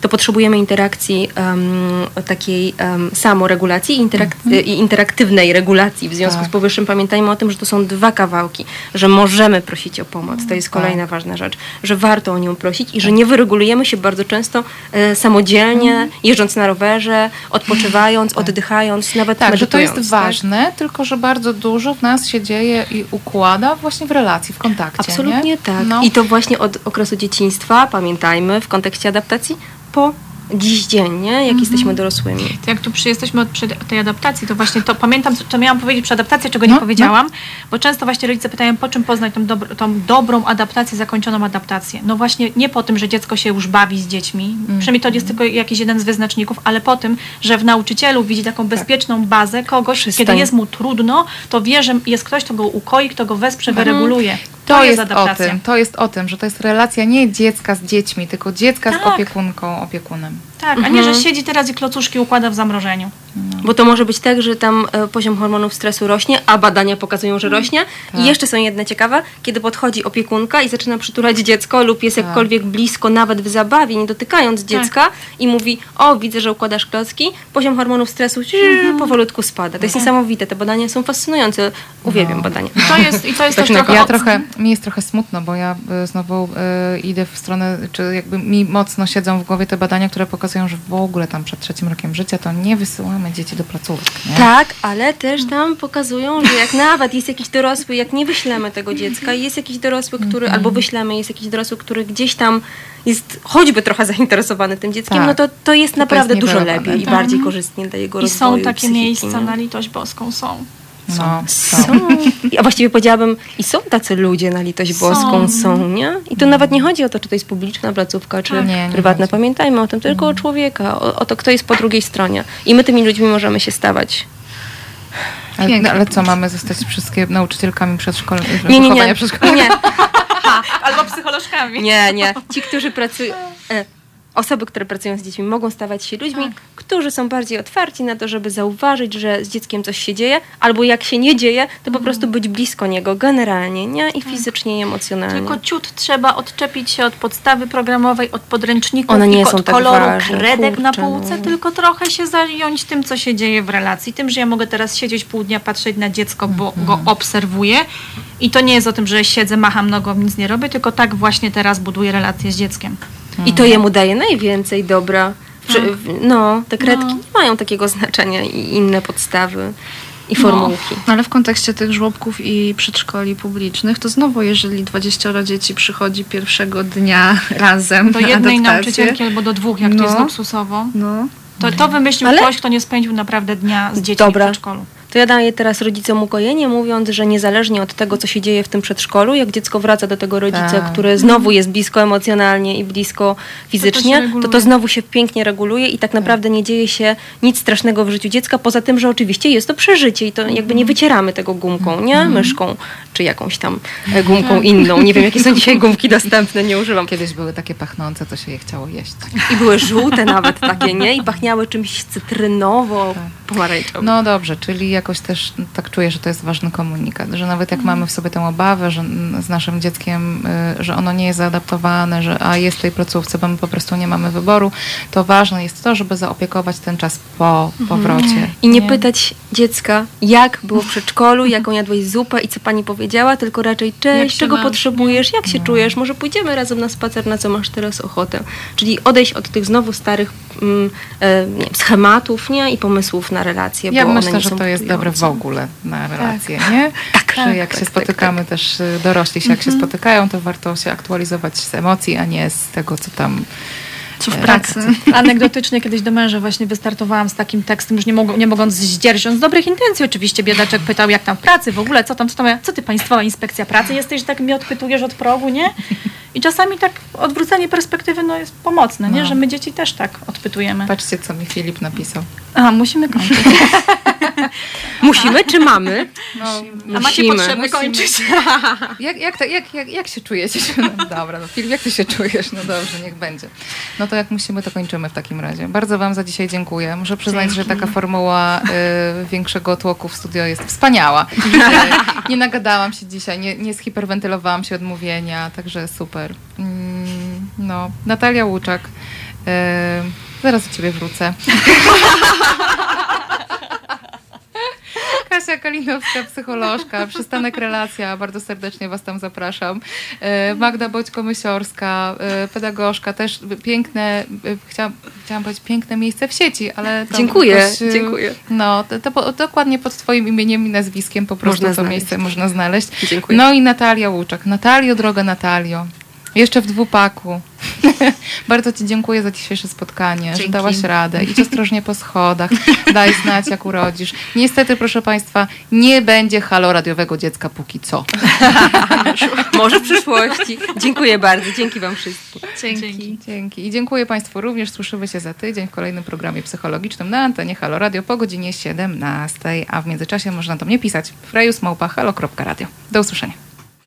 to potrzebujemy interakcji em, takiej um, samoregulacji i, interak- i interaktywnej regulacji. W związku Mhm. Tak. z powyższym pamiętajmy o tym, że to są dwa kawałki, że możemy prosić o pomoc, to jest Tak. kolejna ważna rzecz, że warto o nią prosić i że nie wyregulujemy się bardzo często e, samodzielnie, Mhm. jeżdżąc na rowerze, odpoczywając, oddychając, nawet Tak, że to jest tak? ważne, tylko że bardzo dużo w nas się dzieje i układa właśnie w relacji, w kontakcie. Absolutnie nie? tak. No. I to właśnie od okresu dzieciństwa, pamiętajmy, w kontekście adaptacji, po dziś dzień, nie? jak Mhm. jesteśmy dorosłymi. To jak tu przy, jesteśmy od przy tej adaptacji, to właśnie to pamiętam, co, miałam powiedzieć przy adaptacji, czego nie No, powiedziałam, bo często właśnie rodzice pytają, po czym poznać tą, dobro, tą dobrą adaptację, zakończoną adaptację. No właśnie nie po tym, że dziecko się już bawi z dziećmi, przynajmniej to jest tylko jakiś jeden z wyznaczników, ale po tym, że w nauczycielu widzi taką bezpieczną bazę kogoś, Przystań. kiedy jest mu trudno, to wie, że jest ktoś, kto go ukoi, kto go wesprze, wyreguluje. To, jest, adaptacja. o tym, to jest o tym, że to jest relacja nie dziecka z dziećmi, tylko dziecka z Tak. opiekunką, opiekunem. Tak, a nie, że siedzi teraz i klocuszki układa w zamrożeniu. Bo to może być tak, że tam e, poziom hormonów stresu rośnie, a badania pokazują, że rośnie. I jeszcze są jedne ciekawe, kiedy podchodzi opiekunka i zaczyna przytulać dziecko lub jest jakkolwiek blisko, nawet w zabawie, nie dotykając dziecka i mówi, o widzę, że układasz klocki, poziom hormonów stresu powolutku spada. To jest niesamowite, te badania są fascynujące. Uwielbiam badania. I to jest, i to jest też trochę... Ja od- trochę, mi jest trochę smutno, bo ja y, znowu y, idę w stronę, czy jakby mi mocno siedzą w głowie te badania, które pokazują, że w ogóle tam przed trzecim rokiem życia to nie wysyłamy dzieci do placówek. Nie? Tak, ale też tam pokazują, że jak nawet jest jakiś dorosły, jak nie wyślemy tego dziecka, i jest jakiś dorosły, który, albo wyślemy, jest jakiś dorosły, który gdzieś tam jest choćby trochę zainteresowany tym dzieckiem, Tak. no to, to jest To naprawdę jest dużo lepiej i tak. bardziej korzystnie dla jego I rozwoju są takie psychiki, miejsca nie? na litość boską, są. No, Są. A właściwie powiedziałabym, i są tacy ludzie na litość Są. boską, są, nie? I to nawet nie chodzi o to, czy to jest publiczna placówka, czy Tak. Nie, nie prywatna. chodzi. Pamiętajmy o tym, tylko o człowieka, o, o to, kto jest po drugiej stronie. I my tymi ludźmi możemy się stawać. Ale, no, ale co, mamy zostać wszystkie nauczycielkami przedszkolnego? Nie, nie, nie. nie. Albo psycholożkami. Nie, nie. Ci, którzy pracują. Osoby, które pracują z dziećmi, mogą stawać się ludźmi, Tak. którzy są bardziej otwarci na to, żeby zauważyć, że z dzieckiem coś się dzieje, albo jak się nie dzieje, to Mhm. po prostu być blisko niego generalnie, nie? I fizycznie, i emocjonalnie. Tylko ciut trzeba odczepić się od podstawy programowej, od podręczników One nie są od tak koloru ważne, kredek na kurczę, półce, no. tylko trochę się zająć tym, co się dzieje w relacji. Tym, że ja mogę teraz siedzieć pół dnia, patrzeć na dziecko, bo Mhm. go obserwuję. I to nie jest o tym, że siedzę, macham nogą, nic nie robię, tylko tak właśnie teraz buduję relację z dzieckiem. I to jemu daje najwięcej dobra. Tak. no, te kredki No. nie mają takiego znaczenia i inne podstawy i formułki. No, ale w kontekście tych żłobków i przedszkoli publicznych, to znowu, jeżeli 20 dzieci przychodzi pierwszego dnia razem Do na jednej adaptację, nauczycielki albo do dwóch, jak to jest No. luksusowo. No, To, to wymyślił Ale- ktoś, kto nie spędził naprawdę dnia z dziećmi Dobra. w przedszkolu. To ja daję teraz rodzicom ukojenie, mówiąc, że niezależnie od tego, co się dzieje w tym przedszkolu, jak dziecko wraca do tego rodzica, Tak. który znowu jest blisko emocjonalnie i blisko fizycznie, to to, reguluje. znowu się pięknie reguluje i tak naprawdę nie dzieje się nic strasznego w życiu dziecka, poza tym, że oczywiście jest to przeżycie i to jakby nie wycieramy tego gumką, nie? Myszką, czy jakąś tam e, gumką inną. Nie wiem, jakie są dzisiaj gumki dostępne, nie używam. Kiedyś były takie pachnące, to się je chciało jeść. I były żółte nawet takie, nie? I pachniały czymś cytrynowo, Pomarańczowy. No dobrze, czyli jakoś też tak czuję, że to jest ważny komunikat, że nawet jak mamy w sobie tę obawę, że z naszym dzieckiem, y, że ono nie jest zaadaptowane, że a jest w tej placówce, bo my po prostu nie mamy wyboru, to ważne jest to, żeby zaopiekować ten czas po powrocie. I nie, pytać dziecka, jak było w przedszkolu, jaką jadłeś zupę i co pani powiedziała, tylko raczej cześć, czego masz, potrzebujesz, jak się czujesz, może pójdziemy razem na spacer, na co masz teraz ochotę. Czyli odejść od tych znowu starych mm, e, nie, schematów nie? i pomysłów na relacje. Ja myślę, że to jest dobre w ogóle na relacje, nie? Tak, że jak tak, się tak, spotykamy też y, dorośli się, jak się spotykają, to warto się aktualizować z emocji, a nie z tego, co tam Co w e, pracy. Anegdotycznie kiedyś do męża właśnie wystartowałam z takim tekstem, już nie, mog- nie mogąc zdzierżyć. Z dobrych intencji oczywiście, biedaczek pytał, jak tam w pracy, w ogóle, co tam, co tam. Co ty, Państwowa Inspekcja Pracy jesteś, że tak mnie odpytujesz od progu, nie? I czasami tak odwrócenie perspektywy no, jest pomocne, nie? No. Że my dzieci też tak odpytujemy. Patrzcie, co mi Filip napisał. A, musimy kończyć. Musimy czy mamy? No, A macie Musimy. potrzeby Musimy. kończyć. Jak, jak, jak, jak, jak się czujecie? No dobra, no Filip, jak ty się czujesz? No dobrze, niech będzie. No to jak musimy, to kończymy w takim razie. Bardzo wam za dzisiaj dziękuję. Muszę przyznać, że taka formuła y, większego tłoku w studio jest wspaniała. Y, nie nagadałam się dzisiaj, nie, nie zhiperwentylowałam się od mówienia, także super. Mm, no, Natalia Łuczak. Y, zaraz do ciebie wrócę. Kasia Kalinowska, psycholożka, przystanek relacja, bardzo serdecznie Was tam zapraszam. E, Magda Boćko-Mysiorska, e, pedagogzka, też piękne, e, chciałam, chciałam powiedzieć piękne miejsce w sieci, ale Dziękuję, jakoś, dziękuję. No, to, to dokładnie pod Twoim imieniem i nazwiskiem po prostu Można to znaleźć. miejsce można znaleźć. Dziękuję. No i Natalia Łuczak. Natalio, droga Natalio. Jeszcze w dwupaku. Bardzo Ci dziękuję za dzisiejsze spotkanie, że Dzięki. dałaś radę. Idź ostrożnie po schodach. Daj znać, jak urodzisz. Niestety, proszę Państwa, nie będzie halo radiowego dziecka póki co. Może w przyszłości. Dziękuję bardzo. Dzięki Wam wszystkim. Dzięki. Dzięki. I dziękuję Państwu również. Słyszymy się za tydzień w kolejnym programie psychologicznym na antenie Halo Radio po godzinie 17. A w międzyczasie można do mnie pisać frejusmałpa halo.radio. Do usłyszenia.